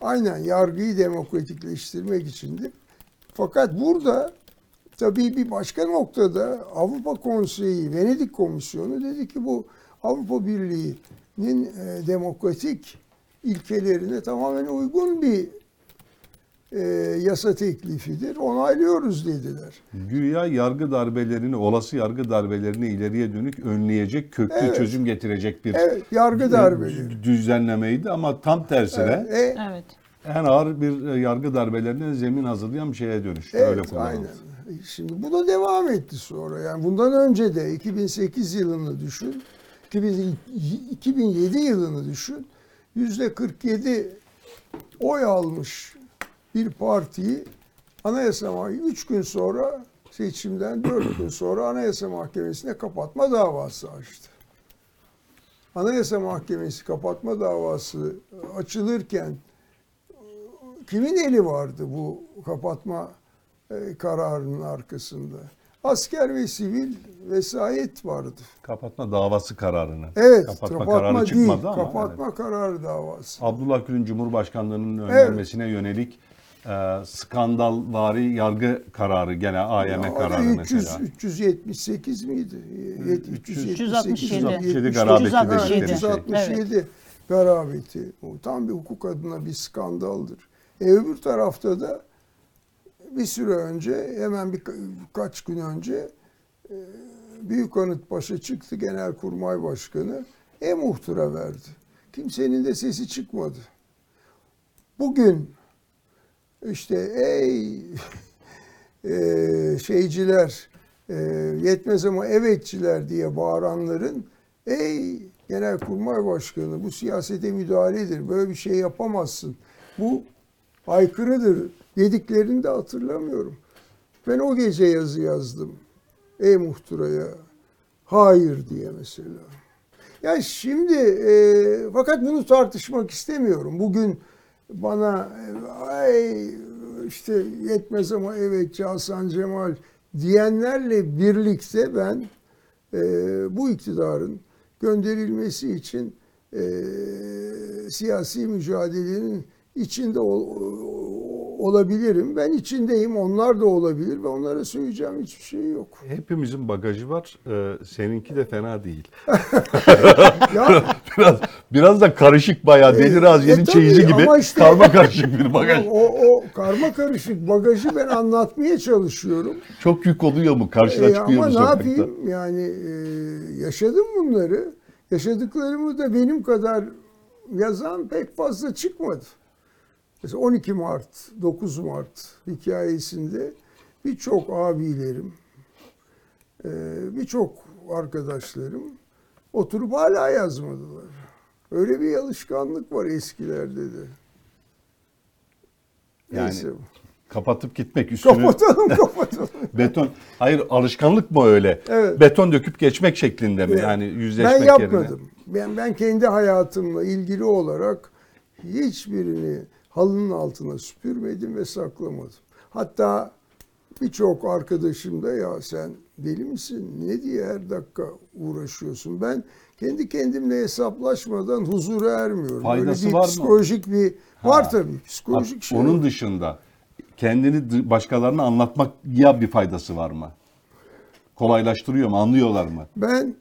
aynen. Aynen yargıyı demokratikleştirmek içindi. Fakat burada tabii bir başka noktada Avrupa Konseyi, Venedik Komisyonu dedi ki bu Avrupa Birliği'nin e, demokratik ilkelerine tamamen uygun bir e, yasa teklifidir. Onaylıyoruz dediler. Güya yargı darbelerini, olası yargı darbelerini ileriye dönük önleyecek, köklü Evet. çözüm getirecek bir Evet, yargı darbeleri. düzenlemeydi ama tam tersine E, Evet. en ağır bir e, yargı darbelerine zemin hazırlayan bir şeye dönüştü. Evet, Öyle kullanıldı. aynen. Şimdi bu da devam etti sonra. Yani bundan önce de 2008 yılını düşün. 2000 2007 yılını düşün. Yüzde 47 oy almış bir partiyi Anayasa Mahkemesi 3 gün sonra seçimden 4 gün sonra Anayasa Mahkemesi'ne kapatma davası açtı. Anayasa Mahkemesi kapatma davası açılırken kimin eli vardı bu kapatma e, kararının arkasında? Asker ve sivil vesayet vardı. Kapatma davası kararını. Evet, kapatma, kapatma, kararı değil, çıkmadı ama. kapatma evet. kararı davası. Abdullah Gül'ün Cumhurbaşkanlığı'nın önlenmesine yönelik e, skandalvari yargı kararı gene AYM Ya, kararı 300, mesela. 378 miydi? Yet- 367. 367 garabeti garabeti dedikleri şey. 367 garabeti. O tam bir hukuk adına bir skandaldır. E öbür tarafta da bir süre önce hemen bir kaç gün önce e, Büyük Anıt Paşa çıktı Genelkurmay Başkanı e-muhtıra verdi. Kimsenin de sesi çıkmadı. Bugün işte ey e, şeyciler e, yetmez ama evetçiler diye bağıranların ey Genelkurmay Başkanı bu siyasete müdahaledir. Böyle bir şey yapamazsın. Bu aykırıdır dediklerini de hatırlamıyorum. Ben o gece yazı yazdım. Ey muhtıraya hayır diye mesela. Ya şimdi e, fakat bunu tartışmak istemiyorum. Bugün bana e, ay işte yetmez ama evet Hasan Cemal diyenlerle birlikte ben e, bu iktidarın gönderilmesi için e, siyasi mücadelenin içinde ol- olabilirim. Ben içindeyim. Onlar da olabilir ve onlara söyleyeceğim hiçbir şey yok. Hepimizin bagajı var. Ee, seninki de fena değil. Ya Biraz biraz da karışık bayağı Deli E, Raziye'nin e, tabii çeyizi gibi ama işte- karma karışık bir bagaj. o, o karma karışık bagajı ben anlatmaya çalışıyorum. Çok yük oluyor mu? Karşına E, çıkıyor ama mu ne sokakta? yapayım yani e, yaşadım bunları. Yaşadıklarımı da benim kadar yazan pek fazla çıkmadı. Mesela 12 Mart, 9 Mart hikayesinde birçok abilerim, e, birçok arkadaşlarım oturup hala yazmadılar. Öyle bir alışkanlık var eskilerde de. Yani Neyse. Kapatıp gitmek üstünü Kapatalım kapatalım. beton. Hayır alışkanlık mı öyle? Evet. Beton döküp geçmek şeklinde mi? Yani yüzleşmek ben yerine. yapmadım. Ben, ben kendi hayatımla ilgili olarak hiçbirini halının altına süpürmedim ve saklamadım. Hatta birçok arkadaşım da ya sen deli misin? Ne diye her dakika uğraşıyorsun? Ben kendi kendimle hesaplaşmadan huzura ermiyorum. Faydası Böyle bir var mı? psikolojik bir var tabii. Psikolojik Bak, şey. Onun dışında kendini başkalarına anlatmak ya bir faydası var mı? Kolaylaştırıyor mu? Anlıyorlar mı? Ben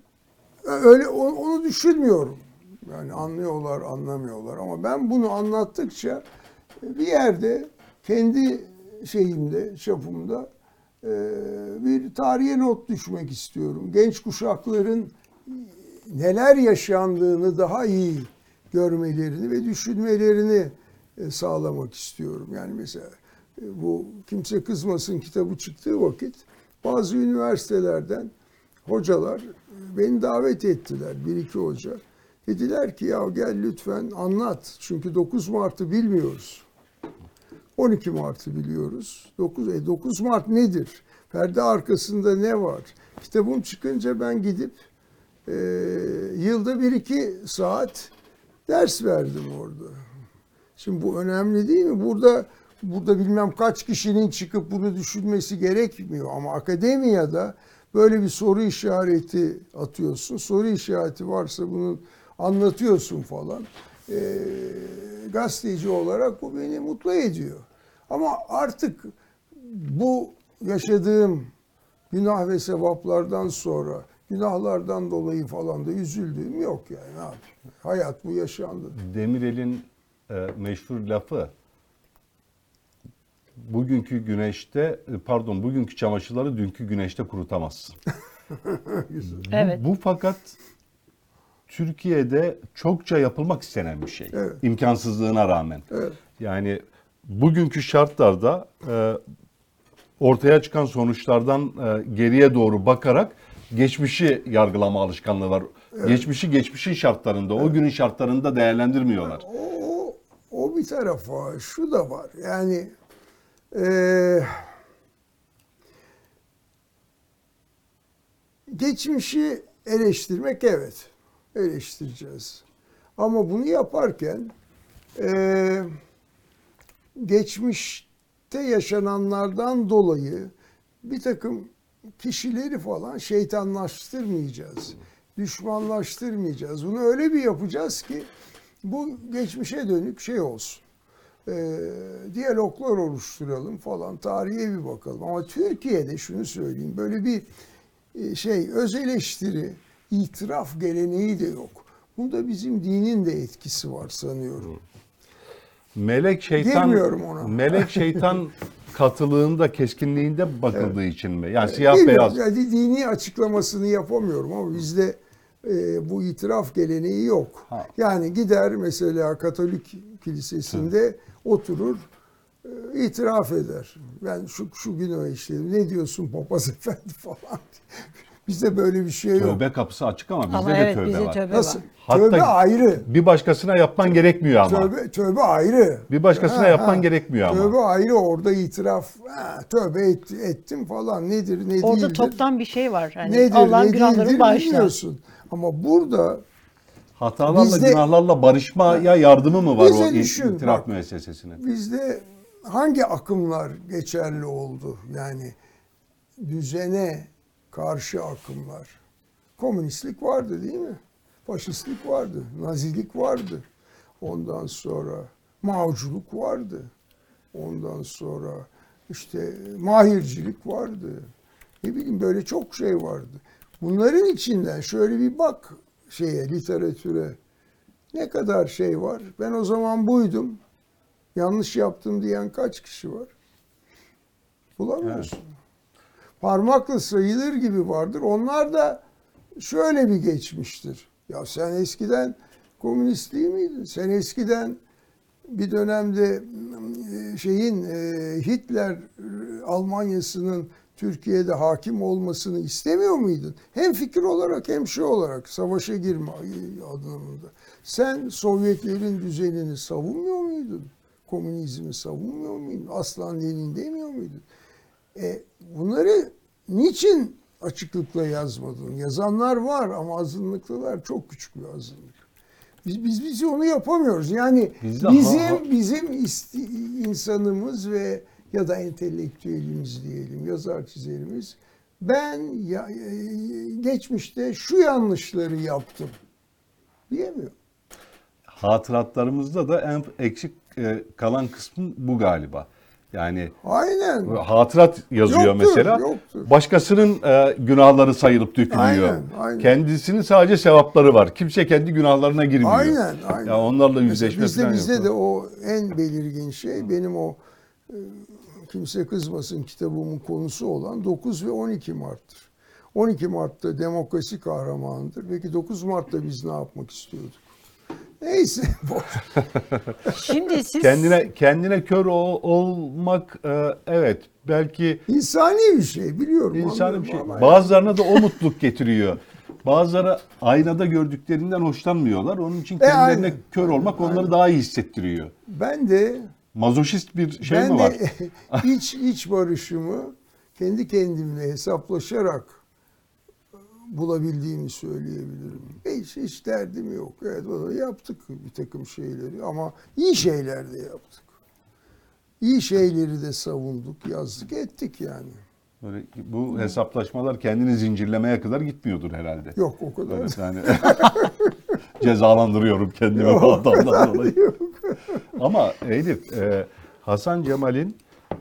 öyle o- onu düşünmüyorum. Yani anlıyorlar, anlamıyorlar ama ben bunu anlattıkça bir yerde kendi şeyimde, çapımda e, bir tarihe not düşmek istiyorum. Genç kuşakların neler yaşandığını daha iyi görmelerini ve düşünmelerini e, sağlamak istiyorum. Yani mesela e, bu Kimse Kızmasın kitabı çıktığı vakit bazı üniversitelerden hocalar beni davet ettiler. Bir iki hoca. Dediler ki ya gel lütfen anlat. Çünkü 9 Mart'ı bilmiyoruz. 12 Mart'ı biliyoruz. 9, e 9 Mart nedir? Perde arkasında ne var? Kitabım çıkınca ben gidip e, yılda bir iki saat ders verdim orada. Şimdi bu önemli değil mi? Burada burada bilmem kaç kişinin çıkıp bunu düşünmesi gerekmiyor ama akademiyada böyle bir soru işareti atıyorsun. Soru işareti varsa bunu anlatıyorsun falan. Ee, gazeteci olarak bu beni mutlu ediyor. Ama artık bu yaşadığım günah ve sevaplardan sonra günahlardan dolayı falan da üzüldüğüm yok yani yapayım. Hayat bu yaşandı. Demirel'in e, meşhur lafı bugünkü güneşte e, pardon bugünkü çamaşırları dünkü güneşte kurutamazsın. Evet. Bu fakat Türkiye'de çokça yapılmak istenen bir şey. Evet. İmkansızlığına rağmen. Evet. Yani bugünkü şartlarda e, ortaya çıkan sonuçlardan e, geriye doğru bakarak geçmişi yargılama alışkanlığı var. Geçmişi geçmişin şartlarında, o günün şartlarında değerlendirmiyorlar. O, o bir tarafa şu da var yani eee, geçmişi eleştirmek evet eleştireceğiz. Ama bunu yaparken eee, geçmişte yaşananlardan dolayı bir takım kişileri falan şeytanlaştırmayacağız. Düşmanlaştırmayacağız. Bunu öyle bir yapacağız ki bu geçmişe dönük şey olsun. Ee, diyaloglar oluşturalım falan. Tarihe bir bakalım. Ama Türkiye'de şunu söyleyeyim. Böyle bir e, şey öz eleştiri, itiraf geleneği de yok. Bunda bizim dinin de etkisi var sanıyorum. Melek şeytan Girmiyorum ona. melek şeytan katılığında, keskinliğinde bakıldığı için mi? Yani siyah Bilmiyorum, beyaz. yani dini açıklamasını yapamıyorum ama bizde e, bu itiraf geleneği yok. Ha. Yani gider mesela Katolik kilisesinde oturur e, itiraf eder. Ben şu şu günah işledim. Ne diyorsun papaz efendi falan. Bizde böyle bir şey yok. Tövbe kapısı açık ama bizde Ama de evet tövbe bize var. tövbe Nasıl? var. Hatta- tövbe ayrı. Bir başkasına yapman gerekmiyor ama. Tövbe, tövbe ayrı. Bir başkasına yapman gerekmiyor ama. Tövbe ayrı orada itiraf. Ha, tövbe et- ettim falan nedir ne Orada değildir. toptan bir şey var. Hani nedir Allah'ın ne bağışlar. bilmiyorsun. Ama burada Hatalarla, Bizde- günahlarla barışmaya yardımı mı var o düşün, itiraf bak. müessesesinin? bizde hangi akımlar geçerli oldu? Yani düzene karşı akımlar. Komünistlik vardı değil mi? Faşistlik vardı, nazilik vardı. Ondan sonra Maoculuk vardı. Ondan sonra işte mahircilik vardı. Ne bileyim böyle çok şey vardı. Bunların içinden şöyle bir bak şeye literatüre. Ne kadar şey var? Ben o zaman buydum. Yanlış yaptım diyen kaç kişi var? Bulamıyorsun. Parmakla sayılır gibi vardır. Onlar da şöyle bir geçmiştir. Ya sen eskiden komünist değil miydin? Sen eskiden bir dönemde e, şeyin e, Hitler e, Almanyası'nın Türkiye'de hakim olmasını istemiyor muydun? Hem fikir olarak hem şey olarak savaşa girme anlamında. Sen Sovyetlerin düzenini savunmuyor muydun? Komünizmi savunmuyor muydun? Aslan Lenin demiyor muydun? E, bunları niçin açıklıkla yazmadın? Yazanlar var ama azınlıklılar çok küçük bir azınlık. Biz biz biz onu yapamıyoruz. Yani Biz bizim ha- bizim isti- insanımız ve ya da entelektüelimiz diyelim, yazar çizerimiz ben ya, e, geçmişte şu yanlışları yaptım diyemiyor. Hatıratlarımızda da en eksik e, kalan kısmı bu galiba. Yani Aynen. hatırat yazıyor Yoktur, mesela. yoktur. Başkasının e, günahları sayılıp dökülüyor. Aynen, aynen. Kendisinin sadece sevapları var. Kimse kendi günahlarına girmiyor. Aynen, aynen. Ya onlarla yüzleşme bizde falan bizde yok. de o en belirgin şey benim o e, kimse kızmasın kitabımın konusu olan 9 ve 12 Mart'tır. 12 Mart'ta demokrasi kahramanıdır. Peki 9 Mart'ta biz ne yapmak istiyorduk? Neyse. Şimdi siz Kendine kendine kör ol- olmak e, evet belki İnsani bir şey biliyorum. insani bir şey. Bazılarına da o mutluluk getiriyor. Bazıları aynada gördüklerinden hoşlanmıyorlar. Onun için kendilerine aynen. kör olmak onları daha iyi hissettiriyor. Ben de Mazoşist bir şey ben mi var? de iç iç barışımı kendi kendimle hesaplaşarak bulabildiğimi söyleyebilirim. Hiç, hiç derdim yok. Evet yaptık bir takım şeyleri ama iyi şeyler de yaptık. İyi şeyleri de savunduk, yazdık, ettik yani. Böyle bu hesaplaşmalar kendini zincirlemeye kadar gitmiyordur herhalde. Yok o kadar. Böyle yani cezalandırıyorum kendimi Yok, bu adamdan dolayı. yok. Ama Elif, e, Hasan Cemal'in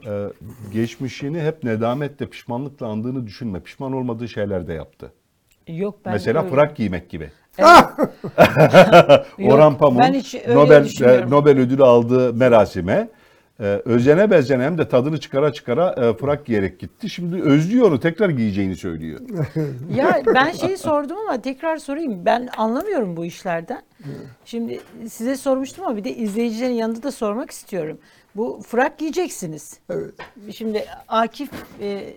e, geçmişini hep nedametle, pişmanlıkla andığını düşünme. Pişman olmadığı şeyler de yaptı. Yok ben Mesela öyle- frak giymek gibi. Yok, Orhan Pamuk Nobel e, Nobel ödülü aldığı merasime e, özene bezene hem de tadını çıkara çıkara e, frak giyerek gitti. Şimdi özlüyor onu tekrar giyeceğini söylüyor. Ya ben şeyi sordum ama tekrar sorayım. Ben anlamıyorum bu işlerden. Şimdi size sormuştum ama bir de izleyicilerin yanında da sormak istiyorum. Bu frak giyeceksiniz. Evet. Şimdi Akif e,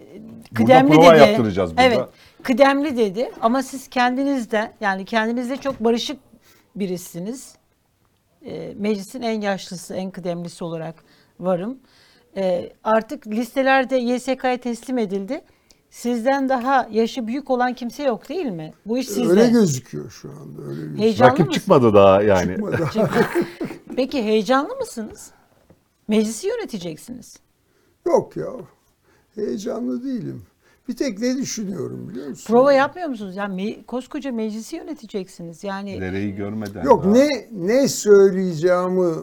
kıdemli prova dedi. yaptıracağız burada. Evet. Kıdemli dedi ama siz kendinizden yani kendinizde çok barışık birisiniz. E, meclisin en yaşlısı, en kıdemlisi olarak varım. E, artık listelerde YSK'ya teslim edildi. Sizden daha yaşı büyük olan kimse yok değil mi? Bu iş sizde. Öyle gözüküyor şu anda. Öyle gözüküyor. Heyecanlı Rakip mısınız? çıkmadı daha yani. Çıkmadı. Peki heyecanlı mısınız? Meclisi yöneteceksiniz. Yok ya. Heyecanlı değilim. Bir tek ne düşünüyorum biliyor musun? Prova yapmıyor musunuz? Yani me- koskoca meclisi yöneteceksiniz. Yani Dereyi görmeden. Yok daha- ne ne söyleyeceğimi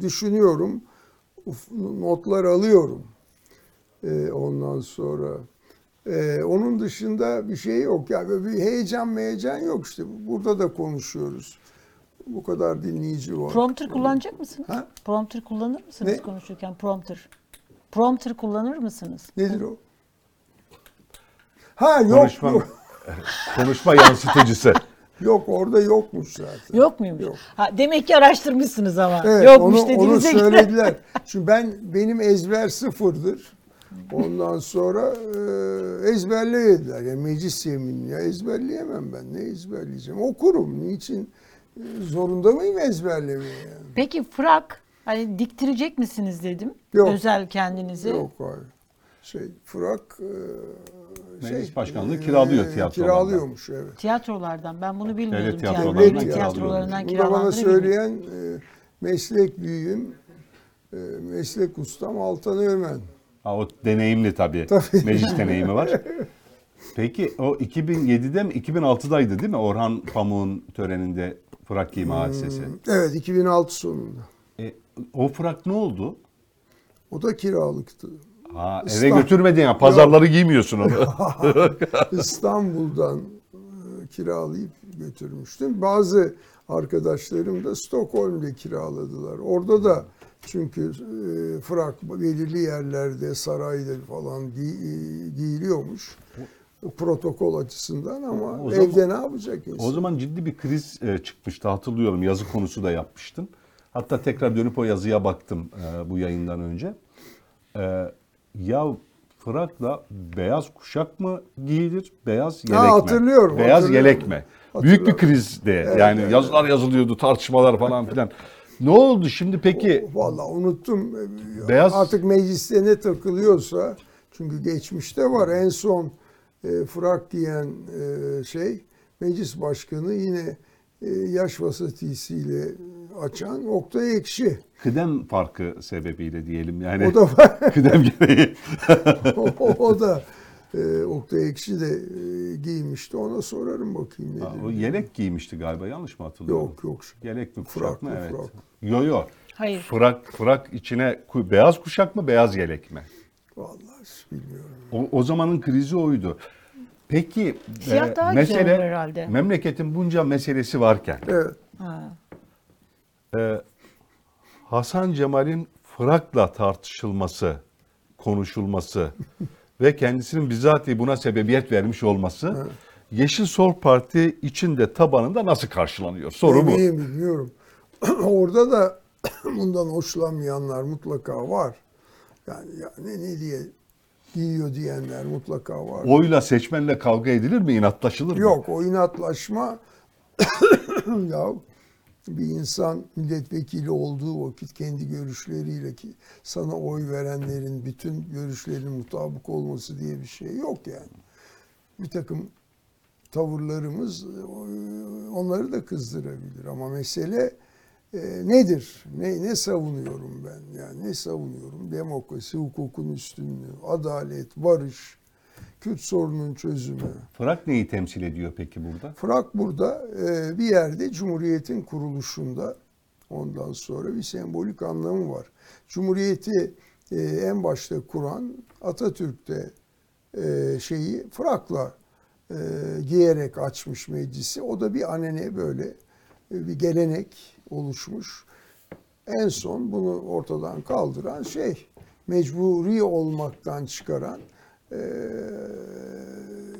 düşünüyorum. Uf- Notlar alıyorum. Ee, ondan sonra Ee, onun dışında bir şey yok. Ya böyle bir heyecan heyecan yok işte. Burada da konuşuyoruz. Bu kadar dinleyici var. prompter kullanacak mısınız? Ha? Prompter kullanır mısınız Ne? konuşurken? Prompter. Prompter kullanır mısınız? Nedir o? Ha yok Konuşma, yok. konuşma yansıtıcısı. Yok orada yokmuş zaten. Yok muymuş? Yok. Ha, demek ki araştırmışsınız ama. Evet, Yokmuş onu, onu dediğinize söylediler. Çünkü ben benim ezber sıfırdır. Ondan sonra e, ezberle dediler. Yani meclis yeminini ya ezberleyemem ben. Ne ezberleyeceğim? Okurum. Niçin? E, Zorunda mıyım ezberlemeye yani? Peki frak hani diktirecek misiniz dedim. Yok. Özel kendinizi. Yok hayır. Şey, Fırak e, şey, Meclis başkanlığı kiralıyor tiyatrolardan. Kiralıyormuş evet. Tiyatrolardan. Ben bunu bilmiyordum. Devlet Tiyatro- tiyatrolarından devlet tiyatrolarından da bana kiralandığını söyleyen e, meslek büyüğüm, e, meslek ustam Altan Öğmen. Ha, o deneyimli tabii. Tabii. Meclis deneyimi var. Peki o 2007'de mi 2006'daydı değil mi Orhan Pamuk'un töreninde frak giyme hadisesi? Evet 2006 sonunda. E, o frak ne oldu? O da kiralıktı. Ha, eve İstanbul- götürmedin ya. Pazarları giymiyorsun onu. İstanbul'dan e, kiralayıp götürmüştüm. Bazı arkadaşlarım da Stockholm'de kiraladılar. Orada da çünkü e, frak belirli yerlerde sarayda falan giy- e, giyiliyormuş. Protokol açısından ama O zaman- evde ne yapacak insan? O zaman ciddi bir kriz e, çıkmıştı hatırlıyorum. Yazı konusu da yapmıştın. Hatta tekrar dönüp o yazıya baktım e, bu yayından önce. E, ya frakla beyaz kuşak mı giyilir, beyaz yelek mi? hatırlıyorum, Beyaz hatırlıyorum. yelek mi? Büyük bir Hatırlıyorum. krizdi. yani evet. yazılar yazılıyordu, tartışmalar falan filan. Ne oldu şimdi peki? Vallahi unuttum. Beyaz- Artık mecliste ne takılıyorsa çünkü geçmişte var en son e, frak giyen e, şey meclis başkanı yine e, yaş vasatisiyle açan Oktay Ekşi. Kıdem farkı sebebiyle diyelim yani. O da var. kıdem gereği. o, o da e, Oktay Ekşi de e, giymişti. Ona sorarım bakayım nedir. o yelek giymişti galiba yanlış mı hatırlıyorum? Yok yok. Yelek mi kuşak Frak mı? mı, Evet. frak. Yo yo. Hayır. Frak, frak içine beyaz kuşak mı beyaz yelek mi? Vallahi bilmiyorum. O, o zamanın krizi oydu. Peki Siyah e, güzel mesele olur herhalde. memleketin bunca meselesi varken Evet. Ha. e, Hasan Cemal'in frakla tartışılması, konuşulması ve kendisinin bizatihi buna sebebiyet vermiş olması Yeşil Sol Parti içinde tabanında nasıl karşılanıyor? Soru bu. Emeği bilmiyorum. Orada da bundan hoşlanmayanlar mutlaka var. Yani ya ne, ne diye giyiyor diyenler mutlaka var. Oyla seçmenle kavga edilir mi? inatlaşılır mı? Yok o inatlaşma ya bir insan milletvekili olduğu vakit kendi görüşleriyle ki sana oy verenlerin bütün görüşlerinin mutabık olması diye bir şey yok yani. Bir takım tavırlarımız e, onları da kızdırabilir ama mesele e, nedir? Ne, ne savunuyorum ben? Yani ne savunuyorum? Demokrasi, hukukun üstünlüğü, adalet, barış, Kürt sorunun çözümü. Frak neyi temsil ediyor peki burada? Frak burada e, bir yerde Cumhuriyet'in kuruluşunda ondan sonra bir sembolik anlamı var. Cumhuriyeti e, en başta kuran Atatürk'te e, şeyi frakla e, giyerek açmış meclisi. O da bir anene böyle e, bir gelenek oluşmuş. En son bunu ortadan kaldıran şey mecburi olmaktan çıkaran e,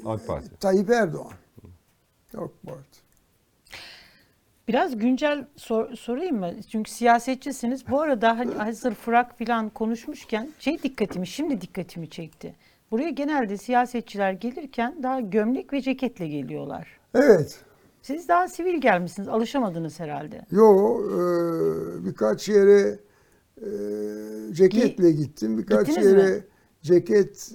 AK Parti. Tayyip Erdoğan. AK Parti. Biraz güncel sor- sorayım mı? Çünkü siyasetçisiniz. Bu arada hani hazır frak falan konuşmuşken şey dikkatimi, şimdi dikkatimi çekti. Buraya genelde siyasetçiler gelirken daha gömlek ve ceketle geliyorlar. Evet. Siz daha sivil gelmişsiniz. Alışamadınız herhalde. Yo e, birkaç yere e, ceketle gittim. Birkaç Gittiniz yere mi? ceket,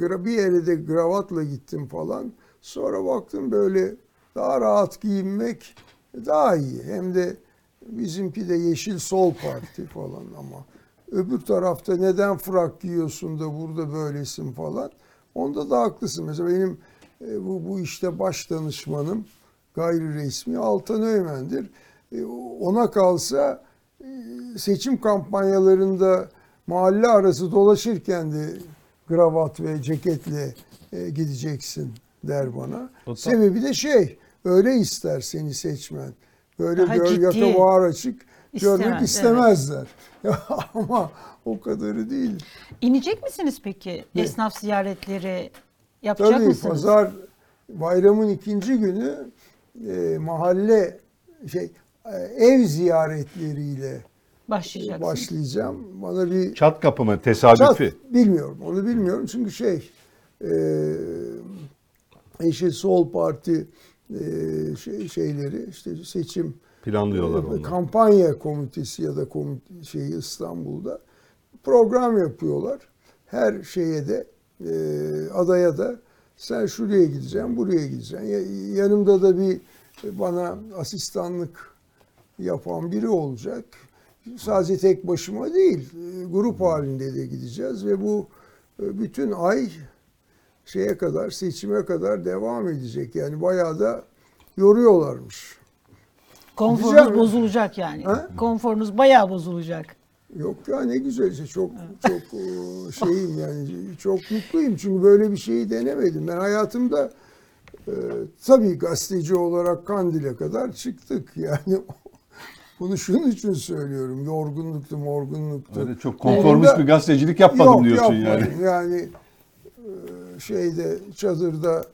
e, bir yere de gravatla gittim falan. Sonra baktım böyle daha rahat giyinmek daha iyi. Hem de bizimki de Yeşil Sol Parti falan ama öbür tarafta neden frak giyiyorsun da burada böylesin falan. Onda da haklısın. Mesela benim e, bu, bu işte baş danışmanım gayri resmi Altan Öğmen'dir. E, Ona kalsa e, seçim kampanyalarında mahalle arası dolaşırken de gravat ve ceketle e, gideceksin der bana. Da- Sebebi de şey öyle ister seni seçmen. Böyle Daha gör, yaka bağır açık görmek evet. istemezler. Ama o kadarı değil. İnecek misiniz peki? Esnaf ziyaretleri yapacak Tabii mısınız? pazar bayramın ikinci günü e, mahalle şey e, ev ziyaretleriyle Başlayacaksınız. başlayacağım. Bana bir Çat kapı mı? Çat, Tesadüfi. bilmiyorum. Onu bilmiyorum çünkü şey e, Yeşil Sol Parti e, şey, şeyleri işte seçim Planlıyorlar e, onlar. kampanya komitesi ya da komite, şeyi İstanbul'da program yapıyorlar. Her şeye de e, adaya da sen şuraya gideceksin, buraya gideceksin. Ya- Yanımda da bir bana asistanlık yapan biri olacak. Sadece tek başıma değil, grup halinde de gideceğiz ve bu e, bütün ay şeye kadar, seçime kadar devam edecek. Yani bayağı da yoruyorlarmış. Konforunuz bozulacak yani. Ha? Konforunuz bayağı bozulacak. Yok ya ne güzel işte çok çok e, şeyim yani çok mutluyum çünkü böyle bir şeyi denemedim. Ben hayatımda e, tabii gazeteci olarak Kandil'e kadar çıktık yani. Bunu şunun için söylüyorum. Yorgunluktu, morgunluktu. Öyle çok konformist Onda- bir gazetecilik yapmadım Yok, diyorsun yani. yapmadım. Yani e, şeyde çadırda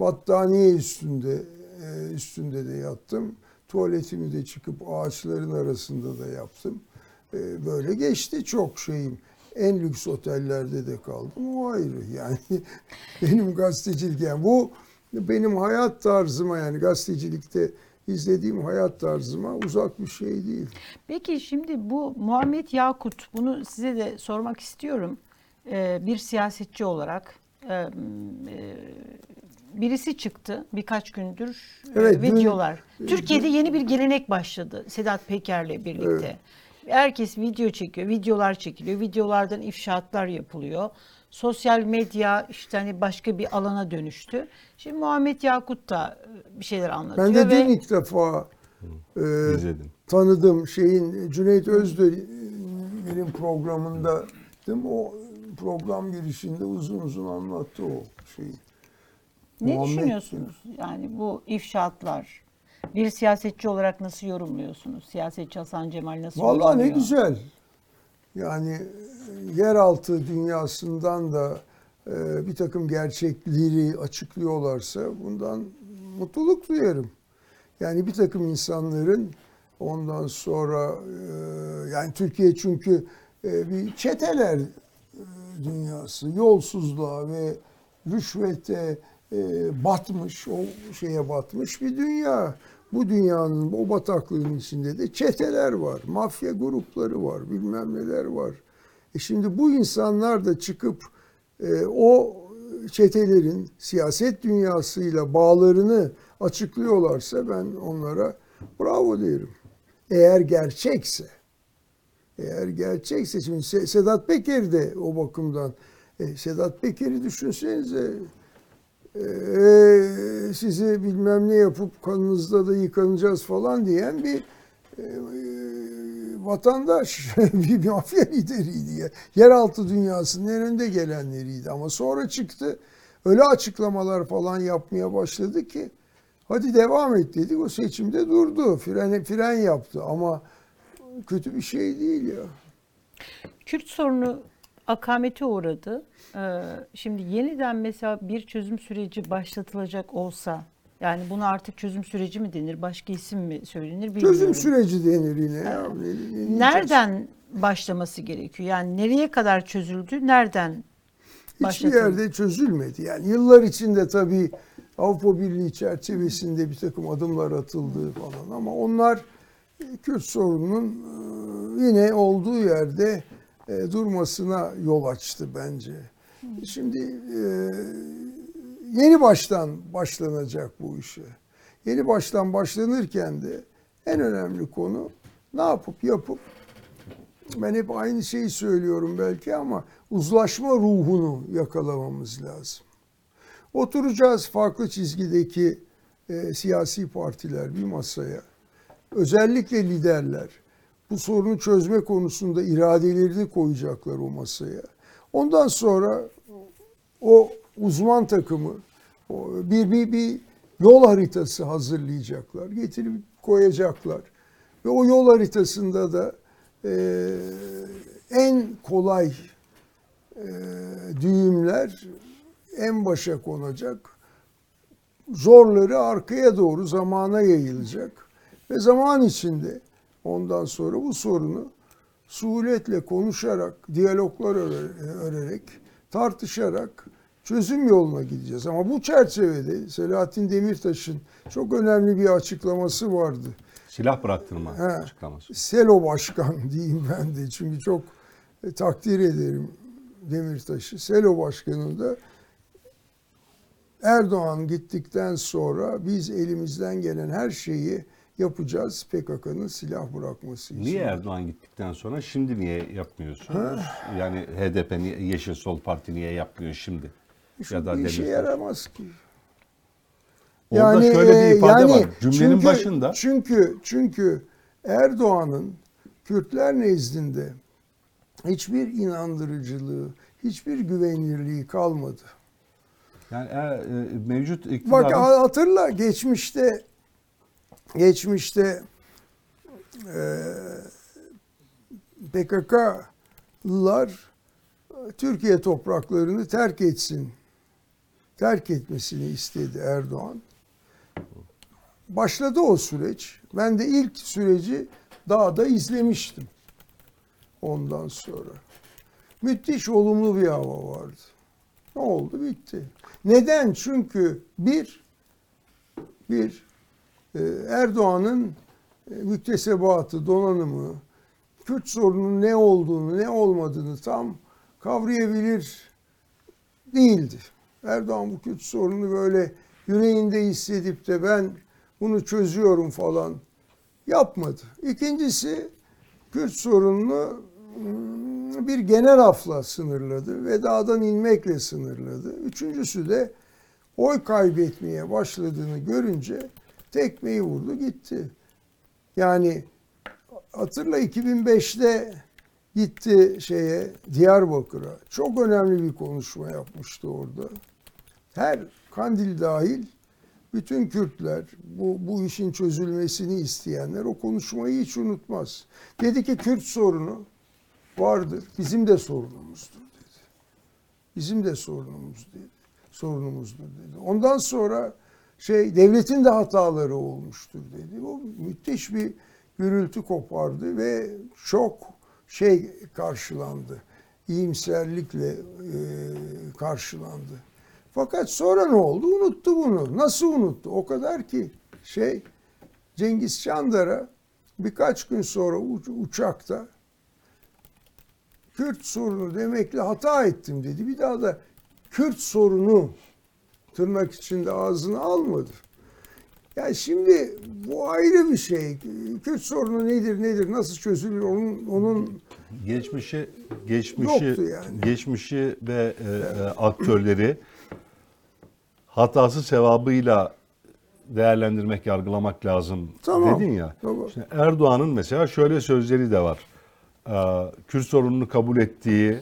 battaniye üstünde e, üstünde de yattım. Tuvaletimi de çıkıp ağaçların arasında da yaptım. E, Böyle geçti çok şeyim. En lüks otellerde de kaldım. O ayrı yani. Benim gazetecilik yani bu benim hayat tarzıma yani gazetecilikte izlediğim hayat tarzıma uzak bir şey değil. Peki şimdi bu Muhammed Yakut bunu size de sormak istiyorum. Ee, bir siyasetçi olarak e, e, birisi çıktı birkaç gündür e, Evet, dün- videolar. Türkiye'de yeni bir gelenek başladı Sedat Peker'le birlikte. Herkes video çekiyor, videolar çekiliyor, videolardan ifşaatlar yapılıyor. Sosyal medya işte hani başka bir alana dönüştü. Şimdi Muhammed Yakut da e, bir şeyler anlatıyor Ben de ve dün ilk defa e, İzledim. tanıdım şeyin Cüneyt Özdil'in programındaydım. O program girişinde uzun uzun anlattı o şeyi. Ne Muhammed- düşünüyorsunuz? Yani bu ifşaatlar bir siyasetçi olarak nasıl yorumluyorsunuz? Siyasetçi Hasan Cemal nasıl Vallahi ne yorumluyor? güzel. Yani e, yeraltı dünyasından da e, bir takım gerçekleri açıklıyorlarsa bundan mutluluk duyarım. Yani bir takım insanların ondan sonra e, yani Türkiye çünkü e, bir çeteler e, dünyası, yolsuzluğa ve rüşvete e, batmış, o şeye batmış bir dünya. Bu dünyanın, o bataklığın içinde de çeteler var, mafya grupları var, bilmem neler var. E şimdi bu insanlar da çıkıp e, o çetelerin siyaset dünyasıyla bağlarını açıklıyorlarsa ben onlara bravo derim. Eğer gerçekse. Eğer gerçekse şimdi Se- Sedat Peker de o bakımdan e, Sedat Peker'i düşünsenize e, sizi bilmem ne yapıp kanınızda da yıkanacağız falan diyen bir e, vatandaş, bir mafya lideriydi. Ya. Yeraltı dünyasının en önde gelenleriydi ama sonra çıktı öyle açıklamalar falan yapmaya başladı ki hadi devam et dedik o seçimde durdu. Fren, fren yaptı ama kötü bir şey değil ya. Kürt sorunu akamete uğradı. Ee, şimdi yeniden mesela bir çözüm süreci başlatılacak olsa yani buna artık çözüm süreci mi denir, başka isim mi söylenir bilmiyorum. Çözüm süreci denir yine ya. Ne- Nereden başlaması gerekiyor? Yani nereye kadar çözüldü, nereden Hiçbir yerde çözülmedi. Yani yıllar içinde tabii Avrupa Birliği çerçevesinde bir takım adımlar atıldı falan ama onlar e, Kürt sorununun e, yine olduğu yerde e, durmasına yol açtı bence. Şimdi e, yeni baştan başlanacak bu işe. Yeni baştan başlanırken de en önemli konu ne yapıp yapıp ben hep aynı şeyi söylüyorum belki ama uzlaşma ruhunu yakalamamız lazım. Oturacağız farklı çizgideki e, siyasi partiler bir masaya. Özellikle liderler bu sorunu çözme konusunda iradelerini koyacaklar o masaya. Ondan sonra o uzman takımı bir, bir, bir yol haritası hazırlayacaklar. Getirip koyacaklar. Ve o yol haritasında da e, en kolay e, düğümler en başa konacak. Zorları arkaya doğru zamana yayılacak. Ve zaman içinde ondan sonra bu sorunu suhuletle konuşarak, diyaloglar öre- örerek, tartışarak çözüm yoluna gideceğiz. Ama bu çerçevede Selahattin Demirtaş'ın çok önemli bir açıklaması vardı. Silah bıraktırma He. açıklaması. Selo Başkan diyeyim ben de çünkü çok e, takdir ederim Demirtaş'ı. Selo Başkanı da Erdoğan gittikten sonra biz elimizden gelen her şeyi yapacağız PKK'nın silah bırakması için. Niye Erdoğan gittikten sonra şimdi niye yapmıyorsunuz? Yani HDP, niye- Yeşil Sol Parti niye yapmıyor şimdi? Şu da bir işe yaramaz ki. Orada şöyle bir e, ifade var. Cümlenin çünkü, başında Çünkü çünkü Erdoğan'ın Kürtler nezdinde hiçbir inandırıcılığı, hiçbir güvenilirliği kalmadı. Yani e, e, mevcut iktidarın... Bak hatırla geçmişte geçmişte e, PKK'lılar Türkiye topraklarını terk etsin. Terk etmesini istedi Erdoğan. Başladı o süreç. Ben de ilk süreci dağda izlemiştim. Ondan sonra. Müthiş olumlu bir hava vardı. Ne oldu? Bitti. Neden? Çünkü bir, bir Erdoğan'ın e, müktesebatı, donanımı, Kürt sorunun ne olduğunu, ne olmadığını tam kavrayabilir değildi. Erdoğan bu Kürt sorunu böyle yüreğinde hissedip de ben bunu çözüyorum falan yapmadı. İkincisi Kürt sorununu mm, bir genel afla sınırladı ve dağdan inmekle sınırladı. Üçüncüsü de oy kaybetmeye başladığını görünce tekmeyi vurdu gitti. Yani hatırla 2005'te gitti şeye Diyarbakır'a. Çok önemli bir konuşma yapmıştı orada. Her Kandil dahil bütün Kürtler, bu, bu işin çözülmesini isteyenler o konuşmayı hiç unutmaz. Dedi ki Kürt sorunu vardır, bizim de sorunumuzdur dedi. Bizim de sorunumuz dedi. Sorunumuzdur dedi. Ondan sonra şey devletin de hataları olmuştur dedi. O müthiş bir gürültü kopardı ve çok şey karşılandı. İyimserlikle e, karşılandı. Fakat sonra ne oldu? Unuttu bunu. Nasıl unuttu? O kadar ki şey Cengiz Çandar'a birkaç gün sonra uç- uçakta Kürt sorunu demekle hata ettim dedi. Bir daha da Kürt sorunu tırnak içinde ağzına almadı. Yani şimdi bu ayrı bir şey. Kürt sorunu nedir nedir nasıl çözülür onun onun geçmişi geçmişi yani. geçmişi ve e, e, aktörleri hatası sevabıyla değerlendirmek, yargılamak lazım Tamam, dedin ya. tamam. Şimdi Erdoğan'ın mesela şöyle sözleri de var. Ee, Kürt sorununu kabul ettiği,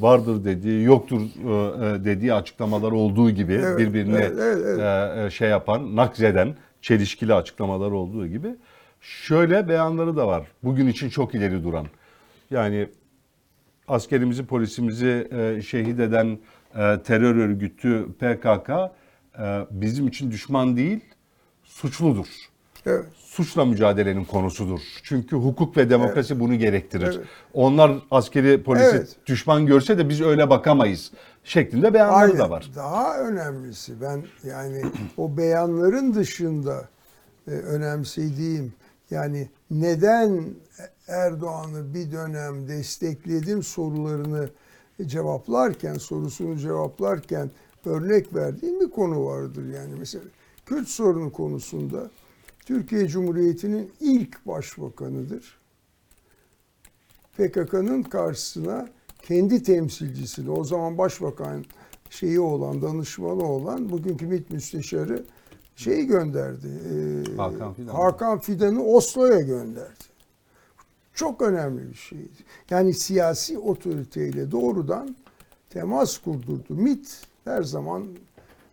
vardır dediği, yoktur e, e, dediği açıklamalar olduğu gibi Evet, birbirine evet, evet, evet. e, e, şey yapan, nakzeden, çelişkili açıklamalar olduğu gibi şöyle beyanları da var. Bugün için çok ileri duran. Yani askerimizi, polisimizi e, şehit eden e, terör örgütü PKK e, bizim için düşman değil, suçludur. evet. Suçla mücadelenin konusudur. Çünkü hukuk ve demokrasi bunu gerektirir. Evet. Onlar askeri polisi Evet. düşman görse de biz öyle bakamayız şeklinde beyanları Aynen. da var. Daha önemlisi ben yani o beyanların dışında e, önemsediğim yani neden Erdoğan'ı bir dönem destekledim sorularını cevaplarken sorusunu cevaplarken örnek verdiğim bir konu vardır yani mesela Kürt sorunu konusunda Türkiye Cumhuriyeti'nin ilk başbakanıdır. PKK'nın karşısına kendi temsilcisini, o zaman başbakan şeyi olan, danışmanı olan, bugünkü MİT müsteşarı şeyi gönderdi. e, Hakan Fidan. Hakan Fidan'ı Oslo'ya gönderdi. Çok önemli bir şeydi. Yani siyasi otoriteyle doğrudan temas kurdurdu. MİT her zaman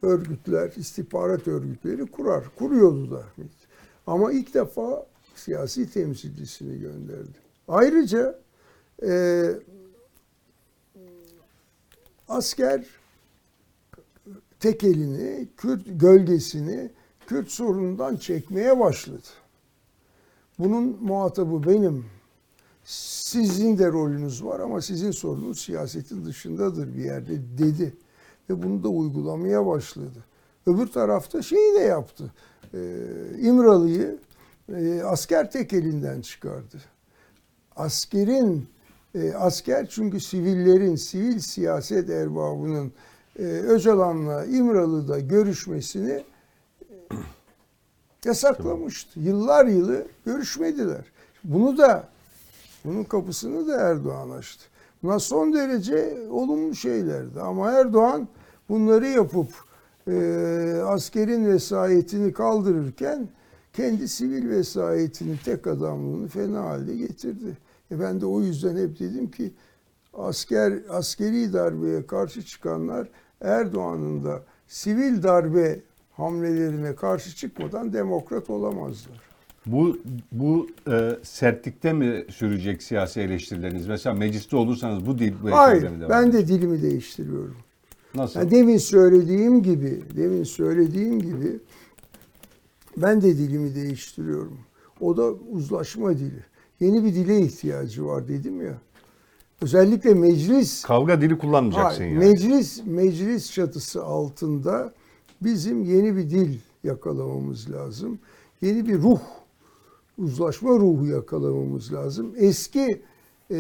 örgütler, istihbarat örgütleri kurar. Kuruyordu da MİT. Ama ilk defa siyasi temsilcisini gönderdi. Ayrıca e, asker tek elini, Kürt gölgesini Kürt sorunundan çekmeye başladı. Bunun muhatabı benim. Sizin de rolünüz var ama sizin sorunuz siyasetin dışındadır bir yerde dedi. Ve bunu da uygulamaya başladı. Öbür tarafta şeyi de yaptı. Ee, İmralı'yı e, asker tek elinden çıkardı. Askerin e, asker çünkü sivillerin, sivil siyaset erbabının e, Öcalan'la İmralı'da görüşmesini yasaklamıştı. Yıllar yılı görüşmediler. Bunu da bunun kapısını da Erdoğan açtı. Bunlar son derece olumlu şeylerdi. Ama Erdoğan bunları yapıp e, askerin vesayetini kaldırırken kendi sivil vesayetini, tek adamlığını fena halde getirdi. E ben de o yüzden hep dedim ki asker askeri darbeye karşı çıkanlar Erdoğan'ın da sivil darbe hamlelerine karşı çıkmadan demokrat olamazlar. Bu bu e, sertlikte mi sürecek siyasi eleştirileriniz? Mesela mecliste olursanız bu dil bu Hayır, mi devam ben de dilimi değiştiriyorum. Nasıl? Yani demin söylediğim gibi, demin söylediğim gibi ben de dilimi değiştiriyorum. O da uzlaşma dili. Yeni bir dile ihtiyacı var dedim ya. Özellikle meclis Kavga dili kullanmayacaksın Hayır, yani. Meclis meclis çatısı altında bizim yeni bir dil yakalamamız lazım. Yeni bir ruh, uzlaşma ruhu yakalamamız lazım. Eski e,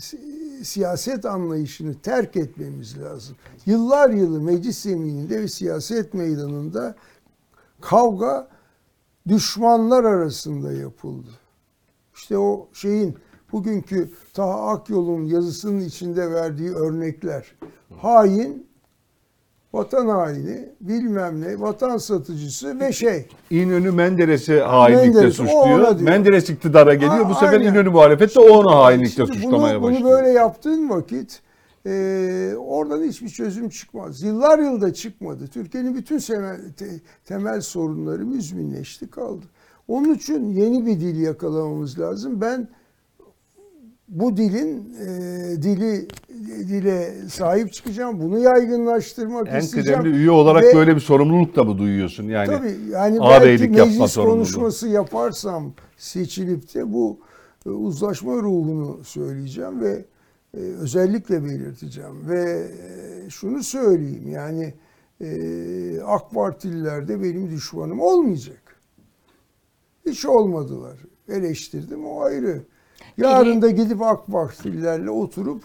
si- siyaset anlayışını terk etmemiz lazım. Yıllar yılı meclis zemininde ve siyaset meydanında kavga düşmanlar arasında yapıldı. İşte o şeyin bugünkü Taha Akyol'un yazısının içinde verdiği örnekler. Hain, vatan haini, bilmem ne, vatan satıcısı ve şey. İnönü Menderes'i hainlikle Menderes, ona suçluyor. Menderes iktidara geliyor. Bu A- sefer aynen. İnönü muhalefette o onu hainlikle Şimdi suçlamaya bunu, başlıyor. Bunu böyle yaptığın vakit e, oradan hiçbir çözüm çıkmaz. Yıllar yılda çıkmadı. Türkiye'nin bütün temel, te- temel sorunları müzminleşti kaldı. Onun için yeni bir dil yakalamamız lazım. Ben bu dilin e, dili dile sahip çıkacağım. Bunu yaygınlaştırmak En isteyeceğim. kıdemli üye olarak Ve- böyle bir sorumluluk da mı duyuyorsun? Yani Tabii yani belki meclis konuşması yaparsam seçilip de bu e, uzlaşma ruhunu söyleyeceğim ve e, özellikle belirteceğim ve e, şunu söyleyeyim yani e, AK Partililer de benim düşmanım olmayacak. Hiç olmadılar. Eleştirdim o ayrı. Yarın da gidip AK Partililerle oturup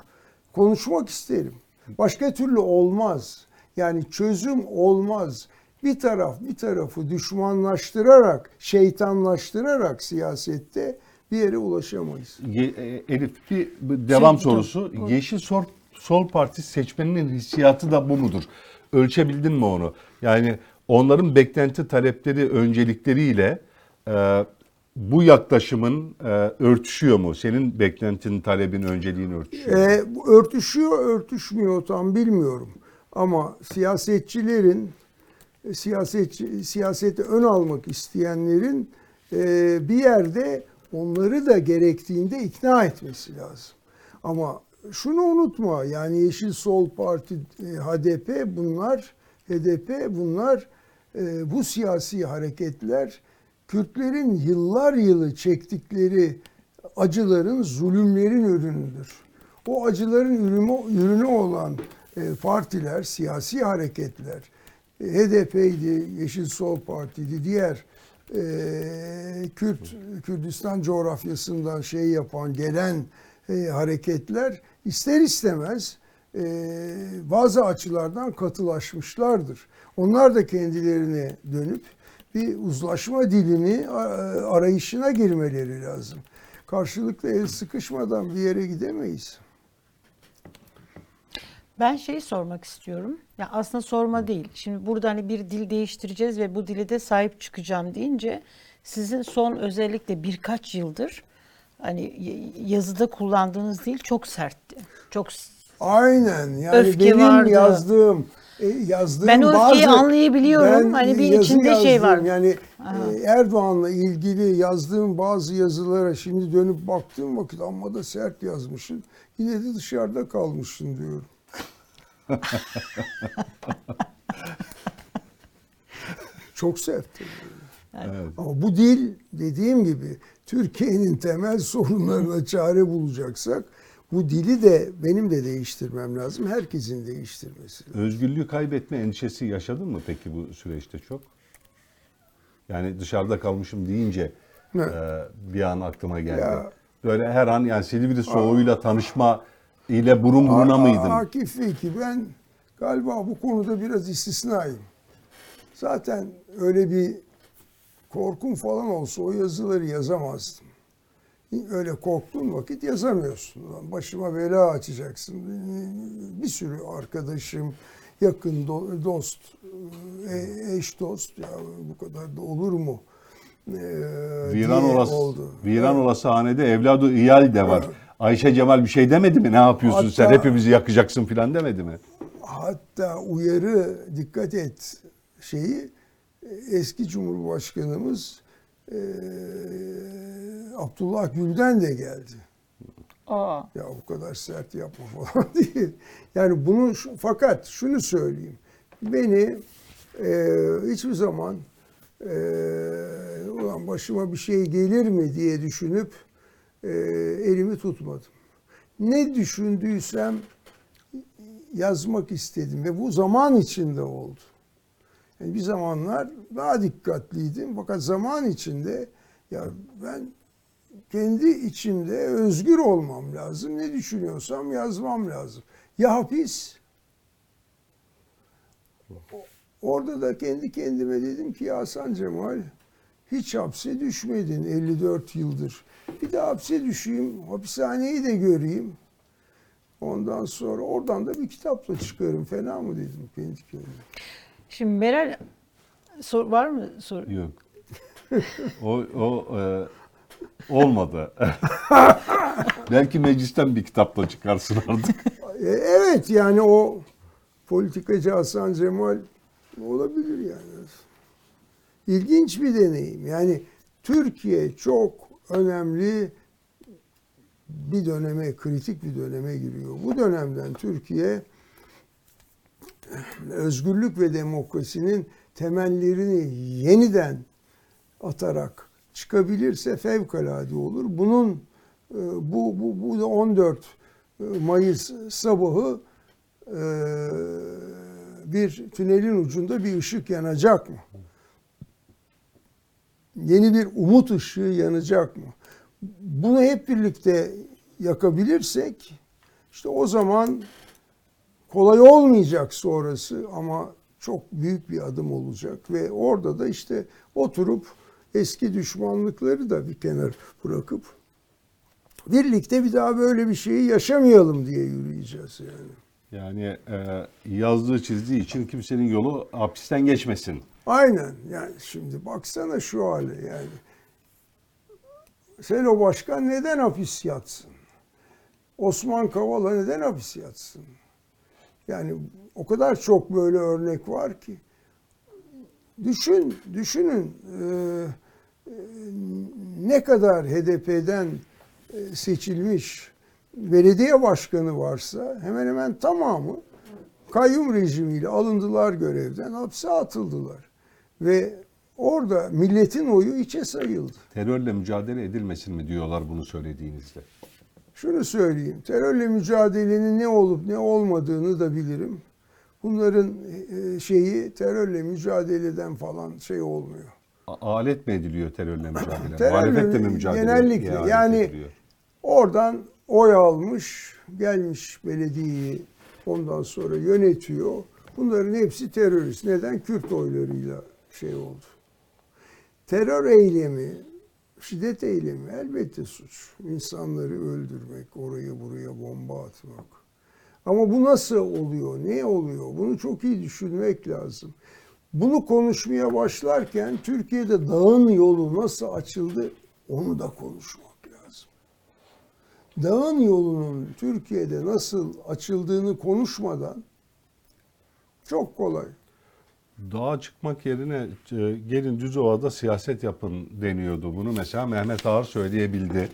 konuşmak isterim. Başka türlü olmaz. Yani çözüm olmaz. Bir taraf bir tarafı düşmanlaştırarak, şeytanlaştırarak siyasette bir yere ulaşamayız. Ye- e, Elif bir devam Şey, sorusu. dur, dur. Yeşil Sol, Sol Parti seçmeninin hissiyatı da bu mudur? Ölçebildin mi onu? Yani onların beklenti talepleri öncelikleriyle e, bu yaklaşımın e, örtüşüyor mu? Senin beklentin, talebin, önceliğin örtüşüyor mu? E, örtüşüyor, örtüşmüyor tam bilmiyorum. Ama siyasetçilerin, e, siyasetçi, siyasete ön almak isteyenlerin e, bir yerde onları da gerektiğinde ikna etmesi lazım. Ama şunu unutma yani Yeşil Sol Parti, e, HDP bunlar, HDP bunlar e, bu siyasi hareketler Kürtlerin yıllar yılı çektikleri acıların, zulümlerin ürünüdür. O acıların ürünü, ürünü olan e, partiler, siyasi hareketler, e, HDP'ydi, Yeşil Sol Parti'ydi, diğer e, Kürt, Kürdistan coğrafyasından şey yapan, gelen e, hareketler ister istemez e, bazı açılardan katılaşmışlardır. Onlar da kendilerine dönüp bir uzlaşma dilini a- arayışına girmeleri lazım. Karşılıklı el sıkışmadan bir yere gidemeyiz. Ben şeyi sormak istiyorum. Ya aslında sorma değil. Şimdi burada hani bir dil değiştireceğiz ve bu dili de sahip çıkacağım deyince sizin son özellikle birkaç yıldır hani yazıda kullandığınız dil çok sertti. Çok Aynen yani Öfke benim vardı. yazdığım e, yazdığım Ben o bazı- anlayabiliyorum. Ben Hani bir içinde şey var. Yani e, Erdoğan'la ilgili yazdığım bazı yazılara şimdi dönüp baktığım vakit amma da sert yazmışsın. Yine de dışarıda kalmışsın diyorum. Çok sert. Ama bu dil dediğim gibi Türkiye'nin temel sorunlarına çare bulacaksak bu dili de benim de değiştirmem lazım. Herkesin değiştirmesi lazım. Özgürlüğü kaybetme endişesi yaşadın mı peki bu süreçte çok? Yani dışarıda kalmışım deyince e, bir an aklıma geldi. Ya. Böyle her an yani Silivri soğuğuyla tanışma ile burun buruna Aa, mıydın? Akif ki ben galiba bu konuda biraz istisnayım. Zaten öyle bir korkum falan olsa o yazıları yazamazdım. Öyle korktuğun vakit yazamıyorsun. Başıma bela açacaksın. Bir sürü arkadaşım, yakın do- dost, e- eş dost ya bu kadar da olur mu? e, Viran olası, oldu. viran olası hanede evladı iyal de var. Ayşe Cemal bir şey demedi mi? Ne yapıyorsun sen Hatta- hepimizi yakacaksın filan demedi mi? Hatta uyarı dikkat et şeyi eski Cumhurbaşkanımız e, Abdullah Gül'den de geldi. Aa. Ya o kadar sert yapma falan diye. Yani bunu şu- fakat şunu söyleyeyim. Beni e, hiçbir zaman e, ulan başıma bir şey gelir mi diye düşünüp e, elimi tutmadım. Ne düşündüysem yazmak istedim ve bu zaman içinde oldu. Yani bir zamanlar daha dikkatliydim fakat zaman içinde ya ben kendi içimde özgür olmam lazım. Ne düşünüyorsam yazmam lazım. Ya hapis? Orada da kendi kendime dedim ki Hasan Cemal hiç hapse düşmedin 54 yıldır. Bir de hapse düşeyim, hapishaneyi de göreyim. Ondan sonra oradan da bir kitapla çıkarım. Fena mı dedim kendi kendime. Şimdi Meral sor, var mı soru? Yok. O, o e, olmadı. Belki meclisten bir kitapla çıkarsın artık. E, Evet yani o politikacı Hasan Cemal olabilir yani. İlginç bir deneyim. Yani Türkiye çok önemli bir döneme, kritik bir döneme giriyor. Bu dönemden Türkiye özgürlük ve demokrasinin temellerini yeniden atarak çıkabilirse fevkalade olur. Bunun e, bu bu bu da 14 Mayıs sabahı e, bir tünelin ucunda bir ışık yanacak mı? Yeni bir umut ışığı yanacak mı? Bunu hep birlikte yakabilirsek işte o zaman kolay olmayacak sonrası ama çok büyük bir adım olacak ve orada da işte oturup eski düşmanlıkları da bir kenar bırakıp birlikte bir daha böyle bir şeyi yaşamayalım diye yürüyeceğiz yani. Yani e, yazdığı çizdiği için kimsenin yolu hapisten geçmesin. Aynen yani şimdi baksana şu hale yani. Selo Başkan neden hapis yatsın? Osman Kavala neden hapis yatsın? Yani o kadar çok böyle örnek var ki. Düşün, düşünün eee, eee, ne kadar HDP'den eee, seçilmiş belediye başkanı varsa hemen hemen tamamı kayyum rejimiyle alındılar görevden, hapse atıldılar. Ve orada milletin oyu içe sayıldı. Terörle mücadele edilmesin mi diyorlar bunu söylediğinizde. Şunu söyleyeyim, terörle mücadelenin ne olup ne olmadığını da bilirim. Bunların e, şeyi terörle mücadeleden falan şey olmuyor. A- alet mi ediliyor terörle mücadele? Terörle Muhalefetle mi mücadele genellikle, yani- ediliyor? Oradan oy almış, gelmiş belediyeyi ondan sonra yönetiyor. Bunların hepsi terörist. Neden? Kürt oylarıyla şey oldu. Terör eylemi, şiddet eylemi elbette suç. İnsanları öldürmek, oraya buraya bomba atmak. Ama bu nasıl oluyor, ne oluyor? Bunu çok iyi düşünmek lazım. Bunu konuşmaya başlarken Türkiye'de dağın yolu nasıl açıldı onu da konuşmak lazım. Dağın yolunun Türkiye'de nasıl açıldığını konuşmadan çok kolay. Dağa çıkmak yerine e, gelin Düzova'da siyaset yapın deniyordu. Bunu mesela Mehmet Ağar söyleyebildi.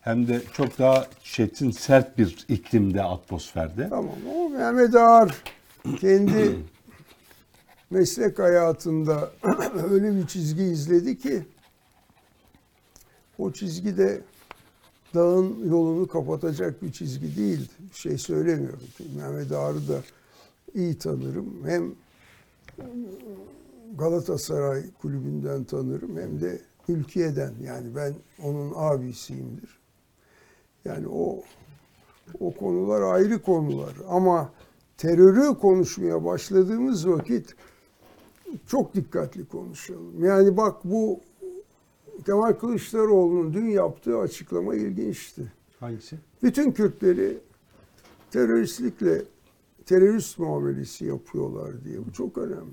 Hem de çok daha çetin, sert bir iklimde, atmosferde. Tamam o Mehmet Ağar kendi meslek hayatında öyle bir çizgi izledi ki o çizgi de dağın yolunu kapatacak bir çizgi değildi. Bir şey söylemiyorum. Mehmet Ağar'ı da iyi tanırım. Hem Galatasaray kulübünden tanırım hem de ülkeden yani ben onun abisiyimdir. Yani o o konular ayrı konular ama terörü konuşmaya başladığımız vakit çok dikkatli konuşalım. Yani bak bu Kemal Kılıçdaroğlu'nun dün yaptığı açıklama ilginçti. Hangisi? Bütün Kürtleri teröristlikle terörist muamelesi yapıyorlar diye. Bu çok önemli.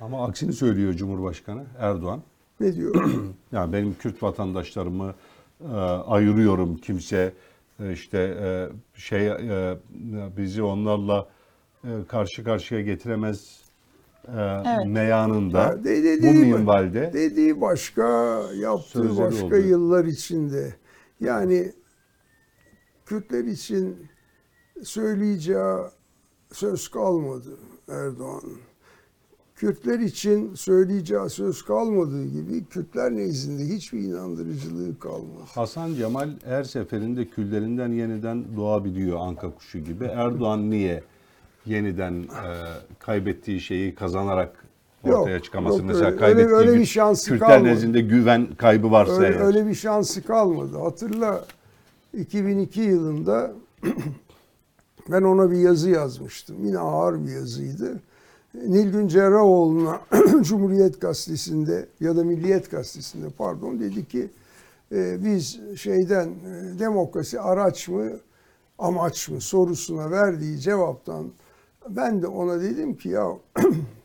Ama aksini söylüyor Cumhurbaşkanı Erdoğan. Ne diyor? Yani benim Kürt vatandaşlarımı e, ayırıyorum kimse e, işte e, şey e, bizi onlarla e, karşı karşıya getiremez e, Evet. meyanında Ya de- bu minvalde Dediği başka, yaptığı başka oldu. yıllar içinde. Yani Kürtler için söyleyeceği söz kalmadı Erdoğan'ın. Kürtler için söyleyeceği söz kalmadığı gibi Kürtler nezdinde hiçbir inandırıcılığı kalmadı. Hasan Cemal her seferinde küllerinden yeniden doğabiliyor anka kuşu gibi. Erdoğan niye yeniden e, kaybettiği şeyi kazanarak ortaya Yok, çıkamasın? yok, Mesela öyle- kaybettiği öyle bir gün şansı Kürtler kalmadı. nezdinde güven kaybı varsa Öyle, eğer. öyle bir şansı kalmadı. Hatırla 2002 yılında ben ona bir yazı yazmıştım. Yine ağır bir yazıydı. Nilgün Cerrahoğlu'na Cumhuriyet Gazetesi'nde ya da Milliyet Gazetesi'nde pardon dedi ki e, biz şeyden e, demokrasi araç mı amaç mı sorusuna verdiği cevaptan ben de ona dedim ki ya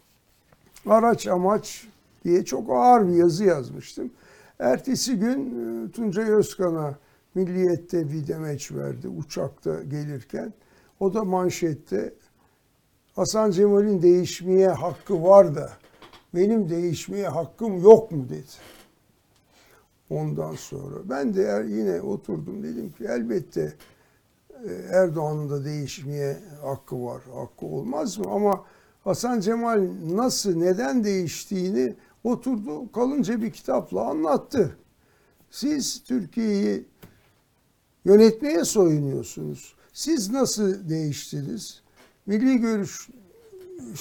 araç amaç diye çok ağır bir yazı yazmıştım. Ertesi gün e, Tuncay Özkan'a Milliyet'te bir demeç verdi uçakta gelirken. O da manşette Hasan Cemal'in değişmeye hakkı var da benim değişmeye hakkım yok mu dedi. Ondan sonra ben de er- yine oturdum dedim ki elbette e, Erdoğan'ın da değişmeye hakkı var. Hakkı olmaz mı? Ama Hasan Cemal nasıl, neden değiştiğini oturdu kalınca bir kitapla anlattı. Siz Türkiye'yi yönetmeye soyunuyorsunuz. Siz nasıl değiştiniz? Milli görüş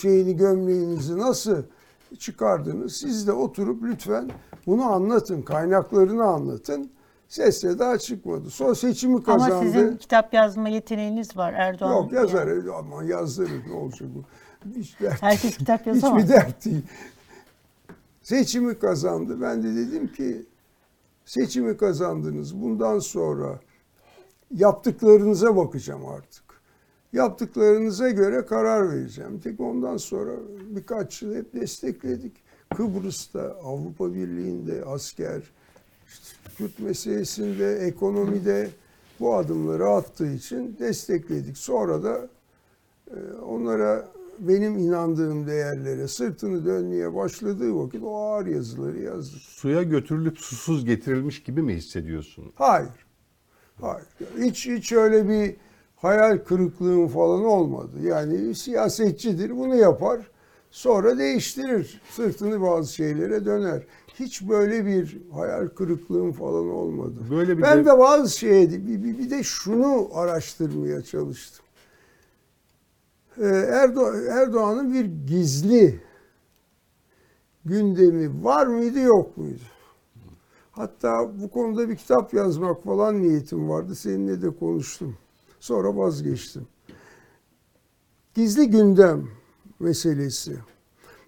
şeyini gömleğinizi nasıl çıkardınız? Siz de oturup lütfen bunu anlatın, kaynaklarını anlatın. Ses daha çıkmadı. Son seçimi kazandı. Ama sizin kitap yazma yeteneğiniz var Erdoğan. Yok yani. yazar ama yazdırır ne olacak bu? Hiç dert, Herkes kitap yazamaz. Hiçbir dert değil. Seçimi kazandı. Ben de dedim ki seçimi kazandınız. Bundan sonra yaptıklarınıza bakacağım artık. Yaptıklarınıza göre karar vereceğim. Tek ondan sonra birkaç yıl hep destekledik. Kıbrıs'ta, Avrupa Birliği'nde, asker, Kürt meselesinde, ekonomide bu adımları attığı için destekledik. Sonra da e, onlara benim inandığım değerlere sırtını dönmeye başladığı vakit o ağır yazıları yazdı. Suya götürülüp susuz getirilmiş gibi mi hissediyorsun? Hayır. Hayır. Hiç hiç öyle bir hayal kırıklığım falan olmadı. Yani siyasetçidir bunu yapar. Sonra değiştirir. Sırtını bazı şeylere döner. Hiç böyle bir hayal kırıklığım falan olmadı. Böyle bir ben de- de bazı şeye bir, bir, bir de şunu araştırmaya çalıştım. Ee, Erdo- Erdoğan'ın bir gizli gündemi var mıydı yok muydu? Hatta bu konuda bir kitap yazmak falan niyetim vardı. Seninle de konuştum. Sonra vazgeçtim. Gizli gündem meselesi.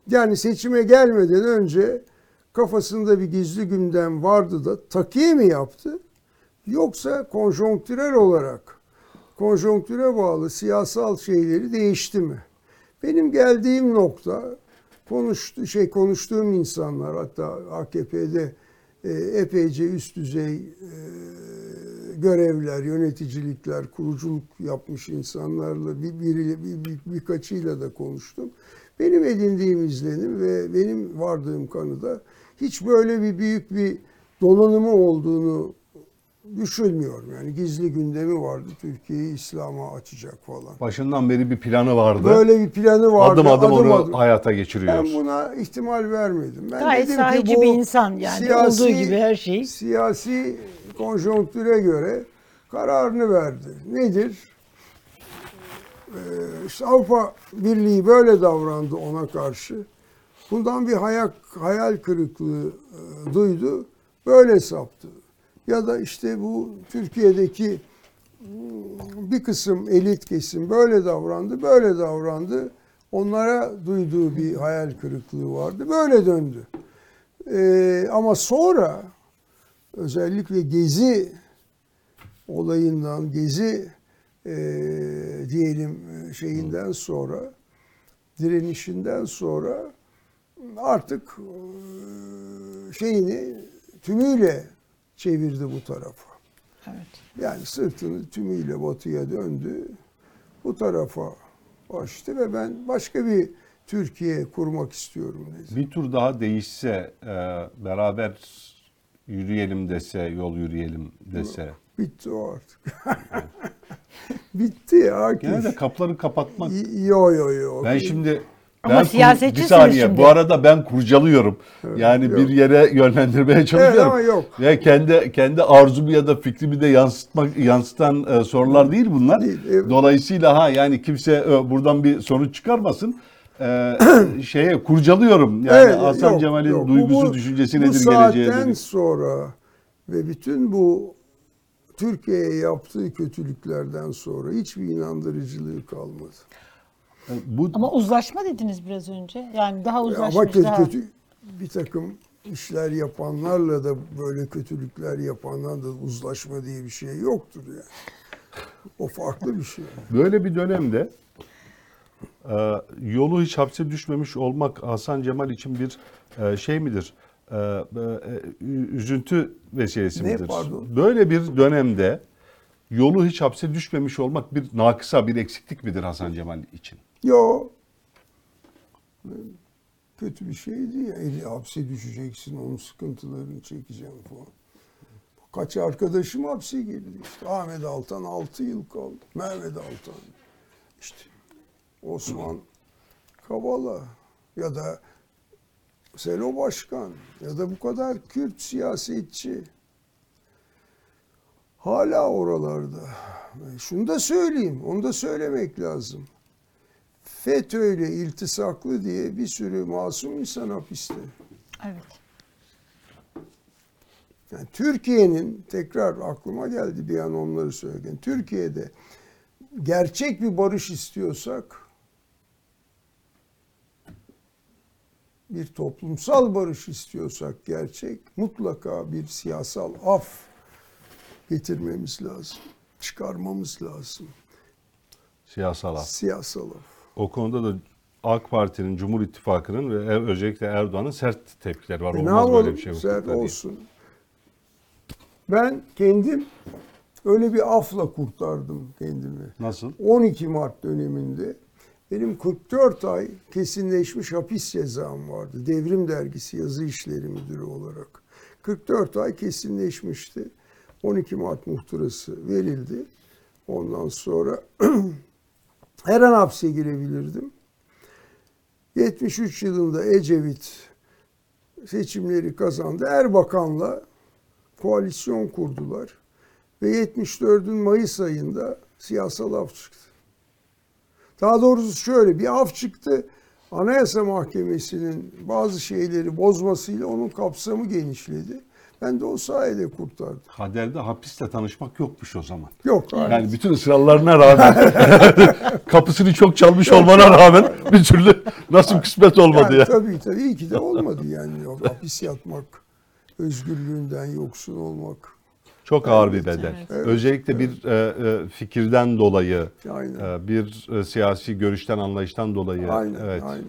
Yani seçime gelmeden önce kafasında bir gizli gündem vardı da takiye mi yaptı? Yoksa konjonktürel olarak konjonktüre bağlı siyasal şeyleri değişti mi? Benim geldiğim nokta konuştu şey konuştuğum insanlar hatta AKP'de epeyce üst düzey e, görevler, yöneticilikler, kuruculuk yapmış insanlarla bir, biriyle, bir, bir, birkaçıyla da konuştum. Benim edindiğim izlenim ve benim vardığım kanıda hiç böyle bir büyük bir donanımı olduğunu düşünmüyorum. Yani gizli gündemi vardı. Türkiye'yi İslam'a açacak falan. Başından beri bir planı vardı. Böyle bir planı vardı. adım adım onu adım. hayata geçiriyor. Ben buna ihtimal vermedim. Ben Gayet dedim sahici ki bu bir insan yani. Olduğu gibi her şeyi. Siyasi konjonktüre göre kararını verdi. Nedir? Ee, işte Avrupa Birliği böyle davrandı ona karşı. Bundan bir hayal, hayal kırıklığı e, duydu. Böyle saptı. Ya da işte bu Türkiye'deki mm, bir kısım elit kesim böyle davrandı, böyle davrandı. Onlara duyduğu bir hayal kırıklığı vardı. Böyle döndü. Ee, ama sonra özellikle Gezi olayından, Gezi e, diyelim e, şeyinden sonra, direnişinden sonra artık e, şeyini tümüyle çevirdi bu tarafa. Evet. Yani sırtını tümüyle batıya döndü. Bu tarafa açtı ve ben başka bir Türkiye kurmak istiyorum dedi. Bir tur daha değişse, e, beraber yürüyelim dese, yol yürüyelim dese. Bitti o artık. Bitti ya. Gene de kapıları kapatmak. Yo yo yo. Ben şimdi Ama ben kur- bir siyasetçisiniz saniye. şimdi. Bu arada ben kurcalıyorum. yani yok. bir yere yönlendirmeye çalışıyorum. ama yok. Ya kendi kendi arzumu ya da fikrimi de yansıtmak yansıtan e, sorular değil bunlar. Değil, evet. Dolayısıyla ha yani kimse e, buradan bir sonuç çıkarmasın. E, şeye kurcalıyorum. Yani Evet, Hasan yok, Cemal'in yok. Bu- duygusu, bu- düşüncesi bu nedir geleceğe saatten dönük? sonra ve bütün bu Türkiye'ye yaptığı kötülüklerden sonra hiçbir inandırıcılığı kalmadı. E, Bu Ama uzlaşma dediniz biraz önce. Yani daha uzlaşmış Ama kötü, daha. kötü bir takım işler yapanlarla da böyle kötülükler yapanlarla da uzlaşma diye bir şey yoktur yani. O farklı bir şey. Böyle bir dönemde e, yolu hiç hapse düşmemiş olmak Hasan Cemal için bir e, şey midir? E, üzüntü vesilesi Ne, midir? pardon? Böyle bir dönemde yolu hiç hapse düşmemiş olmak bir nakısa, bir eksiklik midir Hasan Cemal için? Yo. Kötü bir şeydi ya. Eli hapse düşeceksin, onun sıkıntılarını çekeceğim falan. Kaç arkadaşım hapse girdi işte. Ahmet Altan 6 yıl kaldı. Mehmet Altan. işte Osman Kavala ya da Selo Başkan ya da bu kadar Kürt siyasetçi hala oralarda. E, Şunu da söyleyeyim, onu da söylemek lazım. FETÖ'yle iltisaklı diye bir sürü masum insan hapiste. Evet. Yani Türkiye'nin tekrar aklıma geldi bir an onları söylerken. Türkiye'de gerçek bir barış istiyorsak bir toplumsal barış istiyorsak gerçek mutlaka bir siyasal af getirmemiz lazım. Çıkarmamız lazım. Siyasal af. Siyasal af. O konuda da AK Parti'nin, Cumhur İttifakı'nın ve özellikle Erdoğan'ın sert tepkileri var. E ne Olmaz böyle yapalım? bir şey. Sert hukukta diye. olsun. Ben kendim öyle bir afla kurtardım kendimi. Nasıl? 12 Mart döneminde benim 44 ay kesinleşmiş hapis cezam vardı. Devrim Dergisi yazı işleri müdürü olarak. 44 ay kesinleşmişti. 12 Mart muhtırası verildi. Ondan sonra her an hapse girebilirdim. 73 yılında Ecevit seçimleri kazandı. Erbakan'la koalisyon kurdular. Ve 74'ün Mayıs ayında siyasal af çıktı. Daha doğrusu şöyle bir af çıktı. Anayasa Mahkemesi'nin bazı şeyleri bozmasıyla onun kapsamı genişledi. Ben de o sayede kurtardım. Kaderde hapisle tanışmak yokmuş o zaman. Yok. Yani bütün ısrarlarına rağmen kapısını çok çalmış olmana rağmen bir türlü nasıl kısmet olmadı Yani ya. Tabii tabii iyi ki de olmadı yani. Yok, hapis yatmak, özgürlüğünden yoksun olmak. Çok ağır bir bedel. evet. Özellikle bir e, e, fikirden dolayı, Aynen. e, bir e, siyasi görüşten, anlayıştan dolayı. Aynen, evet. aynen.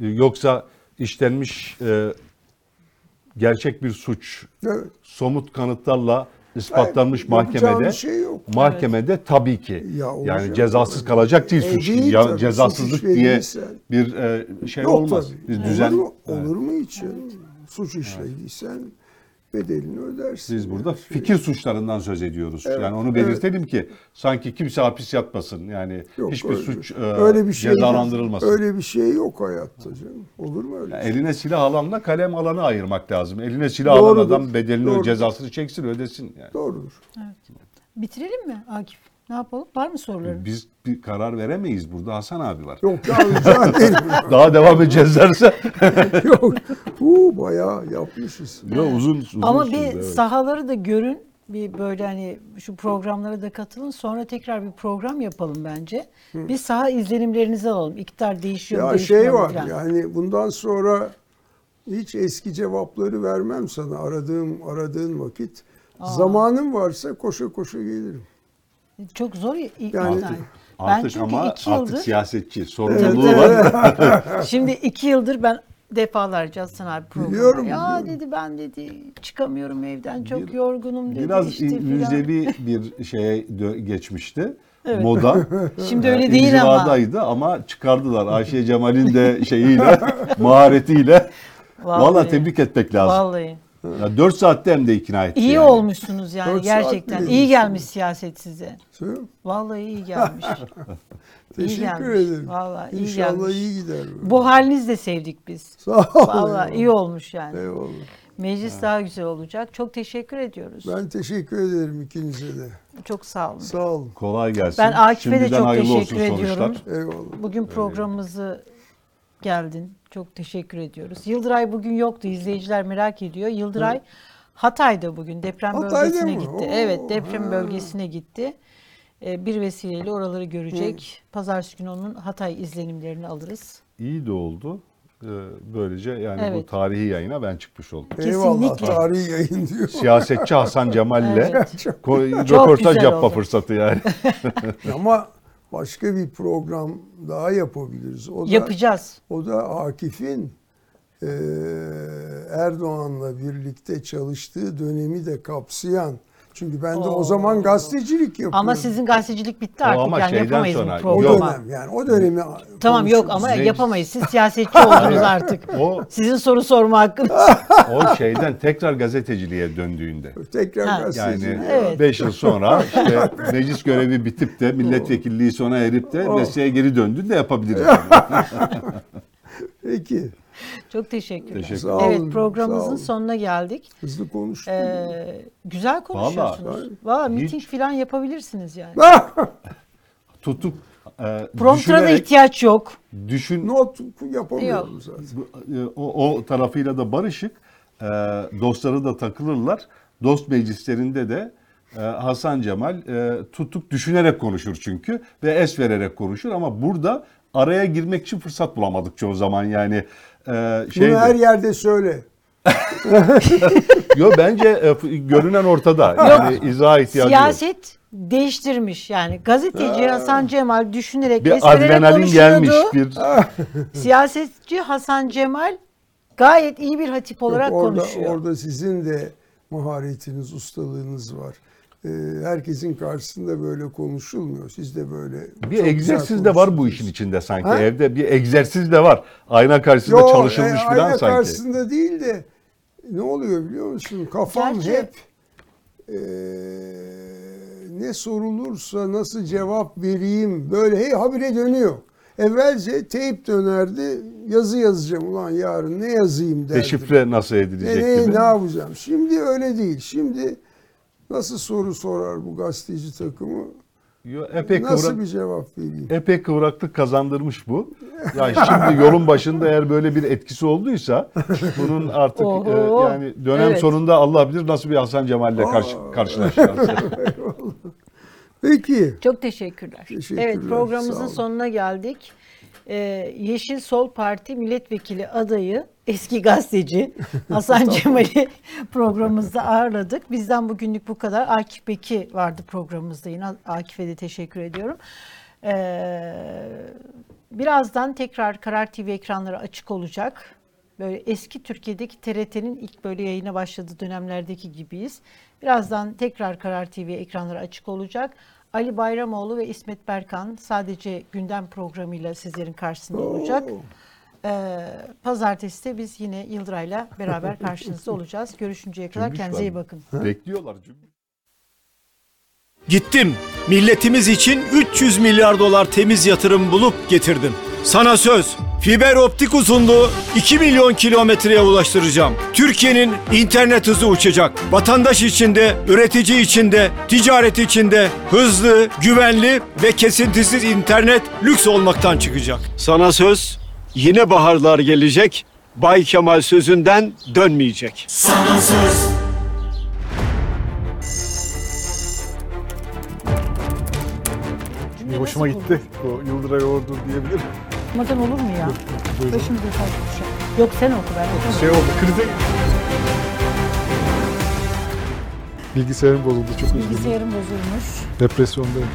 Yani yoksa işlenmiş e, gerçek bir suç, Evet. somut kanıtlarla ispatlanmış Hayır, mahkemede. şey yok. Mahkemede tabii ki. Ya yani cezasız tabii. kalacak değil E, suç. değil Ya- tabii. Suç cezasızlık diye işlediysen. bir e, şey Yok olmaz. tabii. Bir düzen. Olur mu, Evet. olur mu hiç? ya? Suç işlediysen bedelini ödersin. Biz burada Yani. fikir suçlarından söz ediyoruz. Evet, yani onu belirtelim ki sanki kimse hapis yatmasın. Yani Yok, hiçbir öyle- suç e, öyle bir şey cezalandırılmasın. Öyle bir şey yok hayatta canım. Olur mu öyle? Yani şey? eline silah alanla kalem alanı ayırmak lazım. Eline silah Doğrudur, alan adam bedelini doğrudur. cezasını çeksin ödesin. Yani. Doğrudur. Bitirelim mi Akif? Ne yapalım? Var mı soruların? Biz bir karar veremeyiz burada Hasan abi var. Yok ya rica ederim. Daha devam edeceğiz derse. Yok. Uu, bayağı yapmışız. Yo, uzun, uzun Ama sürdü, bir evet. sahaları da görün. Bir böyle hani şu programlara da katılın. Sonra tekrar bir program yapalım bence. Bir saha izlenimlerinizi alalım. İktidar değişiyor mu Ya değişmiyor şey var falan. yani bundan sonra hiç eski cevapları vermem sana aradığım aradığın vakit. Zamanım varsa koşa koşa gelirim. Çok zor. Yani- ben Artık çünkü ama iki artık yıldır siyasetçi sorumluluğu var. şimdi iki yıldır ben defalarca Hasan abi programa. Biliyorum, Ya biliyorum. dedi ben dedi çıkamıyorum evden çok Bir- yorgunum dedi Biraz işte müzevi bir şeye geçmişti. Evet. Moda. Şimdi öyle değil ama. Ama çıkardılar. Ayşe Cemal'in de şeyiyle, maharetiyle. Vallahi, tebrik etmek lazım. Vallahi. Ya 4 saatte hem de ikna etti. İyi yani. olmuşsunuz yani Dört saat gerçekten. bile İyi gelmiş siyaset size. Vallahi iyi gelmiş. Teşekkür gelmiş. ederim. Vallahi iyi İnşallah gelmiş. iyi gider. bu. Bu haliniz de sevdik biz. Sağ olun. Vallahi iyi olmuş yani. Eyvallah. Meclis daha güzel olacak. Çok teşekkür ediyoruz. Ben teşekkür ederim ikinize de. Çok sağ olun. Sağ olun. Kolay gelsin. Ben Akif'e de Şimdiden çok hayırlı teşekkür sonuçlar. ediyorum. Eyvallah. Bugün programımızı geldin. Çok teşekkür ediyoruz. Yıldıray bugün yoktu. İzleyiciler merak ediyor. Yıldıray Hatay'da bugün deprem Hatay'da bölgesine mı? gitti. Oo, evet, deprem ha. bölgesine gitti. Ee, Bir vesileyle oraları görecek. Pazartesi günü onun Hatay izlenimlerini alırız. İyi de oldu. Ee, Böylece yani bu Evet. tarihi yayına ben çıkmış oldum. Eyvallah. Kesinlikle. Tarihi yayın diyor. Siyasetçi Hasan Cemal'le Evet. röportaj yapma oldu. fırsatı yani. Ama başka bir program daha yapabiliriz. O da, Yapacağız. o da Akif'in eee, Erdoğan'la birlikte çalıştığı dönemi de kapsayan. Çünkü ben de o zaman gazetecilik yapıyordum. Ama sizin gazetecilik bitti artık. ama yani şeyden yapamayız sonra- bu o programı. dönem yani o dönemi Tamam yok ama Meclis- yapamayız. Siz siyasetçi oldunuz artık. O Sizin soru sorma hakkınız. o şeyden tekrar gazeteciliğe döndüğünde. tekrar Ha. gazetecilik. Yani Evet. 5 yıl sonra işte meclis görevi bitip de milletvekilliği sona erip de mesleğe geri döndüğünde yapabiliriz. Peki. Çok teşekkürler. Teşekkür Sağ evet programımızın olun. sonuna geldik. Hızlı konuştum. Ee, güzel konuşuyorsunuz. Valla hiç- miting falan yapabilirsiniz yani. Tutup e, Prompter'a da ihtiyaç yok. düşün Not yapamıyorum Yok. zaten. E, o, o tarafıyla da barışık. E, dostları da takılırlar. Dost meclislerinde de e, Hasan Cemal e, tutuk düşünerek konuşur çünkü ve es vererek konuşur ama burada araya girmek için fırsat bulamadık çoğu zaman yani. E, şeydi. Bunu her yerde söyle. Yo bence e, görünen ortada. Yani izah ihtiyacı yok. Siyaset değiştirmiş yani. Gazeteci Hasan Cemal düşünerek, Bir esprerek adrenalin konuşuyordu. gelmiş bir Siyasetçi Hasan Cemal gayet iyi bir hatip olarak Yok, orada, konuşuyor. orada sizin de maharetiniz, ustalığınız var. Ee, herkesin karşısında böyle konuşulmuyor. Siz de böyle bir egzersiz de var bu işin içinde sanki. Ha? Evde bir egzersiz de var. Ayna karşısında Yo, çalışılmış e, falan ayna sanki. karşısında değil de ne oluyor biliyor musun? Kafam Gerçi- hep e, ne sorulursa nasıl cevap vereyim böyle hey habire dönüyor. Evvelce teyp dönerdi yazı yazacağım ulan yarın ne yazayım derdim. Deşifre nasıl edilecek ne, gibi. ne yapacağım? Şimdi öyle değil. Şimdi nasıl soru sorar bu gazeteci takımı? Yo, epey, Nasıl kıvrak, bir cevap vereyim? epey kıvraklık kazandırmış bu. Ya şimdi yolun başında eğer böyle bir etkisi olduysa bunun artık e, Oho. yani dönem Evet. sonunda Allah bilir nasıl bir Hasan Cemal'le karşı, karşılaşacağız. Peki. Çok teşekkürler. Teşekkürler, Evet programımızın sonuna geldik. Ee, Yeşil Sol Parti milletvekili adayı eski gazeteci Hasan Cemal'i programımızda ağırladık. Bizden bugünlük bu kadar. Akif Beki vardı programımızda yine. Akif'e de teşekkür ediyorum. Ee, birazdan tekrar Karar TV ekranları açık olacak. Böyle eski Türkiye'deki TRT'nin ilk böyle yayına başladığı dönemlerdeki gibiyiz. Birazdan tekrar Karar TV ekranları açık olacak. Ali Bayramoğlu ve İsmet Berkan sadece gündem programıyla sizlerin karşısında olacak. Oo. Ee, Pazartesi de biz yine Yıldıray'la beraber karşınızda olacuz. Görüşünceye kadar Cümbüş kendinize var iyi bakın. Bekliyorlar. cümbüş. Gittim. Milletimiz için 300 milyar dolar temiz yatırım bulup getirdim. Sana söz. Fiber optik uzunluğu 2 milyon kilometreye ulaştıracağım. Türkiye'nin internet hızı uçacak. Vatandaş için de, üretici için de, ticaret için de hızlı, güvenli ve kesintisiz internet lüks olmaktan çıkacak. Sana söz. Yine baharlar gelecek. Bay Kemal sözünden dönmeyecek. Bir hoşuma gitti. O Yıldıray Ordu diyebilirim. Okumadan olur mu ya? Buyurun. Başımıza kalkmış. Yok sen oku ben okumam. Şey oldu, krize... Bilgisayarım bozuldu, çok üzgünüm. Bilgisayarım bozulmuş. Depresyondayım.